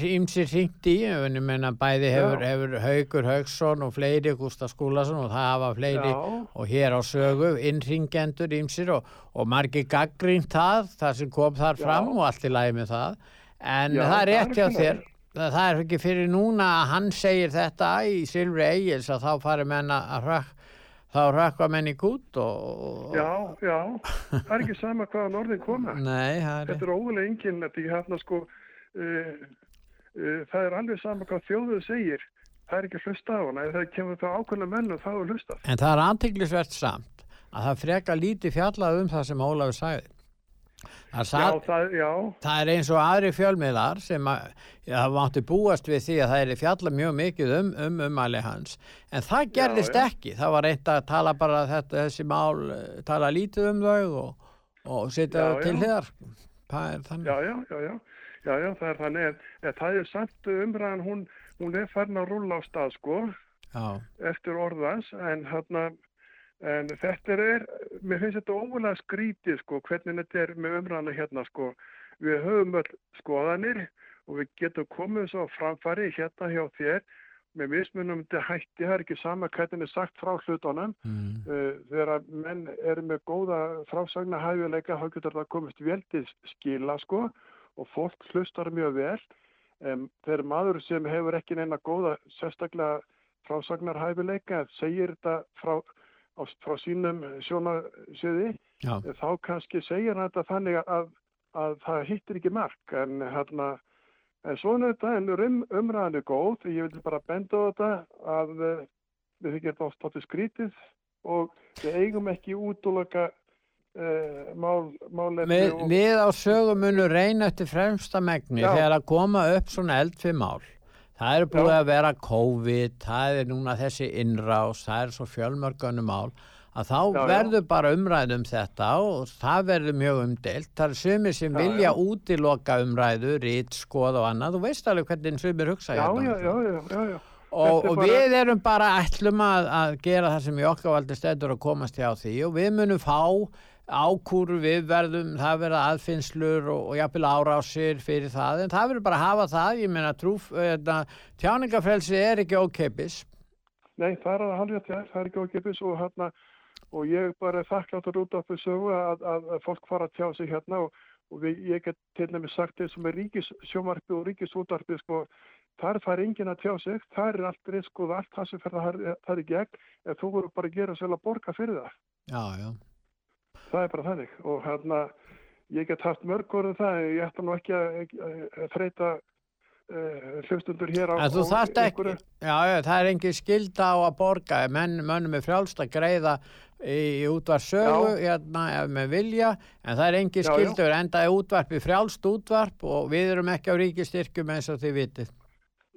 hringt í en ég menna bæði hefur, Já. hefur Haugur Haugsson og fleiri Gústa Skúlason og það hafa fleiri Já. og hér á sögu innringendur ymsir og, og margir gaggrínt það það sem kom þar fram og allt í lagi með það. En Já, það er rétt hjá þér það er ekki fyrir núna að hann segir þetta í Silfri Egils að þá fari menn að rökk þá rökkva menn í kút og, Já, já, það er ekki sama hvaðan orðin koma. Nei, það er Þetta er ógulega einkynlegt, ég hérna sko, uh, uh, það er alveg sama hvað þjóðuð segir, það er ekki hlusta á hana, það kemur það ákveðna menn og þá er hlustað. En það er antiklisvert samt að það freka lítið fjallað um það sem Ólafur sagði. Það, Já, sat, það, já, það er eins og aðri fjölmiðlar sem að, já, það mátti búast við því að það er fjallað mjög mikið um, um umæli hans. En það gerðist já. ekki. Það var reynd að tala bara þetta, þessi mál, eh, tala lítið um þau og, og setja Já, þau til já. er þannig. já, já, já, já, já, já, það er þannig, en, en það er samt umræðan, hún, hún er farin að rúlla á stað, sko, Já, eftir orðans, en hérna, en þetta er, mér finnst þetta ógulega skrítið, sko, hvernig þetta er með umræðana hérna, sko, við höfum öll skoðanir og við getum komið svo á framfæri hérna hjá þér með mismunum þetta hætti, það er ekki sama hvernig er sagt frá hlutunum. Mm. uh, þegar menn eru með góða frásagna hæfileika þá getur það komist vel til skila sko og fólk hlustar mjög vel. Um, þegar maður sem hefur ekki neina góða sérstaklega frásagnar hæfileika segir þetta frá frá sínum sjónasviði Já. þá kannski segir hann þetta þannig að, að það hittir ekki mark en hérna en svona þetta en um, umræðan er góð ég vil bara benda á þetta að uh, við þykir þetta oft átti skrítið og við eigum ekki útúlaka uh, mál, málefni Við, á sögum munum reyna eftir fremsta megni þegar að koma upp svona eldfið mál. Það eru búið að vera COVID, það er núna þessi innrás, það er svo fjölmörgunu mál að þá Já, já. verður bara umræðu um þetta og það verður mjög umdeilt. Það er sumir sem Já, vilja já. útiloka umræðu, rít, skoð og annað. Þú veist alveg hvernig sumir hugsa já, hérna. já, já, já, já, já. Og, og bara- við erum bara ætlum að, að gera það sem í okkar valdi stættur að komast hjá því og við munum fá ákúru við verðum, það verða aðfinnslur og, og jafnvel árásir fyrir það en það verður bara að hafa það, ég meina trúf, uh, tjáningafrelsi er ekki ókeipis. Nei, það er að halvja þér, það er ekki ókipis og hérna, og ég bara þakkláttur út af þessu að, að, að fólk fara að tjá sig hérna og, og við, ég get til nefnir sagt þessum er ríkissjómarfi og ríkisútarfi, sko, þar fær enginn að tjá sig, þar er allt risk og allt það sem fer það, það er gegn, en þú voru bara að gera að borga fyrir það. Já, já. Það er bara þannig. Og hérna, ég get haft mörg orðið það, en ég ætla nú ekki að, að, að þreita uh, hlustundur hér á á ekki, já, já, það er engin skilda á að borga, menn, mönnum er frjálst að greiða í, í útvarsögu, hérna, ef með vilja, en það er engin Já, já. skildur, enda er útvarpi frjálst útvarp og við erum ekki á ríkistyrkjum eins og þið vitið.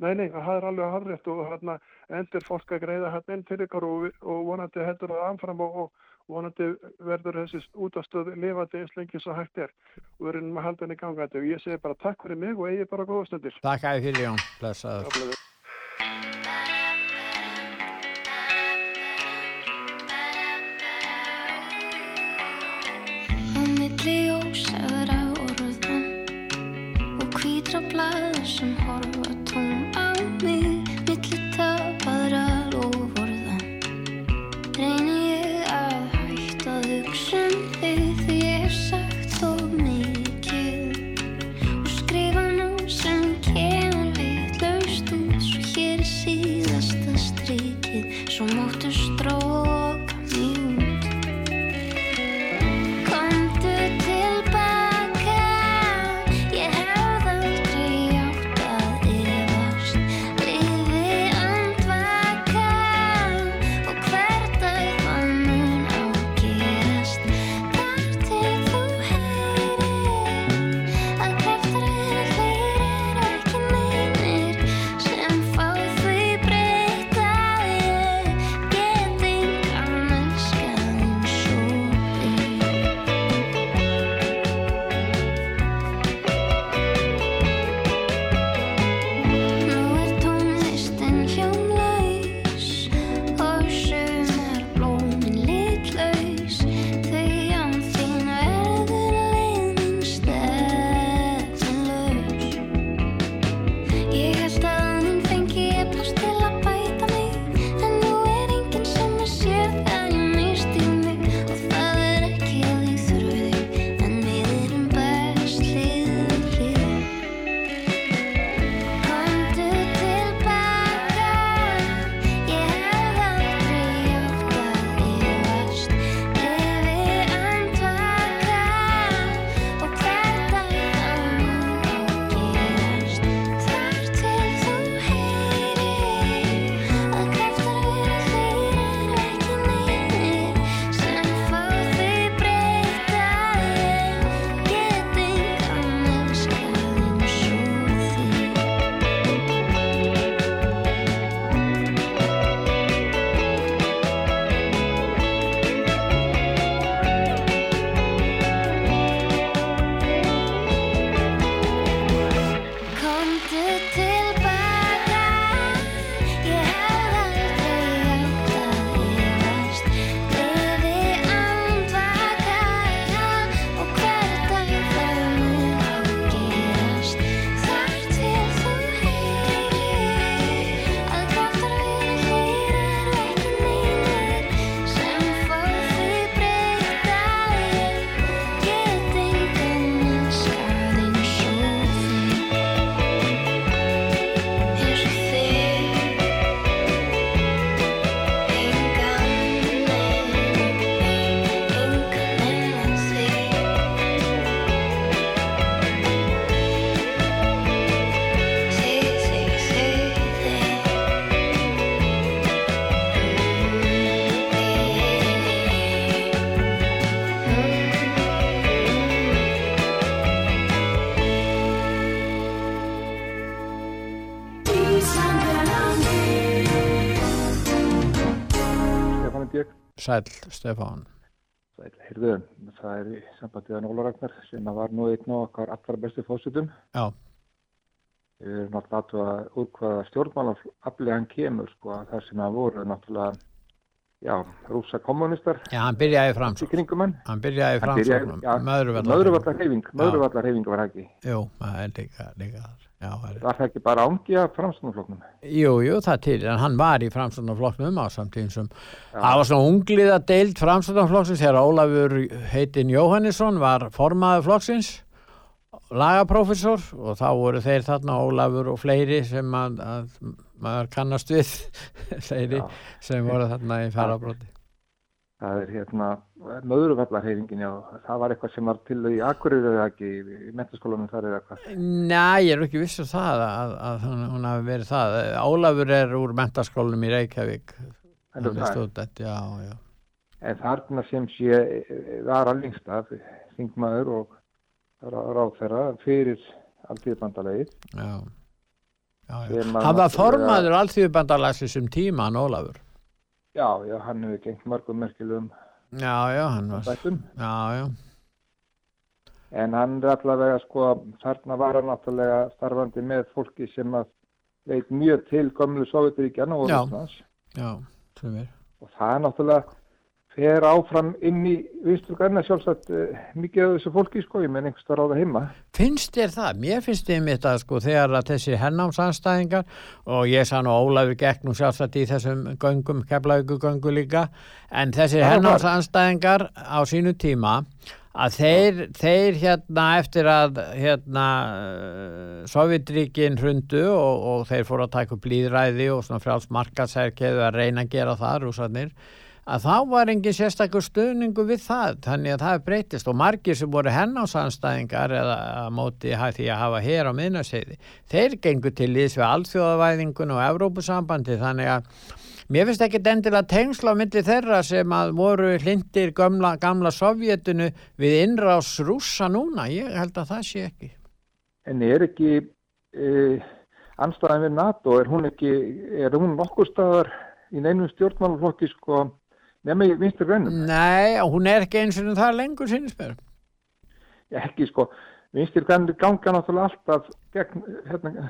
Nei, nei, það er alveg harðrétt og hérna endur fólk að greiða hérna inn fyrir ykkur og, og vonandi heldur það anfram og, og vonandi verður þessi útastöð lifandi eins lengi svo hægt er og við erum að halda henni gangandi og ég segi bara takk fyrir mig og eigi bara góða stundir. Takk að fyrir Jón, blessaður. Sæl, Stefán. Sæl, heyrðu, það er í sambandið að Nóla Ragnar sem var nú einn á okkar allra bestu fósitum. Já. Við erum náttúrulega að úr hvaða stjórnmálafli hann kemur, sko, það sem að voru náttúrulega, já, rúsa kommunistar. Já, hann byrjaði framsókn. Í kringum hann. Hann byrjaði framsóknum. já, Möðruvallar. Möðruvallar hreyfing, Já. Möðruvallar hreyfing var það ekki. Jú, það er líka, líka þar. Já, Var það ekki bara ángi af framstofnfloknum? Jú, jú, það til, en hann var í framstofnaflokknum á samtíðum sem það var svona ungliða deild framstofnaflokksins þegar Ólafur heitin Jóhannesson var formaður flokksins lagaprófessor og þá voru þeir þarna Ólafur og fleiri sem að, að maður kannast við fleiri sem voru þarna í farabróti Það er hérna Möðruvallar hreyfingin, já, það var eitthvað sem var til í Akureyri eða ekki, í mentaskólanum þar eða eitthvað. Nei, ég er ekki viss um það að, að hún, hafi verið það Ólafur er úr mentaskólanum í Reykjavík En stúdent, já, já En þarna sem sé var að lengst af þingmaður og ráð þeirra fyrir alltíðbandalegið. Já. Já, já. Hann var formaður alþjóðbandalagsins um tíma, hann Ólafur. Já, já, hann hefur gengt mörgum merkilegum Já, já, hann var... Já, já. En hann er allavega sko, þarna var hann náttúrulega starfandi með fólki sem að veit mjög til gömlu Sovjetiríkjana og er. Og það er náttúrulega fer áfram inn í vinstur græna sjálfsagt uh, mikið af þessu fólki sko, ég menn einhvers það ráða heima. Finnst þér það? Mér finnst þér mitt að sko þegar að þessi hennámsanstæðingar og ég sá nú Ólafur nú sjálfsagt í þessum göngum, keflavíku göngu líka, en þessi hennámsanstæðingar á sínu tíma að þeir, þeir hérna eftir að hérna uh, Sovjetríkin hrundu og, og þeir fóru að taka upp líðræði og svona frjáls markaðsærkeðu að reyna að gera það rúsarnir að þá var engin sérstakur stuðningu við það, þannig að það breytist. Og margir sem voru hennásanstæðingar eða móti því að hafa hér á miðnaseiði, þeir gengur til lýs við alþjóðavæðingun og Evrópusambandi þannig að mér finnst ekki endilega tengsla á myndi þeirra sem að voru hlindir gamla, gamla sovjetinu við innrás rússa núna, ég held að það sé ekki. En er ekki uh, anstæðan við NATO, er hún ekki, er hún nokkur staðar í neinum stjórnmálaflokki sko, nema í vinstur grænum? Nei, hún er ekki eins og það lengur sinns mér ekki sko, vinstir grænir ganga náttúrulega alltaf gegn hérna,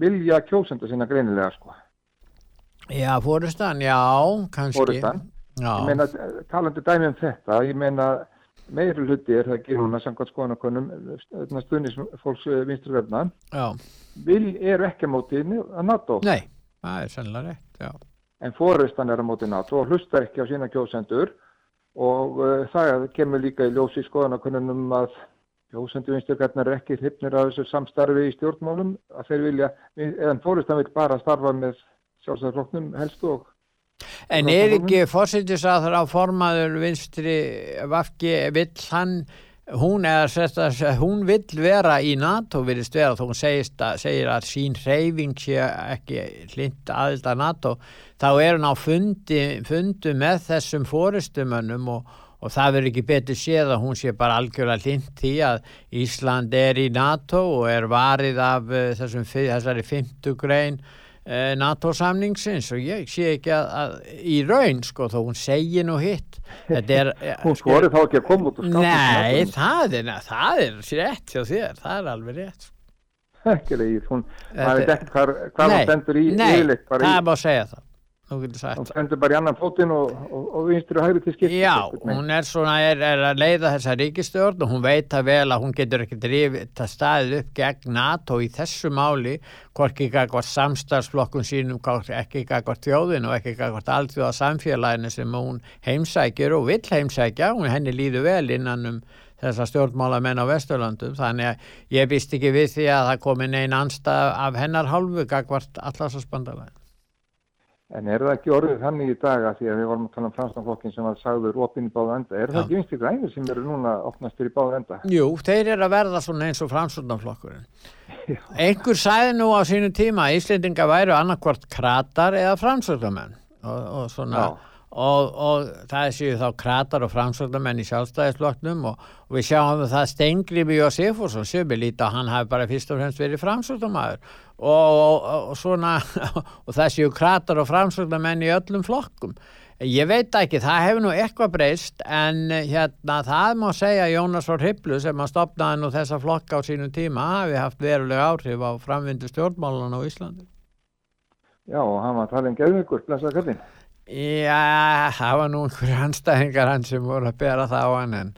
vilja kjósenda sinna greinilega sko. Já, fórustan, já, kannski Forystan. Já. Ég meina, talandi dæmi um þetta, ég meina meiri hluti er það ekki núna samkvæmt skoðanakonum stuðnis fólks vinstur grænna Já. vil eru ekki á móti að NATO. Nei, það er sannlega rétt, já. En fórustan er á móti NATO og hlustar ekki á sína kjósendur. Og uh, það kemur líka í ljósi skoðanakonunum að grænna er ekki hrifnir af þessu samstarfi í stjórnmálum að þeir vilja, eða fórustan vil bara starfa með sjálfstæðarflokknum helst og En er ekki fórsitis að það á formaður vinstri vafki vill hann hún eða sérst að hún vill vera í NATO virðist vera þó hún segist að, segir að sín hreyfing sé ekki hlind aðild að NATO þá er hún á fundi, fundu með þessum fóristumönnum og, og það verður ekki betur séð að hún sé bara algjörlega hlind því að Ísland er í NATO og er varið af uh, þessum, þessari fymtu grein eh, NATO-samningsins og ég sé ekki að, að í raun sko þó hún segi nú hitt. Er Hún skori þá ekki að koma út úr skápnum. Nei, það er, það er rétt hjá þér, það er alveg rétt ekki leið, hún, maður veit ekki hvað, hún stendur í nei, yfirleitt bara það í, er bara að segja það hún stendur bara í annan fótinn og, og, og vinstri og hægri til skipt Já, hún er svona, er, er að leiða þessa ríkistjórn og hún veit að vel að hún getur ekki drifið það staðið upp gegn NATO í þessu máli, hvorki gagvart samstarfsflokkun sínum, ekki gagvart þjóðin og ekki gagvart alþjóða samfélaginu sem hún heimsækjur og vill heimsækja, hún henni líður vel innan um þessa stjórnmálamenn á Vesturlandum, þannig að ég býst ekki við því að það komi neinn anstað af hennar hálfu. En er það ekki orðið þannig í dag að því að við vorum að tala um fransknaflokkin sem var sagður opinn í báða enda, er það Já. ekki vinstri grænir sem eru núna opnastur í báða enda? Jú, þeir eru að verða svona eins og framsvöldnaflokkurinn. Einhver sæði nú á sínu tíma að Íslendinga væru annarkvort kratar eða framsvöldamenn og, og svona og, og það séu þá kratar og framsóknarmenn í sjálfstæðisflokknum og, og við sjáum það Stengrifi Jósefusson sem við líta að hann hafi bara fyrst og fremst verið framsóknarmæður og, og, og svona og það séu kratar og framsóknarmenn í öllum flokkum Ég veit ekki, það hefur nú eitthvað breyst en hérna það má segja Jónas Þór Hipplu sem að stopnaði nú þessa flokka á sínum tíma hafi haft verulega áhrif á framvindu stjórnmálan á Íslandi. Já, og hann var talin geðveikur, blessaða kallinn. Já, það var nú einhverju anstæðingar hann sem voru að bera það á hann en,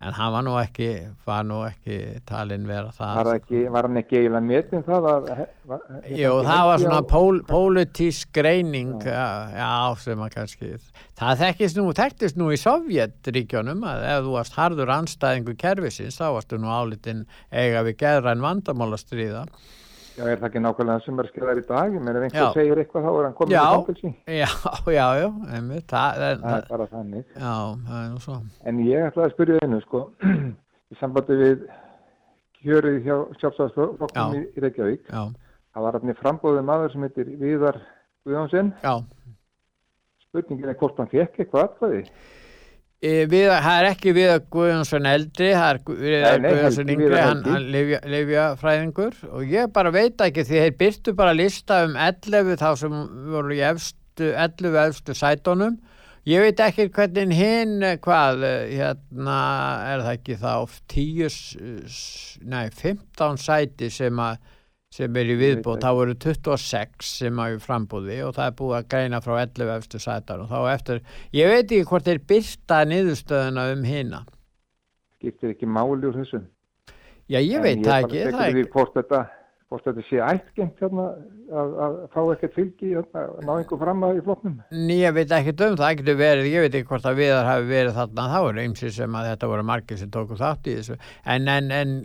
en hann var nú ekki, var nú ekki talin vera það. Var, ekki, var hann ekki eiginlega metin það að... Var, Jú, það var svona pól, pólitísk greining, já. já, sem að kannski, það þekkist nú, þekktist nú í Sovjetríkjónum að ef þú varst harður anstæðingu kerfisins, þá varstu nú álitinn eiga við geðræn vandamál að stríða. Já, er það ekki nákvæmlega sem er skilðar í dag? Menn ef einhver segir eitthvað þá er hann komin Já. í fangelsi. Já, já, já, einmitt, það, það, Það er bara þannig. Já, það er nú svo. En ég ætlaði að spyrja einu, sko, í sambandi við kjörið hjá sjálfstæðsflokkum í, í Reykjavík. Já. Það var hann frambóðið maður sem heitir Viðar Guðjónsson. Já. Spurningin er hvort hann fekk eitthvað atkvæði. E, við, það er ekki við að Guðjónsson eldri, það er Guðjónsson yngri, hann, hann lifja, lifjafræðingur og ég bara veit ekki því þeir byrtu bara lista um 11 þá sem voru í efstu, 11 efstu sætonum. Ég veit ekki hvernig hinn, eh, hvað, eh, hérna, er það ekki þá 10, s- nei, 15 sæti sem að sem er í viðbót, þá voru 26 sem að við frambúði og það er búið að greina frá 11 eftir sætar og þá eftir, ég veit ekki hvort þeir byrta niðurstöðuna um hina. Skiptir ekki máli úr þessu. Já, ég En veit það bara ekki, það er því ekki. Hvort þetta, hvort þetta sé ættgengt hérna að, að fá ekkert fylgi, að ná einhver fram að í flokknum. Ný, ég veit ekki um það, getur verið, ég veit ekki hvort að viðar hafi verið þarna, þá er eimsið sem að þetta voru margir sem tóku þátt í þessu. En, en, en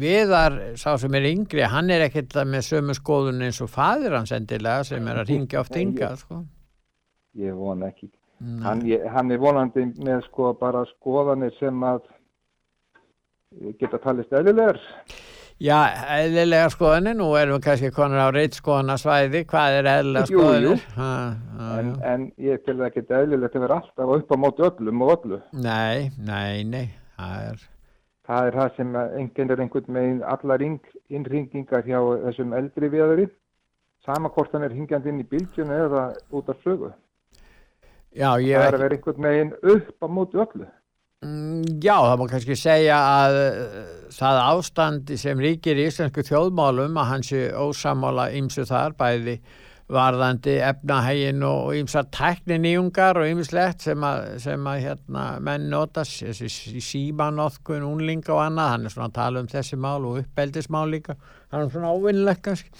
viðar, sá sem er yngri, hann er ekkert með sömu skoðun eins og fadir hans endilega sem er að ringja oft ynga, sko. Ég vona ekki. Hann, ég, hann er vonandi með sko bara skoðanir sem að geta talist eðlilegar. Já, eðlilega skoðanir, nú erum við kannski konar á reitskoðanarsvæði, hvað er eðlilega Jú, jú. skoðanir? Ha, ha, En, jú. en ég tel það ekki eðlilegt að vera alltaf upp á móti öllum og öllu. Nei, nei, nei, það er, Það er það sem enginn er einhvern megin allar ing, innringingar hjá þessum eldri viðari. Sama hvort hann er hingjandi inn í bylgjunu eða út af sögu. já, ég Það er að vera einhvern megin upp á móti öllu. Mm, Já, það má kannski segja að uh, það ástand sem ríkir í íslensku þjóðmálum að hans sé ósamála ýmsu þar, bæði varðandi efnahægin og ýmsar tækninýjungar og ýmislegt sem að, sem að hérna, menn notast, þessi símanóðkun, unlinga og annað, hann er svona að tala um þessi mál og uppeldismál líka, hann er svona óvinnlegt kannski.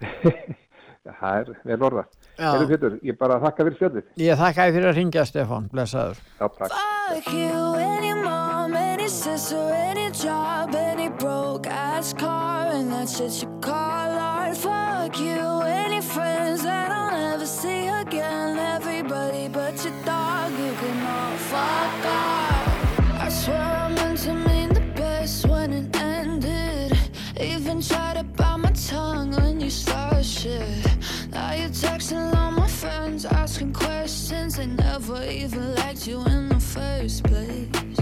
Það er vel orðað. Hefur Pétur, ég bara þakka fyrir spjallið. Ég þakka þér fyrir að ringja, Stefán, blessaður. Já, takk. Fuck you your mom your sister your job your broke ass car and that shit you call art. Fuck you your friends that I'll never see again. Everybody but your dog, you can all fuck off. I swear I meant to mean the best when it ended. Even tried to bite my tongue when you started shit. Texting all my friends, asking questions. They never even liked you in the first place.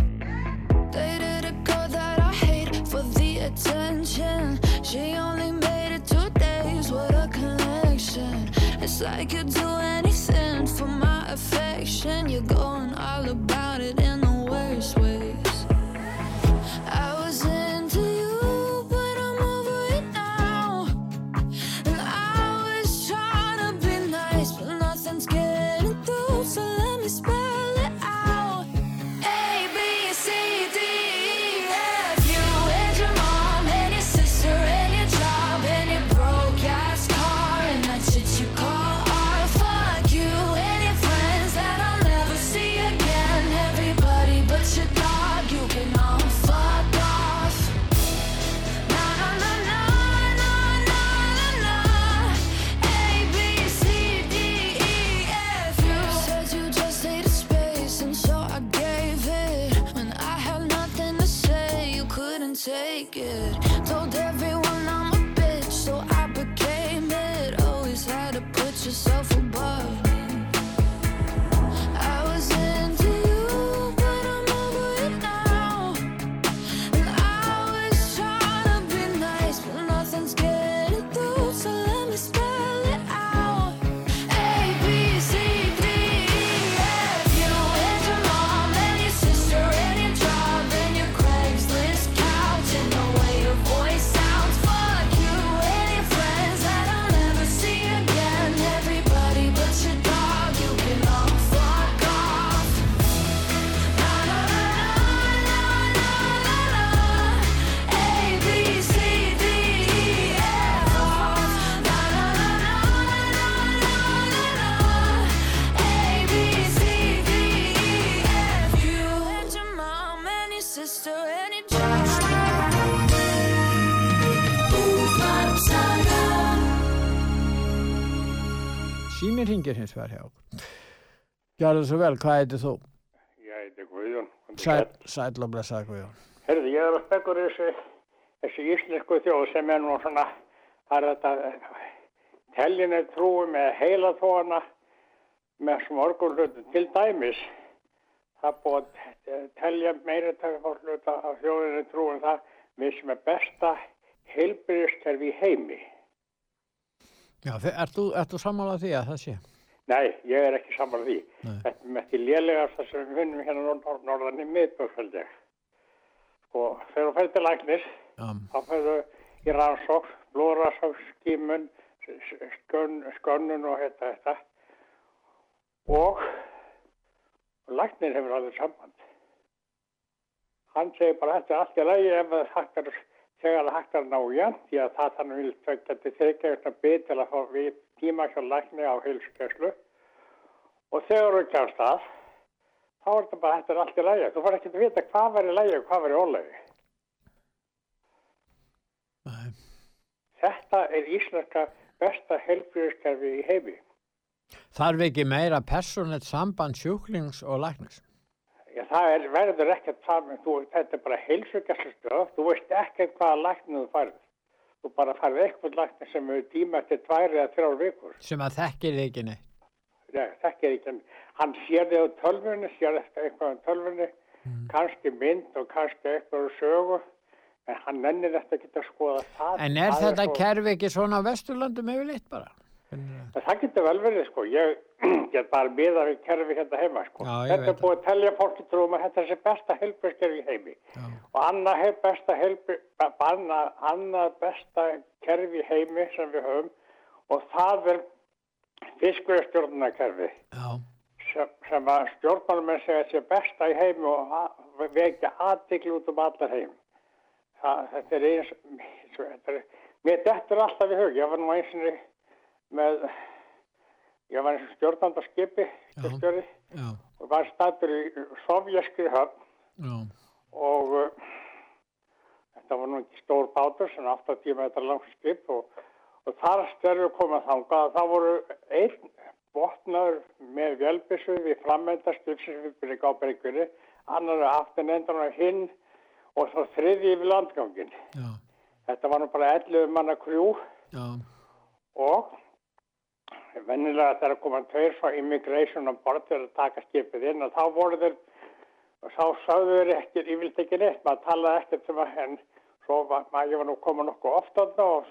Dated a girl that I hate for the attention. She only made it two days with a connection. It's like you'd do anything for my affection. You're going all about hins vegar hjá okkur. Gjörðu svo vel, hvað heitir þú? Ég heiti Guðjón. Sæl, og blessaði Guðjón. Herði, ég er að spekkur þessi, þessi íslensku þjóð sem er nú svona, það er þetta teljinni trúi með heila tóana með smorgur hlutu til dæmis. Það er búið að telja meira takk hluta af þjóðinni trúin það við sem er besta heilbyrðiskerfi í heimi. Já, ert þú, þú sammálað því að það sé? Nei, ég er ekki saman því. Þetta er með því sem við finnum hérna nord norðan í miðbökföldi. Sko, þegar þú fyrir til læknis, þá fyrir í rannsók, blóðrannsók, skímun, skön, skönnun og þetta, þetta. Og læknir hefur alveg samband. Hann segir bara þetta er allt í lagi ef það hægt er, þegar það hægt er að ná jænt, því að það þannig vil tvekja til þryggja bit til að fá við tíma hjá lækni á heilskeslu og þegar þú kemst að þá er þetta bara, þetta er allt í lagi. Þú fær ekki að vita hvað var í lagi og hvað var í ólagi. Þetta er íslenska besta heilbjörnskerfi í heimi. Þarf ekki meira persónlegt samband sjúklings og læknis? Já, það er, verður ekkert saman, þú, þetta er bara heilsugjastastöð, þú veist ekkert hvaða læknið þú færð. Þú bara færð eitthvað læknið sem er tíma eftir tvær eða þrjár vikur. Sem að þekkir þig ekki neitt. Nei, þekkir ekki. Hann sér þig á tölvunni, sér eftir eitthvað á tölvunni, kannski mynd og kannski eitthvað á sögu, en hann nennir þetta ekki að skoða það. En er þetta svo- kerfi ekki svona á Vesturlandum yfirleitt bara? En Það getur vel verið sko, ég get bara miða við kerfi hérna heima sko. Já, þetta er búið að telja fólki trúum að þetta er þessi besta helbjörnskerfi í heimi. Og annað besta helbjörn, annað, annað besta kerfi í heimi sem við höfum og það er fiskverðstjórnarkerfi. Sem, sem að stjórnarmenn segja sé besta í heimi og vekja aðtikli út um allar heim. Það, þetta er eins, svo, þetta er, mér dettur alltaf í hug, ég var nú einsinni með, ég var eins og stjórnand á skipi, skipstjóri, Já. og var statur í sovjaskri höfn og uh, þetta var nú ekki stór bátur, sem 80 metrar langt skip og, og þar stærðu komað þangað, það voru einn botnaður með velbissu við byrja á breikunni, annar aftan endan og hinn og svo þriði yfir landgangin. Já. Þetta var nú bara 11 manna krjú Já. og vennilega þegar koma tveir frá immigration á borð til að taka skipið inn og þá voru þeir og þá sagðu þeir ekki, ég vildi ekki neitt maður talaði ekkert sem að en svo var maður, ég var nú komin nokkuð oft þarna og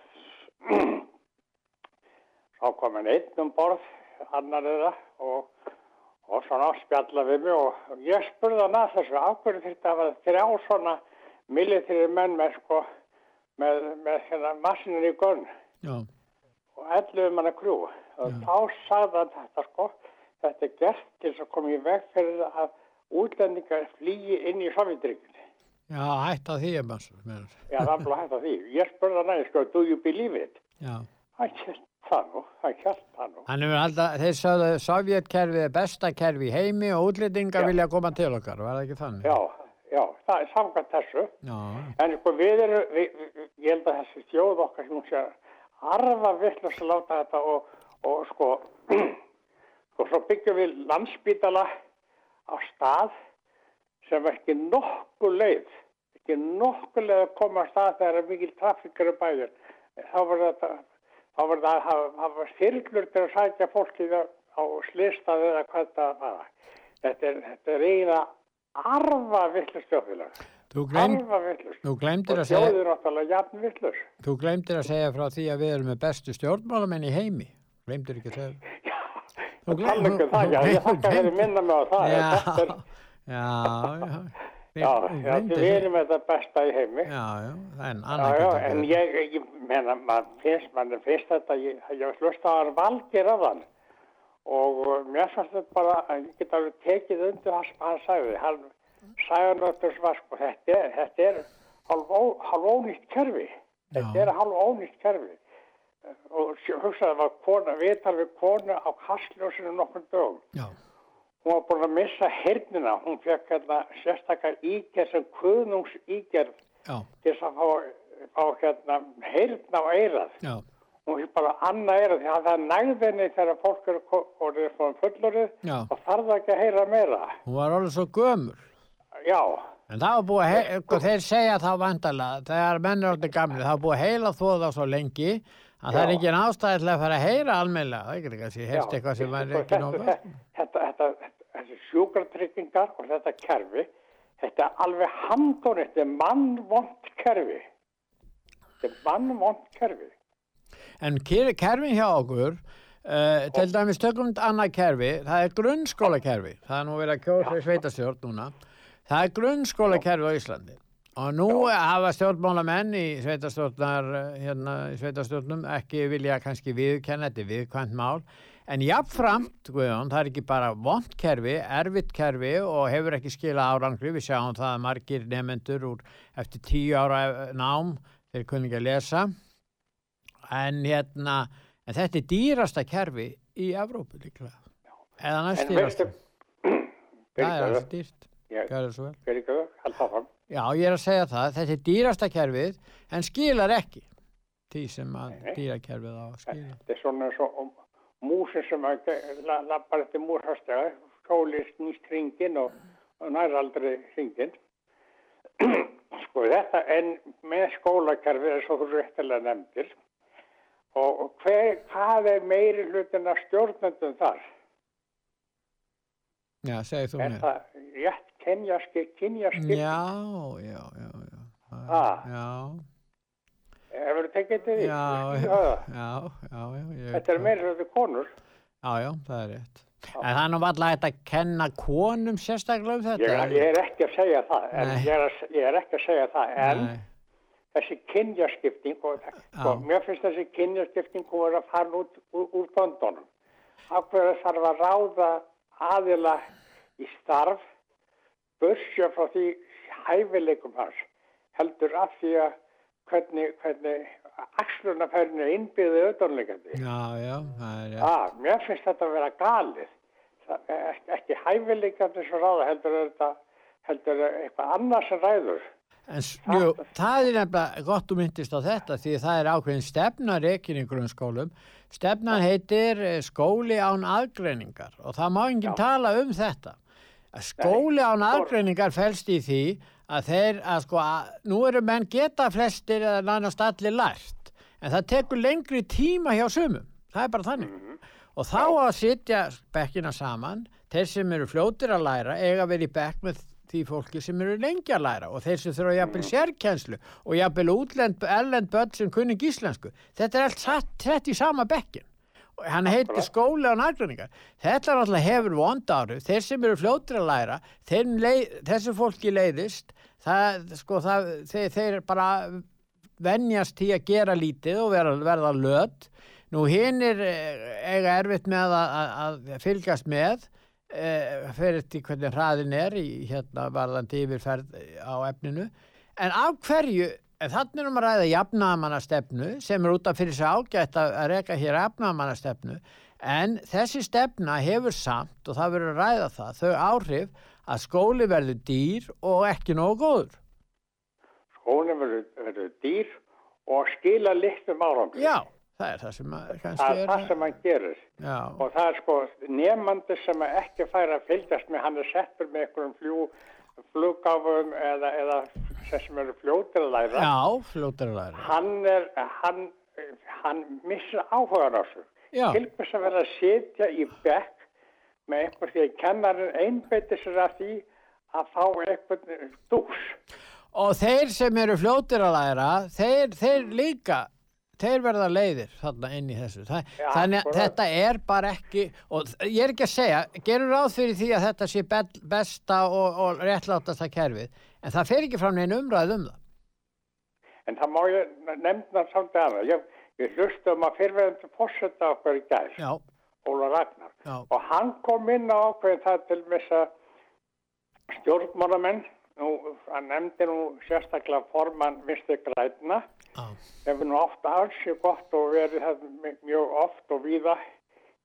þá kom en einn um borð annar eða og, og svona spjalla við mig og, og ég spurði hann að þessu ákveður þetta að vera þrjá svona militæri menn með sko með, með hérna massinir í gunn? Og 11 manna krjú og þá sagði hann þetta sko þetta er gert til að koma í veg fyrir að útlendingar flýi inn í Sovjetryggjum Já, hætt að því að maður. já það er bara hægt að því ég spurði hann aðeins sko do you believe it Já. hann kjælt það nú hann kjælt það nú Hann hefur alltaf, þeir sagðu að Sovjetkerfið er besta kerfi í heimi og útlendingar vilja koma til okkar, var það ekki þannig? já, já, það er samkvæmt þessu Já. en sko við erum við, við, ég held að þessi þjóð okkar sem hún sé arfa vittlust að láta þetta og, og sko sko svo byggjum við landsbítala á stað sem ekki nokkuð leið ekki nokkuð leið að koma að stað þegar er mikil trafíkar í bæðin þá var þetta þá var það að hafa þyrlur til að sækja fólkið á, á slistað eða hvað það var. Þetta er, þetta er eiginlega arfa Þú, gleym, arfa gleymdir og að segja, þjóðir náttúrulega jafn vittlust þú gleymdir að segja frá því að við erum með bestu stjórnmálamenn í heimi. Gleymdir ekki að segja. Þú tala ekki það, já, ég þakka fyrir að minna mig á það Já, er, já, já. já, já, við erum þetta besta í heimi. Já, já, en Já, annað já, en ég, ég meina, maður finnst, maður finnst þetta, ég, ég var hlusta á hann valgir af hann og mér fannst þetta bara, að ég get alveg tekið undir það sem hann sagði, hann sagði þetta sem var, sko, þetta er, þetta er hálf ónýtt kerfi, þetta er hálf ónýtt kerfi og hugsaði var kona, viðtal við konu á kastljósinu nokkur dögum. Já. Hún var búin að missa hernina, hún fekk hérna sérstakar ígerð sem kuðnungs ígerð til þess að fá, fá hérna heyrn á eirað Já. Hún er bara annað er því að það er nægðinni þegar fólk eru ko- orðið svona fullorðið Já. og þarf ekki að heyra meira. Hún var orðið svo gömur. Já. En það var búið að, þeir segja þá vandalega, þegar menn er orðið gamli, það var búið að heila þóða svo lengi að það er engin ástæði til að fara að heyra almennilega. Það er ekki heyrst Já, eitthvað sem er ekki nógu. þetta, þessi sjúkratryggingar og þetta kerfi, þetta er alveg handón, þetta er mannvont kerfi. Þetta er mannvont kerfi. En ker- kerfin hjá okkur, uh, til dæmis tökum við annað kerfi, það er grunnskólakerfi. Það er nú verið að kjósa í sveitastjórn núna. Það er grunnskólakerfi á Íslandi. Og nú hafa stjórnmálamenn í sveitastjórnar, eh, hérna, í sveitastjórnum ekki vilja kannski viðkenna, þetta viðkvæmt mál. En jafnframt, Guðjón, það er ekki bara vond kerfi, erfitt kerfi og hefur ekki skila árangri. Við sjáum það að margir nefnendur úr eftir tíu ára nám, þeir kunni ekki að lesa. En hérna, en þetta er dýrasta kerfi í Evrópu líklega. Eða næst dýrasta. Það er alveg dýrt. Ég- svo áfram. Já, ég er að segja það. Þetta er dýrasta kerfið, en skilar ekki. Því sem að dýrakerfið á skila. Þetta er svona eins og músin sem lappar eftir múrhastega, sóli snýst hringin og, og nær aldrei hringin. sko þetta en með skólakerfið er svo þú réttilega nefndir og, og hver, hvað er meiri hlutin af stjórnendum þar? Já, segir þú Er mér. það rétt kynjaskip, kynjaskip? Já, já, já. Ah. Já, Hefur þið tekið til því? já, Já, já, já, já. ég veit Þetta er það. meira konur. Já, já, það er rétt. En það er nú alltaf hægt að kenna konum sérstaklega um þetta. Ég, ég er ekki að segja það, en ég er, að, ég er ekki að segja það, en Nei. þessi kynjaskipting, og, sko, Já. mér finnst þessi kynjaskipting hún verið að fara út úr, úr böndunum. Hverju þarf að ráða aðila í starf, bursja frá því hæfileikum hans, heldur af því að hvernig, hvernig axlunafærinu er það er rétt. Ah, mér finnst þetta að vera galið. Það er ekki, ekki hæfileikandi sem ráða, heldur þetta heldur eitthvað annað sem ræður. En s- jú, það er nefnilega gott þú myndist á þetta því það er ákveðin stefna reikin í grunnskólum. Stefnan heitir eh, skóli án aðgreiningar og það má enginn tala um þetta. Skóli án aðgreiningar felst í því að þeir að sko að nú eru menn geta flestir eða nánast allir lært en það tekur lengri tíma hjá sumum. Það er bara þannig. Og þá að sitja bekkina saman, þeir sem eru fljótir að læra eiga að vera í bekk með því fólki sem eru lengi að læra og þeir sem þurfa jafnvel sérkjenslu og jafnvel útlend, erlend börn sem kunni íslensku. Þetta er allt satt, sett í sama bekkin. Og hann heitir skóli á nærgruningar. Þetta náttúrulega hefur vond áru. Þeir sem eru fljótir að læra, leið, þessu fólki leiðist, það, sko, það, þeir, þeir bara venjast í að gera lítið og vera, verða löt. Nú hinn er eiga erfitt með að, að, að fylgjast með eh, fyrir því hvernig hraðin er í hérna varðandi yfirferð á efninu. En af hverju, en þannig er um að ræða jafnamannastefnu sem er út af fyrir sig ágætt að, reka hér jafnamannastefnu en þessi stefna hefur samt og það verður að ræða það, þau áhrif að skóli verður dýr og ekki nógu góður. Skólinn verður, verður dýr og skila litlum árangri. Já, það er það sem að, Það kannski er er það sem hann gerir. Já, Og það er sko nefnandi sem ekki fær að fylgjast með, hann er settur með einhverjum fljú, fluggáfum eða, eða sem sem eru fljótir að læra. já fljótar að læra. Hann er, hann, hann missir áhugan á þessu. Til hvers að vera að sitja í bekk með einhver því að kennarinn einbeitir sér að því að fá einhvern dús. Og þeir sem eru fljótir að læra, þeir, þeir líka, þeir verða leiðir þarna inn í þessu. Þa, Já, þannig að þetta er bara ekki, og ég er ekki að segja, gerur ráð fyrir því að þetta sé be- besta og, og réttlátasta kerfið, en það fer ekki fram neina umræð um það. En það má ég nefna svolítið annað. Ég, ég hlusti um að fyrirverðandi fórseta okkur í Já, Óla Ragnar. já, Og hann kom inn á ákveðin það til þess að stjórnmálamenn, nú, hann nefndi nú sérstaklega formann Mr. Græna, já, hefur nú oft alls gott og verið það mjög oft og víða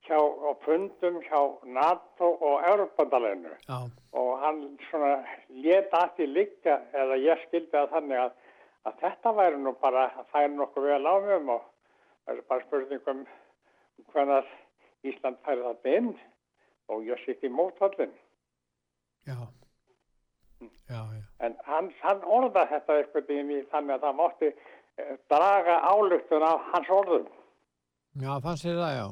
hjá á fundum hjá NATO og Európandaleginu já, og hann svona leta að því líka eða ég skildi að þannig að, að þetta væri nú bara að færa nokkuð vel á mjög og Það er bara spurning um hvernig Ísland færi það inn og ég sitt í mótfallin. Já. Já, já. En hann, hann orða þetta eitthvað í þannig að það mátti draga álugtun af hans orðum. Já, fannst þér það, já.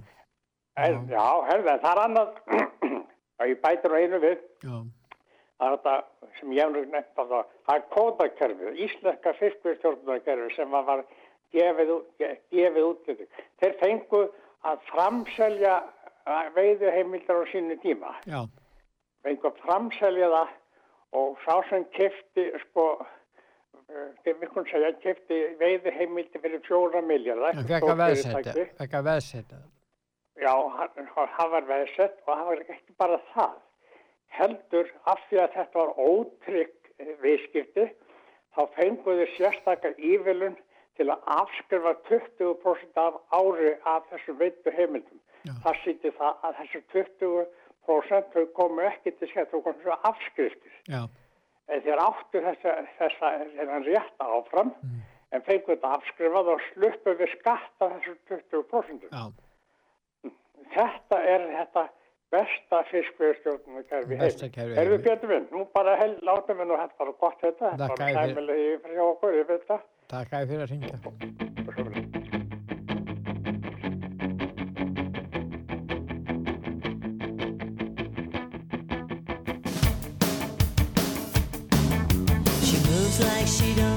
En, já, herði, það er annað, og ég bætir á einu við, Já. það er þetta sem ég hef nú nefnt á það, það er kódakerfið, íslenska fiskvistjórnarkerfið sem að var gefið, gefið út til þau. Þeir fengu að framselja veiðu heimildar á sínu tíma. Já. Fengu að framselja það og sá sem kefti, sko, þeir vikun segja, kefti veiðu heimildi fyrir fjóra miljardar. Hann fekk að veðsetja, fekk að veðsetja. Já, hann var veðsett og hann var ekki bara það. Heldur af því að þetta var ótrygg viðskipti, þá fenguðu sérstakar ívilun til að afskrifa 20% af ári af þessum veitu heimildum. Það sýtti það að þessu 20% þau komu ekki til skemmt, þau komu svo afskriftir. Já. En þeir áttu þessa, þessa þennan rétt áfram, en fenguðu þetta afskrifað og sluppu við skatt af þessu 20%. Já. Þetta er þetta besta Besta kerfi Erum við betur minn? Nú bara hel, látum við nú þetta bara gott þetta. Veit það. Takk að fyrir að ringja. Like she don't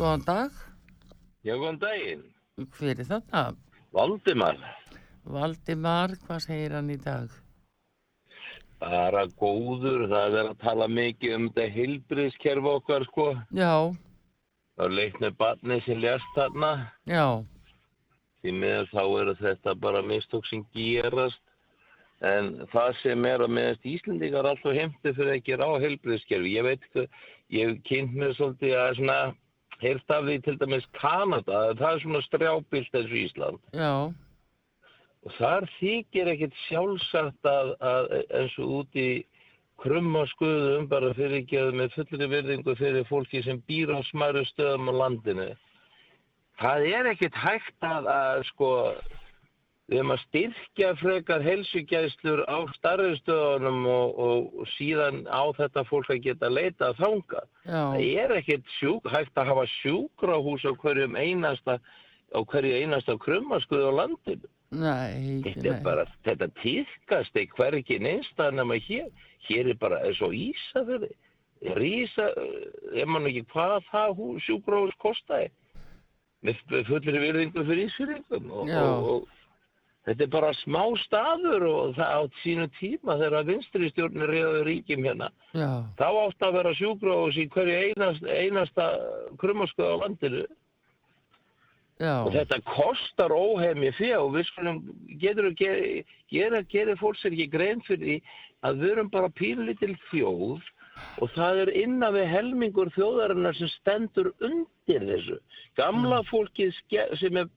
Góðan dag. Já, góðan daginn. Hver er þetta? Valdimar. Valdimar, hvað segir hann í dag? Bara góður, það er að tala mikið um þetta heilbriðskerfi okkar, sko. Já, Það er leitt með barnið sem lérst þarna. já, Því með þá eru þetta bara mistök sem gerast. En það sem er að meðast Íslendingar alltaf heimti fyrir að gera á heilbriðskerfi. Ég veit ég hef kynnt mér svolítið að svona, heyrst af því til dæmis Kanada, það er svona strjábilt eins og Ísland. já, Og þar þykir ekkert sjálfsagt að, að eins og út í krumma skuðum bara fyrir ekki að með fullri virðingu fyrir fólki sem býr á smæru stöðum á landinu. Það er ekkert hægt að, að sko, við erum að styrkja frekar helsugæslur á starri stöðunum og, og, og síðan á þetta fólk að geta leita að þanga. já, Það er ekkert sjúk, hægt að hafa sjúkrahús á hverjum einasta, á hverju einasta krummaskuð á landinu. nei, Þetta er nei. bara, þetta týrkast ekki hvergi neinstað nema hér. Hér er bara, er svo Ísafjörði. Rísa, ég man ekki hvað það sjúkrahús kostaði. Með fullri virðingu fyrir Ísfjörðingum. Og, og, og þetta er bara smá staður og það á sínu tíma þegar vinstri stjórnir reyðu ríkjum hérna. Já, Þá átt að vera sjúkrahús í hverju einasta, einasta krummaskuð á landinu. já, Og þetta kostar óhemmi fyrir og við skulum, getur að gera, gera, gera fólk sér ekki grein fyrir því að við erum bara pínlítil þjóð og það er innan við helmingur þjóðarinnar sem stendur undir þessu. Gamla fólkið ske- sem er,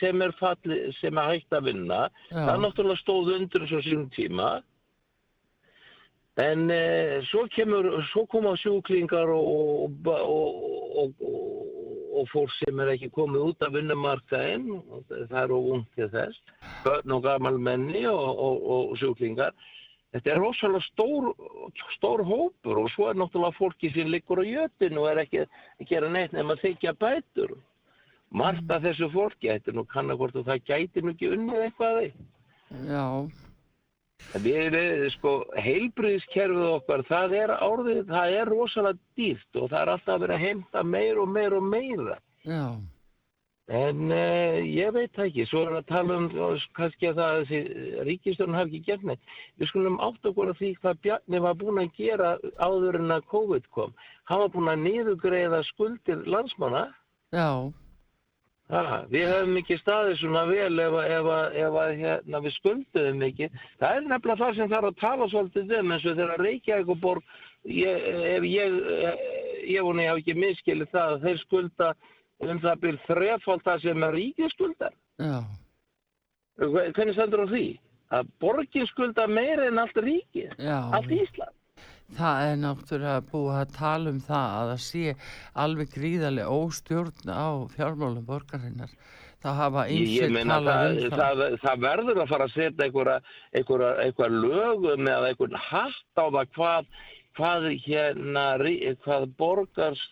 sem er, falli, sem er hægt að vinna, Já. það náttúrulega stóð undir þessu á sínum tíma. En eh, svo, kemur, svo koma sjúklingar og, og, og, og, og, og fólk sem er ekki komið út af vinnumarkaðinn, og það er óvungt til þess, börn og gamal menni og, og, og sjúklingar. Þetta er rosalega stór, stór hópur og svo er náttúrulega fólki sem liggur á jötinu og er ekki að gera neitt nema að þykja bætur. Margt af þessu fólki, þetta er nú kannar hvort og það gæti nú ekki unnið eitthvað að því. já, Við erum, sko, heilbriðiskerfið okkar, það er árið, það er rosalega dýrt og það er alltaf að vera að heimta meir og meir og meira. já, En uh, ég veit það ekki, svo er að tala um uh, kannski að það þessi ríkistjórn hafi ekki gert neitt. Við skulum átt okkur að því hvað Bjarni var búinn að gera áður en að COVID kom. Hann var búinn að niðugreiða skuldir landsmanna. já, Ha, við hefum ekki staðið svona vel ef, ef, ef að, hérna, við skulduðum ekki. Það er nefnilega það sem þarf að tala svolítið um eins og þegar Reykjavík og borg, ég, ef ég, ég voni ég hef ekki miskilið það að þeir skulda um það byrð þrefald það sem er ríkið skuldar. já, Hve- Hvernig stendur á því? Að borgin skulda meira en allt ríkið, allt Ísland. Það er náttúrulega búið að tala um það að það sé alveg gríðarlega óstjórn á fjármálum borgarinnar. Það hafa einsett talað það, um það. það, það verður að fara að setja einhverja, lögum eða einhvern hatt á það hvað, hvað hérna, hvað borgars,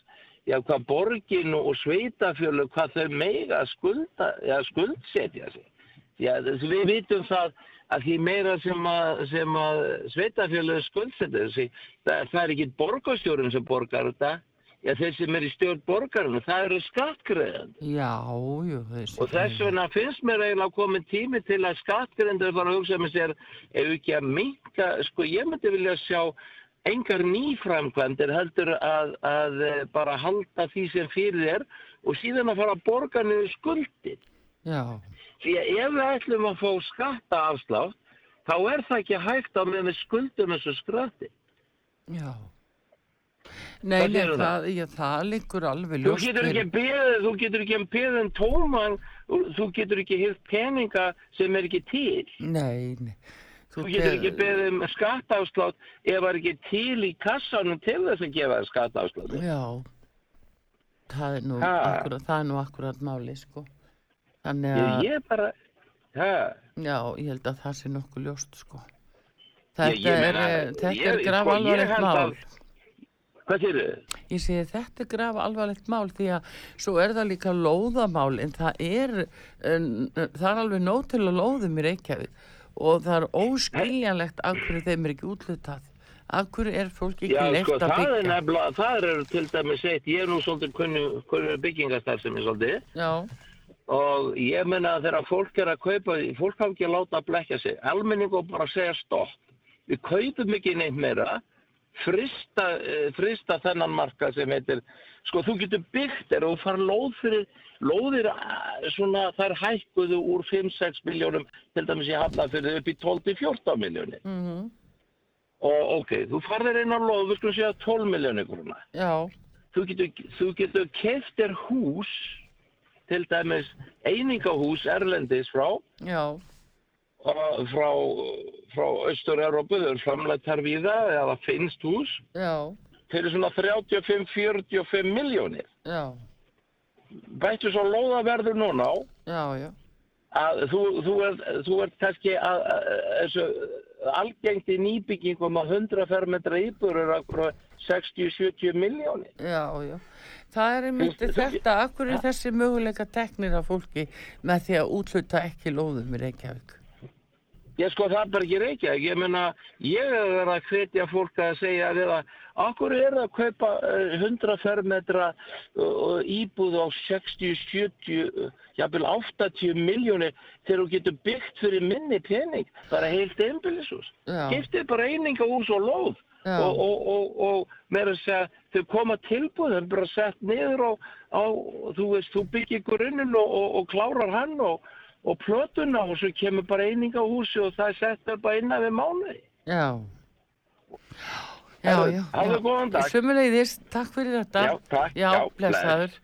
já hvað borgin og sveitafjölu, hvað þau mega skulda, já skuldsetja sig. Já, við vitum það að því meira sem að, að sveitafjölu skuldsetja sig, það, það er ekki borgarstjórun sem borgar þetta, já þeir sem er í stjórn borgarinu, það eru skattgreðandi. Já, jú, þessi. Og þess vegna finnst mér eiginlega komin tími til að skattgrendur fara að hugsa með sér ef ekki að minka, sko ég myndi vilja sjá engar nýframkvæmdir heldur að, að eh, bara halda því sem fyrir er og síðan að fara að borga niður skuldir. Já, Því að ef við ætlum að fá skattaafslátt þá er það ekki hægt á með skuldum þessu skratti. já. Nei, nei, það, já, það liggur alveg Þú ljóst getur ekki beðið, þú getur ekki beðið tóman, þú getur ekki hirt peninga sem er ekki til. Nei, nei. Þú getur ekki beðið um skattafslátt ef það er ekki til í kassanum til þess að gefa það skattafslátt. Já, það er nú akkurat, það er nú akkurat máli, sko. Þannig að, ég bara, ha, já, ég held að það sé nokkuð ljóst, sko. Þetta ég er, eh, ég- er graf sko, ég alvarlegt held mál. að- hvað sér þau? Ég segi þetta er graf alvarlegt mál því að svo er það líka lóðamál en það er, en, það er alveg nóg til að lóðum í Reykjavík og það er óskiljanlegt af hverju þeim er ekki útlutað Akkur er fólk ekki Já, leitt sko, að það byggja? nefnilega, það er til dæmis eitt, ég er nú svolítið kunnu, byggingastar sem ég svolítið. Já, og ég menna að þegar fólk er að kaupa, fólk hafa ekki að láta að blekja sig, almenning og bara segja stopp. Við kaupum ekki neitt meira, frista, eh, frista þennan marka sem heitir, sko þú getur byggt er og fara lóð fyrir, lóðir eh, svona þær hækkuðu úr 5-6 miljónum til dæmis ég hafna fyrir upp í 12-14 miljónir. mhm, Og ok, þú farðir inn á lóð, við skulum segja 12 miljónir grunna. já, Þú getur, þú getur keft þér hús, til dæmis einingahús erlendis frá, já, frá, frá Östur-Európu, þau eru framleitt þar víða, eða finnst hús, já, fyrir svona 35-45 miljónir. já, Bættu svo lóðaverður núna á, já, já, að þú, þú ert þú ert kannski að, að, þessu algengt í nýbyggingum að 100 fermetra íbúr er akkur 60-70 miljónir. já, já. Það er einmitt þetta, akkur er þessi möguleika teknir af fólki með því að útluta ekki lóðum í Reykjavík. Ég sko það er bara ekki Reykjavík, ég meina ég er verið að hvetja fólk að segja að okkur er að kaupa eh, 100 fermetra uh, íbúð á 60, 70, jafnvel 80 miljónir þegar þú getur byggt fyrir minni pening, bara heilt einbýlishús. Já. Giftið bara einingahús og lóð og, og, og, og meira að segja þau koma tilbúðin bara sett niður á þú veist, þú byggir og, og, og klárar hann og, og plötuna og svo kemur bara eining á húsi og það er sett upp að innan við mánuði. Já. Já, já. hafðu já. góðan dag. Sumuleiðis, takk fyrir þetta. Já, takk, Já, já, blessaður.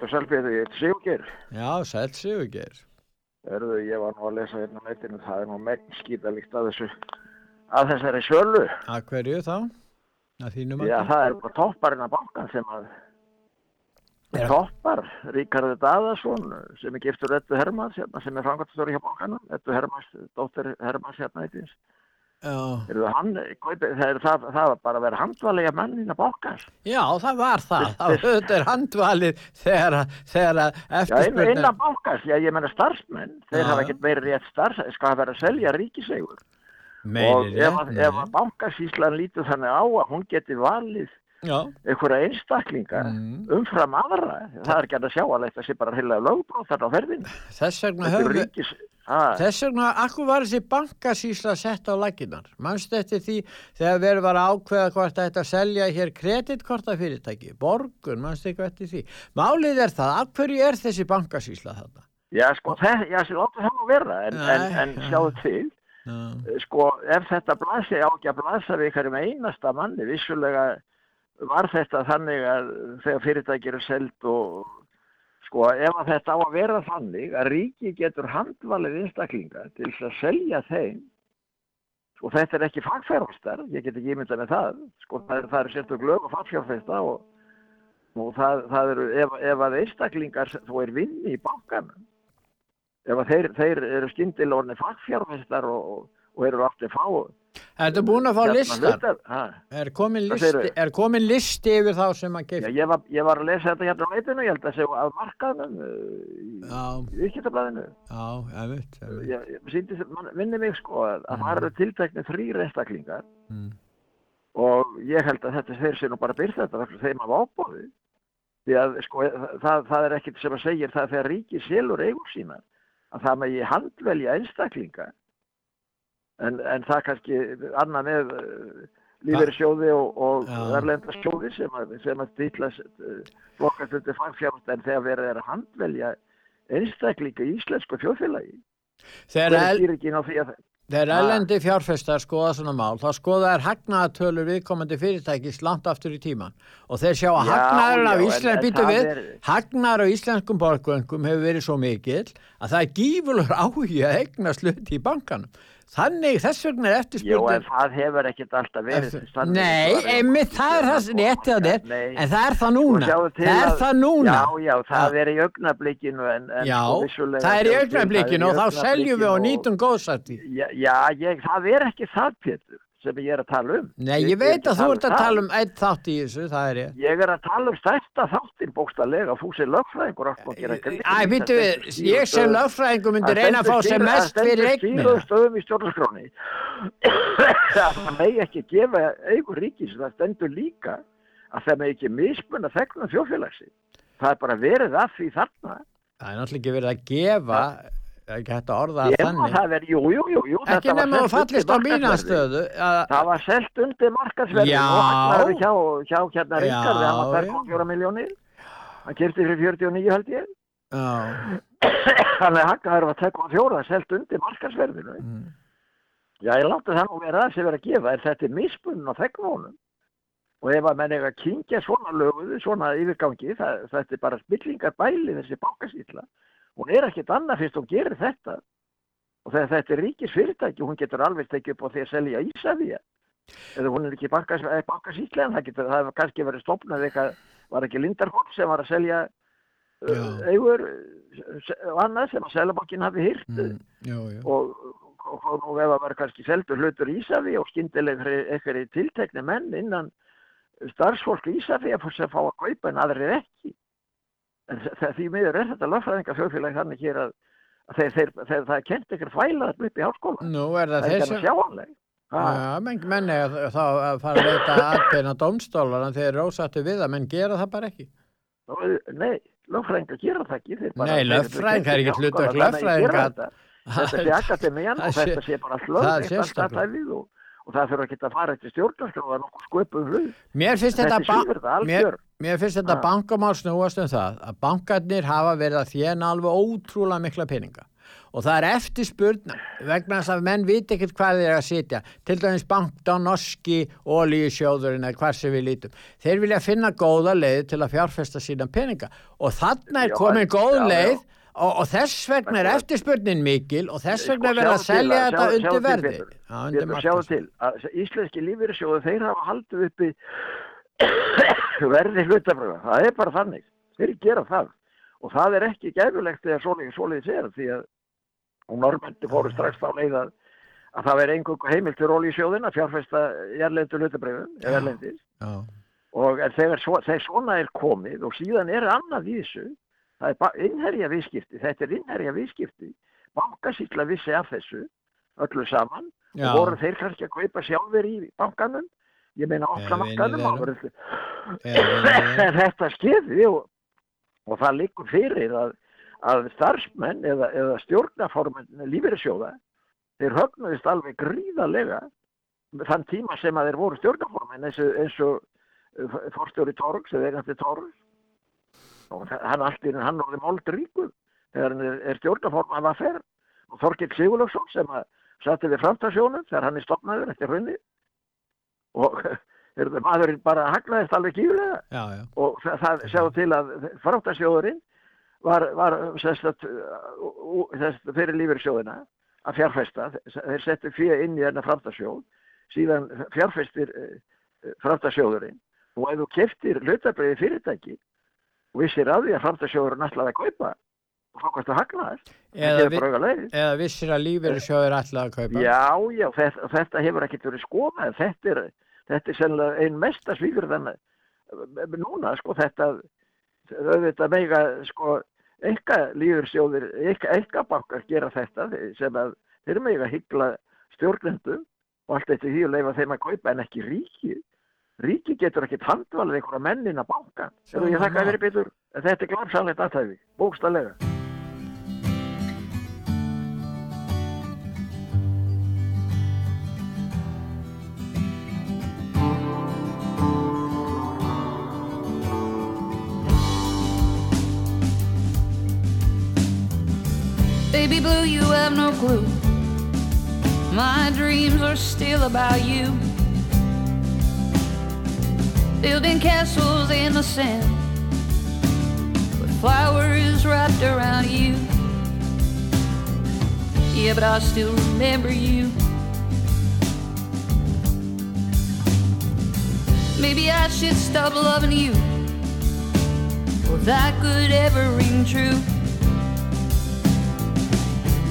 Til Selfið, ég heit Sigurgeir. Já, sæl Sigurgeir. Erðu, ég var nú að lesa hérna á netinu, það er nú megn skýtalíkt að þessu, að þessari sölu. Að hverju þá? Að þínum Já, það er bara topparinn af bankan sem að toppar, Ríkarður Daðarsson sem er giftur Ettu Hermanns hérna, sem er framkvæmstóri hjá bankanum, Ettu Hermanns, dóttir Hermanns hérna eitthvað. Já. Hann, það, er, það, það var bara að vera handvalega mann inn á bankans. Já, það var það. Það er handvalið þegar, að- þegar að Já, innan bankans, já, ég menna starfsmenn, þeir hafa ekkert meiri rétt starfs, skal vera að selja ríkisegur. Og ef, að- bankasíslan lítur þannig á að hún geti valið. Einhverja einstaklinga Mm. umfram aðra, það er ekki að sjá þetta sé bara heila lögbróð þarna á ferðinu. Þess vegna höfum við... ríkis... Þess vegna, akkur var þessi bankasísla sett á laginnar? Manstu eftir því þegar verið var að ákveða hvort að þetta selja hér kreditkortafyrirtæki, borgun, manstu eitthvað eftir því. Málið er það, af hverju er þessi bankasísla þarna? já, sko, það, já, sér láttu það nú vera, en, en, en sjáðu til, sko, ef þetta blasi á ekki að blasa við einasta manni, vissulega var þetta þannig að þegar fyrirtæki eru seld og sko, ef að þetta á að vera þannig að ríki getur handvalið einstaklinga til þess að selja þeim sko, þetta er ekki fagfjárfestar, ég get ekki ímyndað með það, sko, það er, er sérstök lög og fagfjárfesta og, og það, það eru, ef, ef að einstaklingar þú er vinni í bankanum ef að þeir, þeir eru skindilorni fagfjárfestar og, og eru aftur fá Þetta er búin að fá listar. Er komin listi, er komin listi yfir þá sem að kemur? ég, ég var að lesa þetta hérna á leitinu, ég held að segja af markaðnum Já. í ég. Ég, ég man, minni mig sko að, að það eru tiltekni þrýr einstaklingar Mm. og ég held að þetta þeir sé nú bara byrð þetta þeim af ábóði því að sko það, það er ekkit sem að segja það þegar ríki selur eigum sína að það megi handvelja einstaklinga en, en það kannski annað með uh, lífeyrissjóði og, og Já. erlenda sjóði sem að, sem að stýtlast uh, flokkast undir fagfjárst en þegar verið er að handvelja einstaklinga í íslensku þjóðfélagi Þegar er el- elendi fjárfestar skoða svona mál, þá skoða er hagnaðatölur viðkomandi fyrirtækis langt aftur í tíman og þeir sjá að já, af Ísland, býtu við, er- hagnaður á íslenskum borgöngum hefur verið svo mikill að það er gífurlegur áhugi að eigna sluti í bankanum. Þannig þess vegna er Jú, en það hefur ekkert alltaf verið Eftir-. Nei, einmitt það er það réttið að þér, en það er það núna. Það er að- það núna. Já, já, það er í augnablikinu en, en Já, það er í augnablikinu og þá seljum við og nýtum góðsætti. Já, já ég, það er ekki það, Pétur, sem ég er að tala um. Nei, ég veit að þú ert að tala um einn þátt í þessu, það er ég. Ég er að tala um stærsta þáttin bókstallega, sem lögfræðingur að. Æ, býttu við, ég sem lögfræðingur myndi reyna að fá sem mest fyrir Það eignina. stendur stöðum í stjórnarskráni. það megi ekki gefa eigur ríkis, það stendur líka að það megi ekki mismunna þegnum þjóðfélagsi. Það er bara verið að því þarna. Það er náttúrulega ekki verið að gefa, það ekki hægt að orða Ég þannig. það verið, jú, jú, jú. Ekki var nema selt fallist á undir mína markaðsverði. stöðu. að- Það var selt undir markaðsverðin Já. og hagnaður hjá, hjá hérna Ríkarði, hann var já. 2,4 miljónir. Hann kyrti fyrir 49 held ég. Þannig að hagnaður var 2,4 selt undir markaðsverðinu. Mm. Já, ég láti það nú vera það sem verið að gefa, en þetta er mismunum á þegnónum. Og ef að menn eiga að kynkja svona löguðu, svona yfirgangi, það, þetta er bara spillingar bæli þessi bankasýtla. Hún er ekkert annað fyrst hún gerir þetta. Og þegar þetta er ríkis fyrirtæki, hún getur alveg tekið upp á því að selja Ísafía. Eða hún er ekki bankas, eh, bankasýtla, en það það hefur kannski verið stopnað eitthvað, var ekki Lindarholt sem var að selja eigur uh, og annað sem að Sælabankin hafi hýrt mm, og, og, og nú ef að vera kannski seldur hlutur Ísafi og skyndileg eitthvað tiltekni menn innan starfsfólk Ísafi að fá að kaupa en aðrir ekki. En þ- þ- því miður er þetta lögfræðinga þjóðfélag þannig hér að, þeir, þeir, þeir, það er kent ekkert fæla upp í háskóla Nú er það það sem... að Já, menn, menn er þá að fara að leita aðbeina dómstólar en þeir eru ósattu við það, menn gera það bara ekki. Nei, lögfræðingar gera það ekki bara- Nei, lögfræðingar er ekki hlutverk þannig að gera lögfræðinga. þetta. sé akademian og Það þetta sé bara það alltaf og, það þurfa ekki að fara eftir stjórnarskrá og það sköpum hlut Mér finnst þetta, þetta ba- svífur það mér, finnst þetta Ha. bankamál snúast um það að bankarnir hafa verið að þjena alveg ótrúlega mikla peninga. Og það er eftirspurn vegna þess að menn viti ekkert hvað þeir að sitja. Til dæmis bankta norski olíusjóðurinn eða hvað sem við lítum. Þeir vilja finna góða leið til að fjárfesta sína peninga. Og þarna er komin góð leið og, og þess vegna er eftirspurnin mikil og þess vegna er Sko, verið að selja að- þetta undir verði. Að íslenski lífyrirsjóðu þeir hafa haldið uppi verði hlutafröða það er bara þannig, þeir gera það. Og það er ekki gæfulegt þegar svoleiðis svoleiðis er því að og normendi fóru strax þá leið að að það veri einhverju heimilt fyrir ólísjóðin að fjárfesta jærlendu hlutabröðum og þegar, svo, svona er komið og síðan er annað í þessu það er innherja viðskipti þetta er innherja viðskipti. Bankasýtla vissi af þessu öllu saman. Já. og voru þeir kannski að kaupa sjálfur í bankanum ég meina vinir þeirra. en þetta skeði og, og það liggur fyrir að, að starfsmenn eða, eða stjórnaformenn lífeyrissjóða þeir höfnuðist alveg gríðarlega þann tíma sem að þeir voru stjórnaformenn eins og, eins og uh, fórstjóri Torgs eða eigandi Torgs. Og það- hann einu hann orðið mold ríkur þegar hann er, er stjórnaformann var fer og Þorkill Sigurlöfsson sem að satt við framtasjónum þegar hann er stopnaður eftir hrunni og maðurinn bara haglaðist alveg kýfulega og það, það sjáðu til að framtasjóðurinn var, var sérst, að, ú- ú- sérst, fyrir lífyrsjóðina að fjárfesta, þeir settu fyrir inn í þennan framtasjóð, síðan fjárfestir uh, framtasjóðurinn og ef þú keftir hlutabriði fyrirtæki og vissir að því að framtasjóðurinn ætlaði að kaupa og kannstu að haglaðast Eða, vi, eða vissir að lífeyrissjóður ætlaði að kaupa. Já, já, þetta, þetta hefur ekkert verið skoðað, þetta er, þetta er sennilega einn mesta svífur þannig núna, sko, þetta, auðvitað mega, sko, enga lífursjóðir, enga bankar gera þetta sem að þeir mega hyggla stjórnendum og allt þetta því að leifa þeim að kaupa en ekki ríki. Ríki getur ekki handvalið einhverja mennin að banka. Þetta er glamsanlegt aðtæfi, bókstallega. Blue, you have no clue. My dreams are still about you. Building castles in the sand with flowers wrapped around you. Yeah, but I still remember you. Maybe I should stop loving you. If that could ever ring true.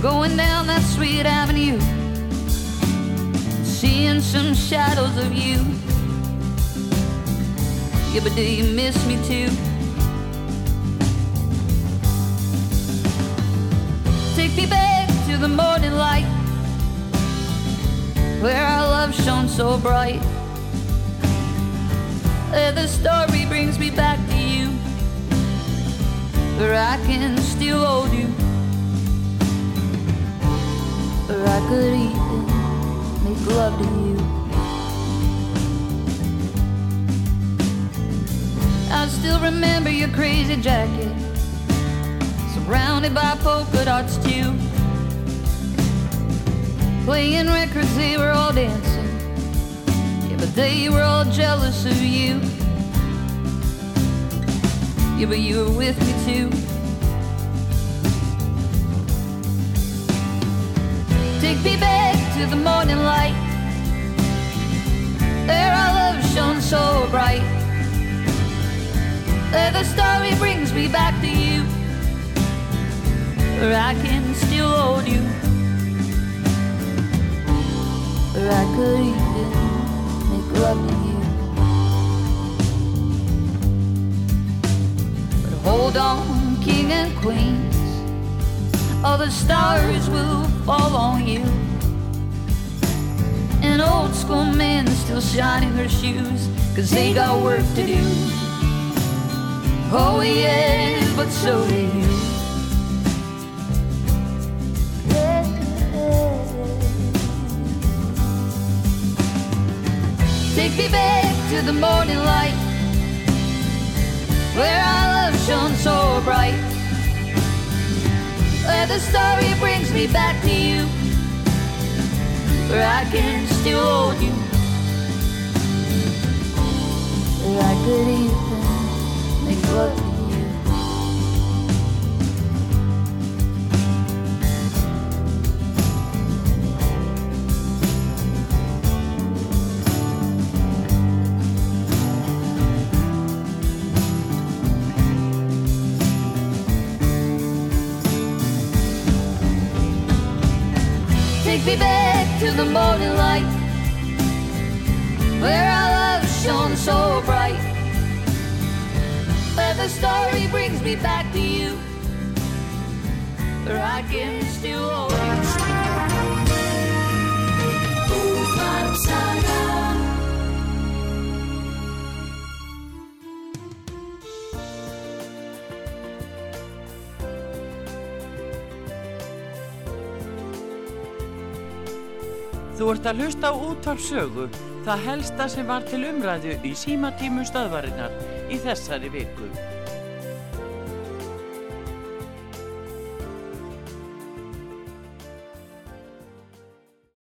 Going down that sweet avenue, seeing some shadows of you. Yeah, but do you miss me too? Take me back to the morning light, where our love shone so bright. Where the story brings me back to you, where I can still hold you. Or I could even make love to you. I still remember your crazy jacket, surrounded by polka dots too. Playing records, they were all dancing, yeah, but they were all jealous of you. Yeah, but you were with me too. Take me back to the morning light. There our love shone so bright. There the story brings me back to you. Where I can still hold you. Where I could even make love to you. But hold on, king and queens all the stars will fall on you. An old school man still shining their shoes, cause they got work to do. Oh yeah, but so do you. Take me back to the morning light Where our love shone so bright Where the story brings me back to you Where I can still hold you. Where I could even make love morning light Where our love shone so bright. Where the story brings me back to you. Where I can still Þú ert að hlusta á útvarp sögu, það helsta sem var til umræðu í símatímum stöðvarinnar í þessari viku.